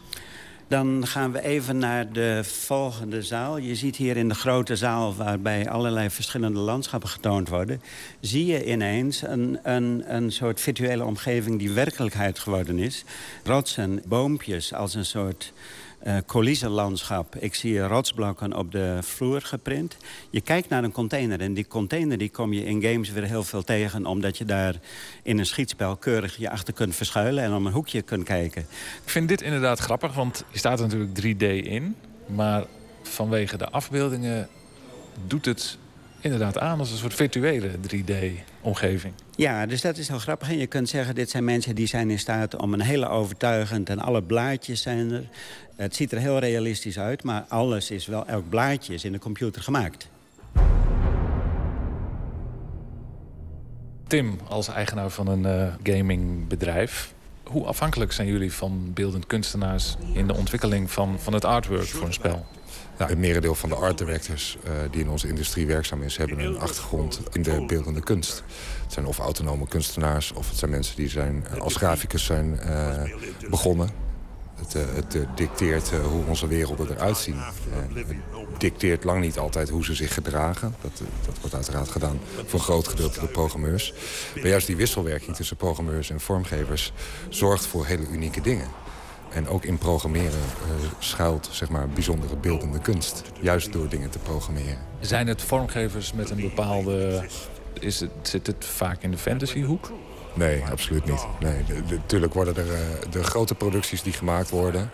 Dan gaan we even naar de volgende zaal. Je ziet hier in de grote zaal, waarbij allerlei verschillende landschappen getoond worden... zie je ineens een, een, een soort virtuele omgeving die werkelijkheid geworden is. Rotsen, boompjes als een soort eh coulissenlandschap. Ik zie rotsblokken op de vloer geprint. Je kijkt naar een container en die container die kom je in games weer heel veel tegen... omdat je daar in een schietspel keurig je achter kunt verschuilen... en om een hoekje kunt kijken. Ik vind dit inderdaad grappig, want je staat er natuurlijk 3D in. Maar vanwege de afbeeldingen doet het inderdaad aan als een soort virtuele 3D-omgeving. Ja, dus dat is heel grappig. En je kunt zeggen, dit zijn mensen die zijn in staat om een hele overtuigend... en alle blaadjes zijn er. Het ziet er heel realistisch uit, maar alles is wel... elk blaadje is in de computer gemaakt. Tim, als eigenaar van een eh, gamingbedrijf... hoe afhankelijk zijn jullie van beeldend kunstenaars... in de ontwikkeling van, van het artwork voor een spel? Ja, het merendeel van de art directors eh, die in onze industrie werkzaam is... hebben een achtergrond in de beeldende kunst. Het zijn of autonome kunstenaars... of het zijn mensen die zijn, eh, als graficus zijn eh, begonnen. Het, het dicteert hoe onze werelden eruit zien. En het dicteert lang niet altijd hoe ze zich gedragen. Dat, dat wordt uiteraard gedaan voor groot gedeelte door programmeurs. Maar juist die wisselwerking tussen programmeurs en vormgevers... zorgt voor hele unieke dingen. En ook in programmeren eh, schuilt zeg maar, bijzondere beeldende kunst. Juist door dingen te programmeren. Zijn het vormgevers met een bepaalde... Is het, zit het vaak in de fantasyhoek? Nee, absoluut niet. Nee, Natuurlijk worden er eh, de grote producties die gemaakt worden...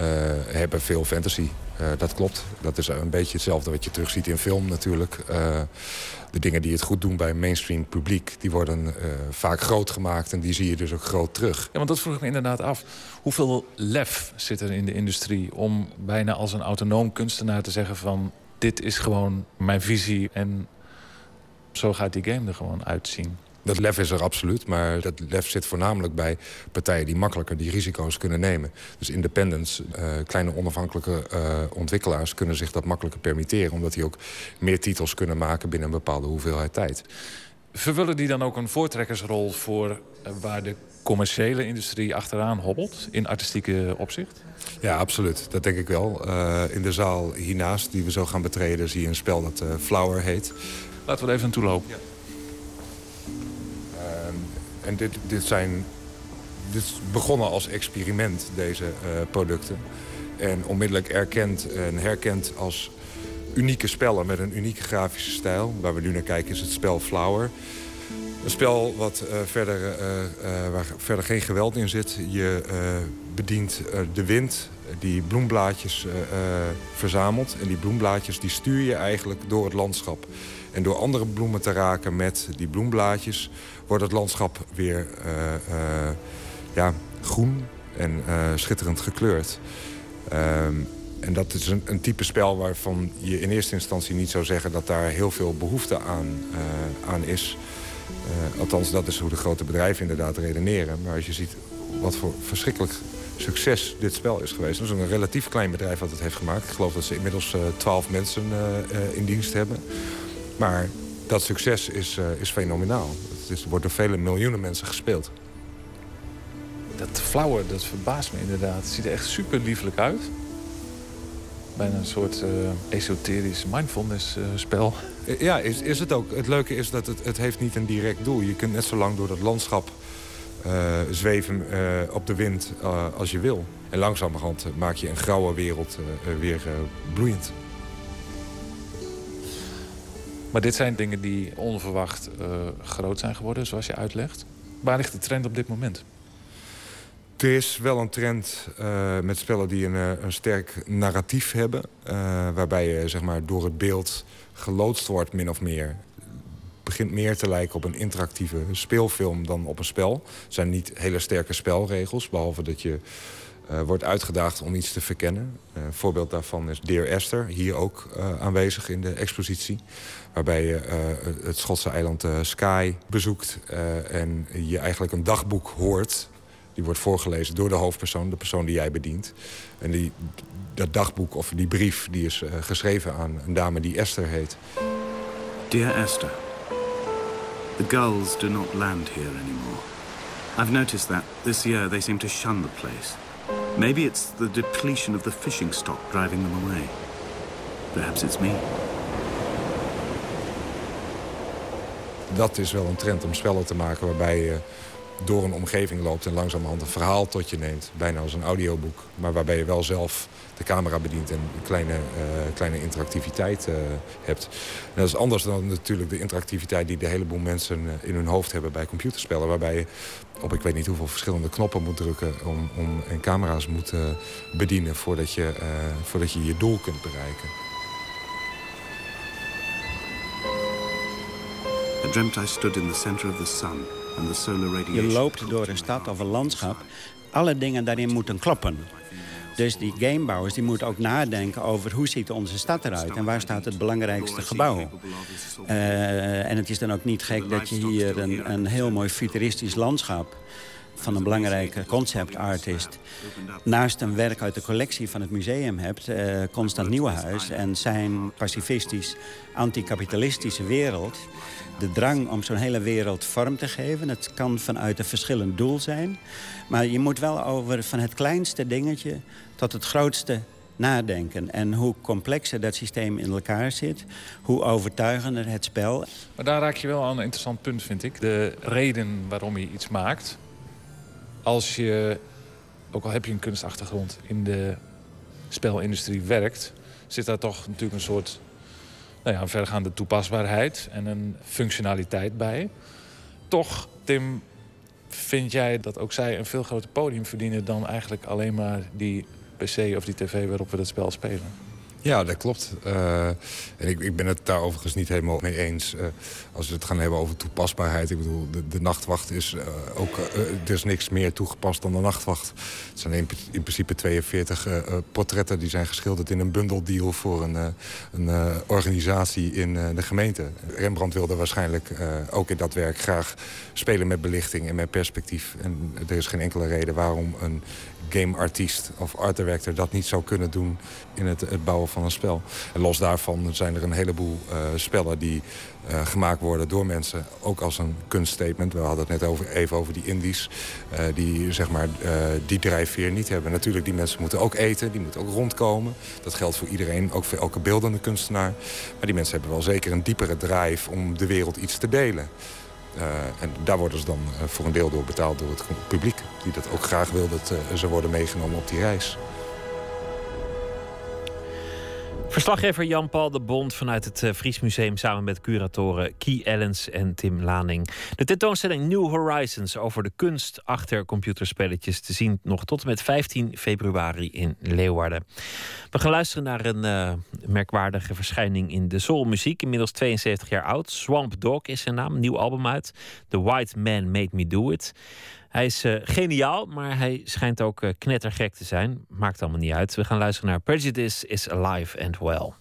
eh, hebben veel fantasy. Eh, dat klopt. Dat is een beetje hetzelfde wat je terugziet in film natuurlijk. Eh, de dingen die het goed doen bij mainstream publiek... die worden vaak groot gemaakt en die zie je dus ook groot terug. Ja, want dat vroeg ik me inderdaad af. Hoeveel lef zit er in de industrie om bijna als een autonoom kunstenaar te zeggen van... dit is gewoon mijn visie en zo gaat die game er gewoon uitzien? Dat lef is er absoluut, maar dat lef zit voornamelijk bij partijen die makkelijker die risico's kunnen nemen. Dus independents, uh, kleine onafhankelijke uh, ontwikkelaars kunnen zich dat makkelijker permitteren, omdat die ook meer titels kunnen maken binnen een bepaalde hoeveelheid tijd. Vervullen die dan ook een voortrekkersrol voor uh, waar de commerciële industrie achteraan hobbelt in artistieke opzicht? Ja, absoluut. Dat denk ik wel. In de zaal hiernaast, die we zo gaan betreden, zie je een spel dat Flower heet. Laten we er even naartoe lopen. Ja. En dit, dit zijn... Dit is begonnen als experiment, deze uh, producten. En onmiddellijk erkend en herkend als unieke spellen met een unieke grafische stijl. Waar we nu naar kijken is het spel Flower. Een spel wat, uh, verder, uh, waar verder geen geweld in zit. Je bedient de wind die bloemblaadjes verzamelt. En die bloemblaadjes die stuur je eigenlijk door het landschap. En door andere bloemen te raken met die bloemblaadjes... wordt het landschap weer ja, groen en schitterend gekleurd. Um, en dat is een, een, type spel waarvan je in eerste instantie niet zou zeggen... dat daar heel veel behoefte aan, aan is... Althans, dat is hoe de grote bedrijven inderdaad redeneren. Maar als je ziet wat voor verschrikkelijk succes dit spel is geweest. Dat is een relatief klein bedrijf wat het heeft gemaakt. Ik geloof dat ze inmiddels twaalf uh, mensen in dienst hebben. Maar dat succes is, is fenomenaal. Het is, wordt door vele miljoenen mensen gespeeld. Dat flower, dat verbaast me inderdaad. Het ziet er echt super liefelijk uit. Bijna een soort esoterisch mindfulness spel. Ja, is, is het ook. Het leuke is dat het, het heeft niet een direct doel. Je kunt net zo lang door dat landschap zweven op de wind als je wil. En langzamerhand maak je een grauwe wereld weer bloeiend. Maar dit zijn dingen die onverwacht groot zijn geworden, zoals je uitlegt. Waar ligt de trend op dit moment? Er is wel een trend met spellen die een, een sterk narratief hebben. waarbij je zeg maar, door het beeld geloodst wordt, min of meer. Het begint meer te lijken op een interactieve speelfilm dan op een spel. Het zijn niet hele sterke spelregels, behalve dat je wordt uitgedaagd om iets te verkennen. Een voorbeeld daarvan is Dear Esther, hier ook aanwezig in de expositie. Waarbij je het Schotse eiland Skye bezoekt en je eigenlijk een dagboek hoort. Die wordt voorgelezen door de hoofdpersoon, de persoon die jij bedient. En die, dat dagboek of die brief die is geschreven aan een dame die Esther heet. Dear Esther, the gulls do not land here anymore. I've noticed that this year they seem to shun the place. Maybe it's the depletion of the fishing stock driving them away. Perhaps it's me. Dat is wel een trend om spellen te maken waarbij je door een omgeving loopt en langzamerhand een verhaal tot je neemt. Bijna als een audioboek. Maar waarbij je wel zelf de camera bedient en een kleine, uh, kleine interactiviteit uh, hebt. Dat is anders dan natuurlijk de interactiviteit die de heleboel mensen uh, in hun hoofd hebben bij computerspellen. Waarbij je op ik weet niet hoeveel verschillende knoppen moet drukken om, om en camera's moet bedienen voordat je, voordat je je doel kunt bereiken. I dreamt I stood in the center of the sun and the solar radiation. Je loopt door een stad of een landschap. Alle dingen daarin moeten kloppen. Dus die gamebouwers die moeten ook nadenken over hoe ziet onze stad eruit... en waar staat het belangrijkste gebouw. Uh, en het is dan ook niet gek dat je hier een, een heel mooi futuristisch landschap van een belangrijke concept-artist... naast een werk uit de collectie van het museum hebt... Uh, Constant Nieuwenhuis en zijn pacifistisch anticapitalistische wereld... de drang om zo'n hele wereld vorm te geven. Het kan vanuit een verschillend doel zijn. Maar je moet wel over van het kleinste dingetje tot het grootste nadenken. En hoe complexer dat systeem in elkaar zit, hoe overtuigender het spel. Maar daar raak je wel aan een interessant punt, vind ik. De reden waarom je iets maakt. Als je, ook al heb je een kunstachtergrond, in de spelindustrie werkt... zit daar toch natuurlijk een soort nou ja, een vergaande toepasbaarheid en een functionaliteit bij. Toch, Tim, vind jij dat ook zij een veel groter podium verdienen... dan eigenlijk alleen maar die PC of die tv waarop we dat spel spelen? Ja, dat klopt. Uh, en ik, ik ben het daar overigens niet helemaal mee eens. Uh, als we het gaan hebben over toepasbaarheid. Ik bedoel, de, de nachtwacht is uh, ook... er is niks meer toegepast dan de nachtwacht. Het zijn in, in principe 42 portretten die zijn geschilderd in een bundeldeal... voor een, een organisatie in de gemeente. Rembrandt wilde waarschijnlijk ook in dat werk graag spelen met belichting en met perspectief. En er is geen enkele reden waarom een gameartiest of art director dat niet zou kunnen doen in het, het bouwen van een spel. En los daarvan zijn er een heleboel uh, spellen die uh, gemaakt worden door mensen, ook als een kunststatement. We hadden het net over, even over die indies, uh, die zeg maar die drijfveer niet hebben. Natuurlijk, die mensen moeten ook eten, die moeten ook rondkomen. Dat geldt voor iedereen, ook voor elke beeldende kunstenaar. Maar die mensen hebben wel zeker een diepere drive om de wereld iets te delen. Uh, en daar worden ze dan uh, voor een deel door betaald door het publiek. Die dat ook graag wil dat uh, ze worden meegenomen op die reis. Verslaggever Jan-Paul de Bond vanuit het uh, Fries Museum samen met curatoren Key Ellens en Tim Laning. De tentoonstelling New Horizons over de kunst achter computerspelletjes te zien nog tot en met 15 februari in Leeuwarden. We gaan luisteren naar een uh, merkwaardige verschijning in de soulmuziek, inmiddels 72 jaar oud. Swamp Dog is zijn naam, nieuw album uit. The White Man Made Me Do It. Hij is uh, geniaal, maar hij schijnt ook uh, knettergek te zijn. Maakt allemaal niet uit. We gaan luisteren naar Prejudice is Alive and Well.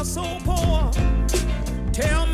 are so poor. Tell me.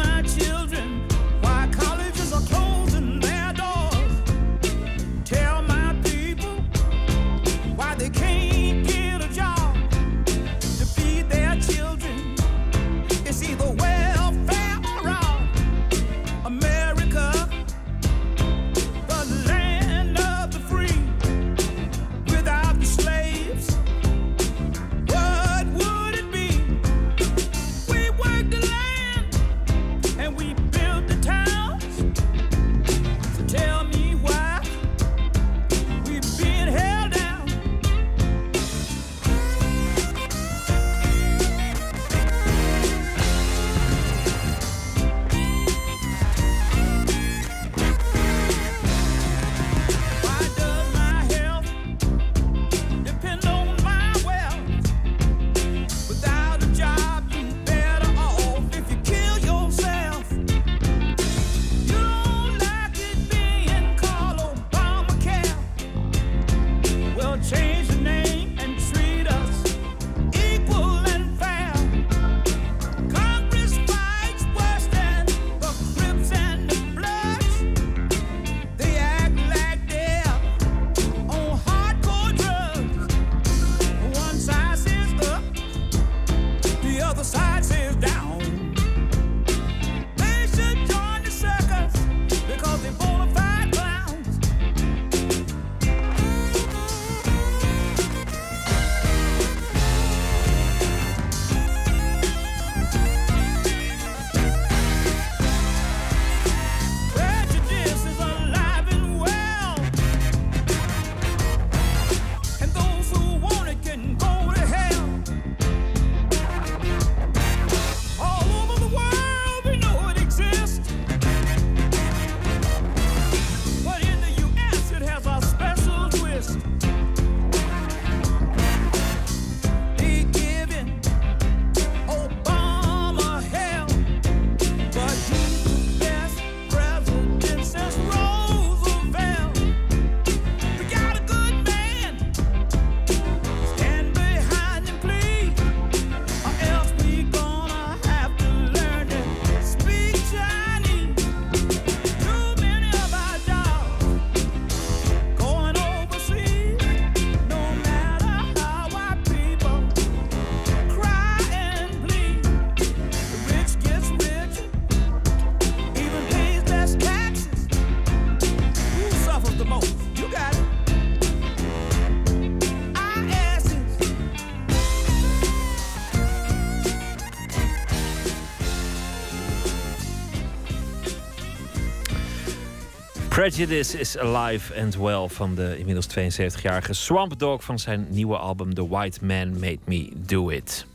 Prejudice is alive and well van de inmiddels 72-jarige Swamp Dog van zijn nieuwe album The White Man Made Me Do It.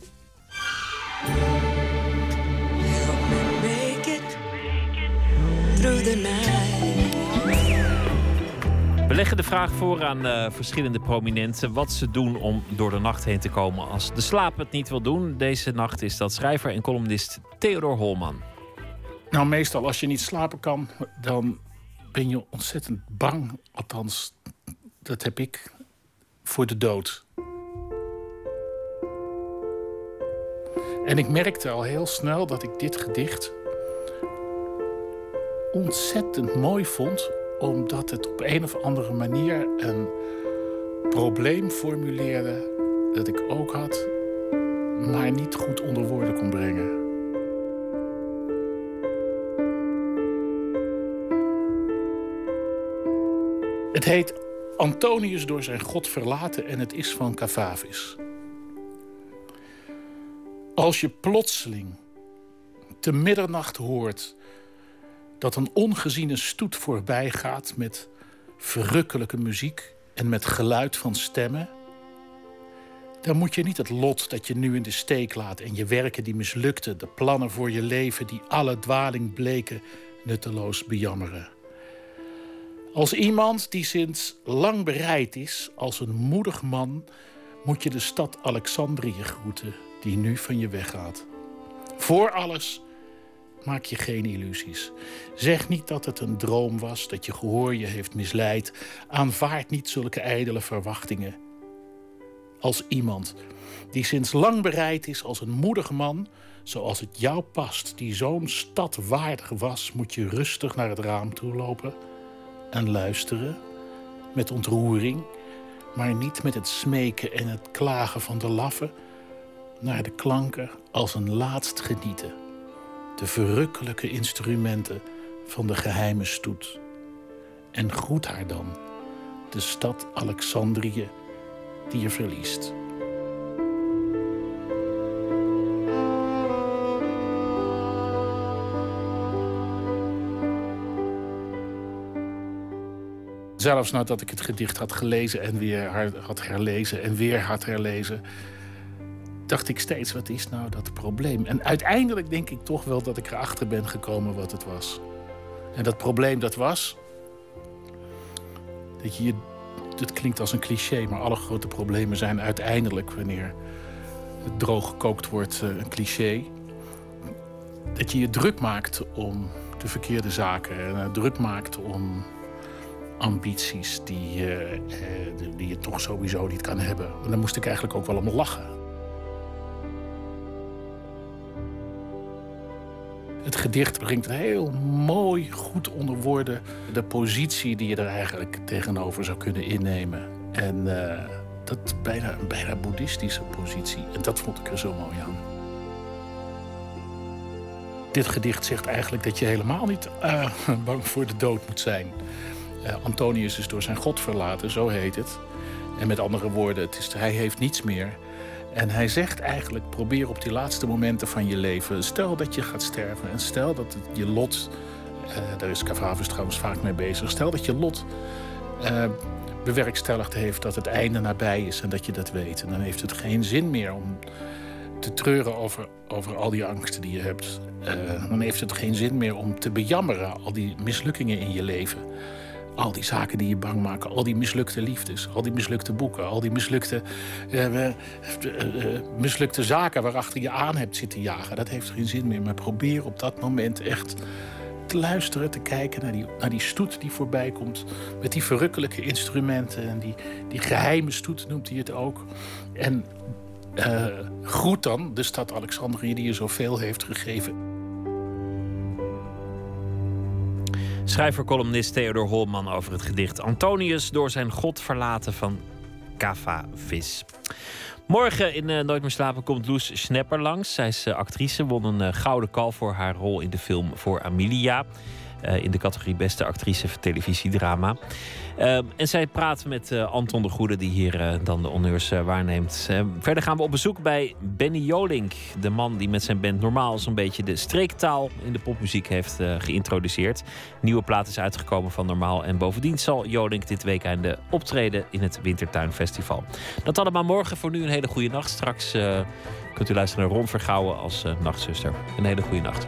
Make it through the night. We leggen de vraag voor aan eh, verschillende prominenten wat ze doen om door de nacht heen te komen als de slaap het niet wil doen. Deze nacht is dat schrijver en columnist Theodor Holman. Nou, meestal als je niet slapen kan, dan ben je ontzettend bang. Althans, dat heb ik voor de dood. En ik merkte al heel snel dat ik dit gedicht ontzettend mooi vond, omdat het op een of andere manier een probleem formuleerde dat ik ook had, maar niet goed onder woorden kon brengen. Het heet Antonius door zijn God verlaten en het is van Cavavis. Als je plotseling te middernacht hoort dat een ongeziene stoet voorbij gaat met verrukkelijke muziek en met geluid van stemmen, dan moet je niet het lot dat je nu in de steek laat en je werken die mislukten, de plannen voor je leven die alle dwaling bleken, nutteloos bejammeren. Als iemand die sinds lang bereid is, als een moedig man, moet je de stad Alexandrië groeten, die nu van je weggaat. Voor alles maak je geen illusies. Zeg niet dat het een droom was, dat je gehoor je heeft misleid. Aanvaard niet zulke ijdele verwachtingen. Als iemand die sinds lang bereid is, als een moedig man, zoals het jou past, die zo'n stad waardig was, moet je rustig naar het raam toe lopen en luisteren met ontroering, maar niet met het smeken en het klagen van de laffen, naar de klanken als een laatst genieten, de verrukkelijke instrumenten van de geheime stoet. En groet haar dan, de stad Alexandrië die je verliest. Zelfs nadat ik het gedicht had gelezen en weer had herlezen en weer had herlezen, dacht ik steeds: wat is nou dat probleem? En uiteindelijk denk ik toch wel dat ik erachter ben gekomen wat het was. En dat probleem dat was. Dat je. Dat klinkt als een cliché, maar alle grote problemen zijn uiteindelijk, wanneer het droog gekookt wordt, eh, een cliché. Dat je je druk maakt om de verkeerde zaken. En eh, druk maakt om ambities die, eh, eh, die- die je toch sowieso niet kan hebben. En moest ik eigenlijk ook wel om lachen. Het gedicht brengt heel mooi, goed onder woorden de positie die je er eigenlijk tegenover zou kunnen innemen. En eh, dat bijna een bijna boeddhistische positie. En dat vond ik er zo mooi aan. Dit gedicht zegt eigenlijk dat je helemaal niet bang voor de dood moet zijn. Eh, Antonius is door zijn God verlaten, zo heet het. En met andere woorden, het is, hij heeft niets meer. En hij zegt eigenlijk, probeer op die laatste momenten van je leven... stel dat je gaat sterven en stel dat je lot... eh, daar is Cavavus trouwens vaak mee bezig. Stel dat je lot eh, bewerkstelligd heeft dat het einde nabij is... en dat je dat weet. En dan heeft het geen zin meer om te treuren over, over al die angsten die je hebt. Dan heeft het geen zin meer om te bejammeren... al die mislukkingen in je leven... Al die zaken die je bang maken, al die mislukte liefdes, al die mislukte boeken, al die mislukte, eh, eh, eh, mislukte zaken waarachter je aan hebt zitten jagen. Dat heeft geen zin meer. Maar probeer op dat moment echt te luisteren, te kijken naar die, naar die stoet die voorbij komt. Met die verrukkelijke instrumenten en die, die geheime stoet noemt hij het ook. En eh, groet dan de stad Alexandrië die je zoveel heeft gegeven. Schrijver-columnist Theodor Holman over het gedicht Antonius door zijn God verlaten van Kava Vis. Morgen in eh, Nooit meer slapen komt Loes Schnepper langs. Zij is eh, actrice, won een eh, gouden kal voor haar rol in de film voor Amelia. Eh, in de categorie Beste Actrice voor Televisiedrama. Eh, en zij praat met eh, Anton de Goede, die hier dan de honneurs waarneemt. Verder gaan we op bezoek bij Benny Jolink. De man die met zijn band normaal zo'n beetje de streektaal in de popmuziek heeft geïntroduceerd. Nieuwe plaat is uitgekomen van Normaal. En bovendien zal Jolink dit weekend optreden in het Wintertuinfestival. Dat allemaal morgen. Voor nu een hele goede nacht. Straks kunt u luisteren naar Ron Vergouwen als nachtzuster. Een hele goede nacht.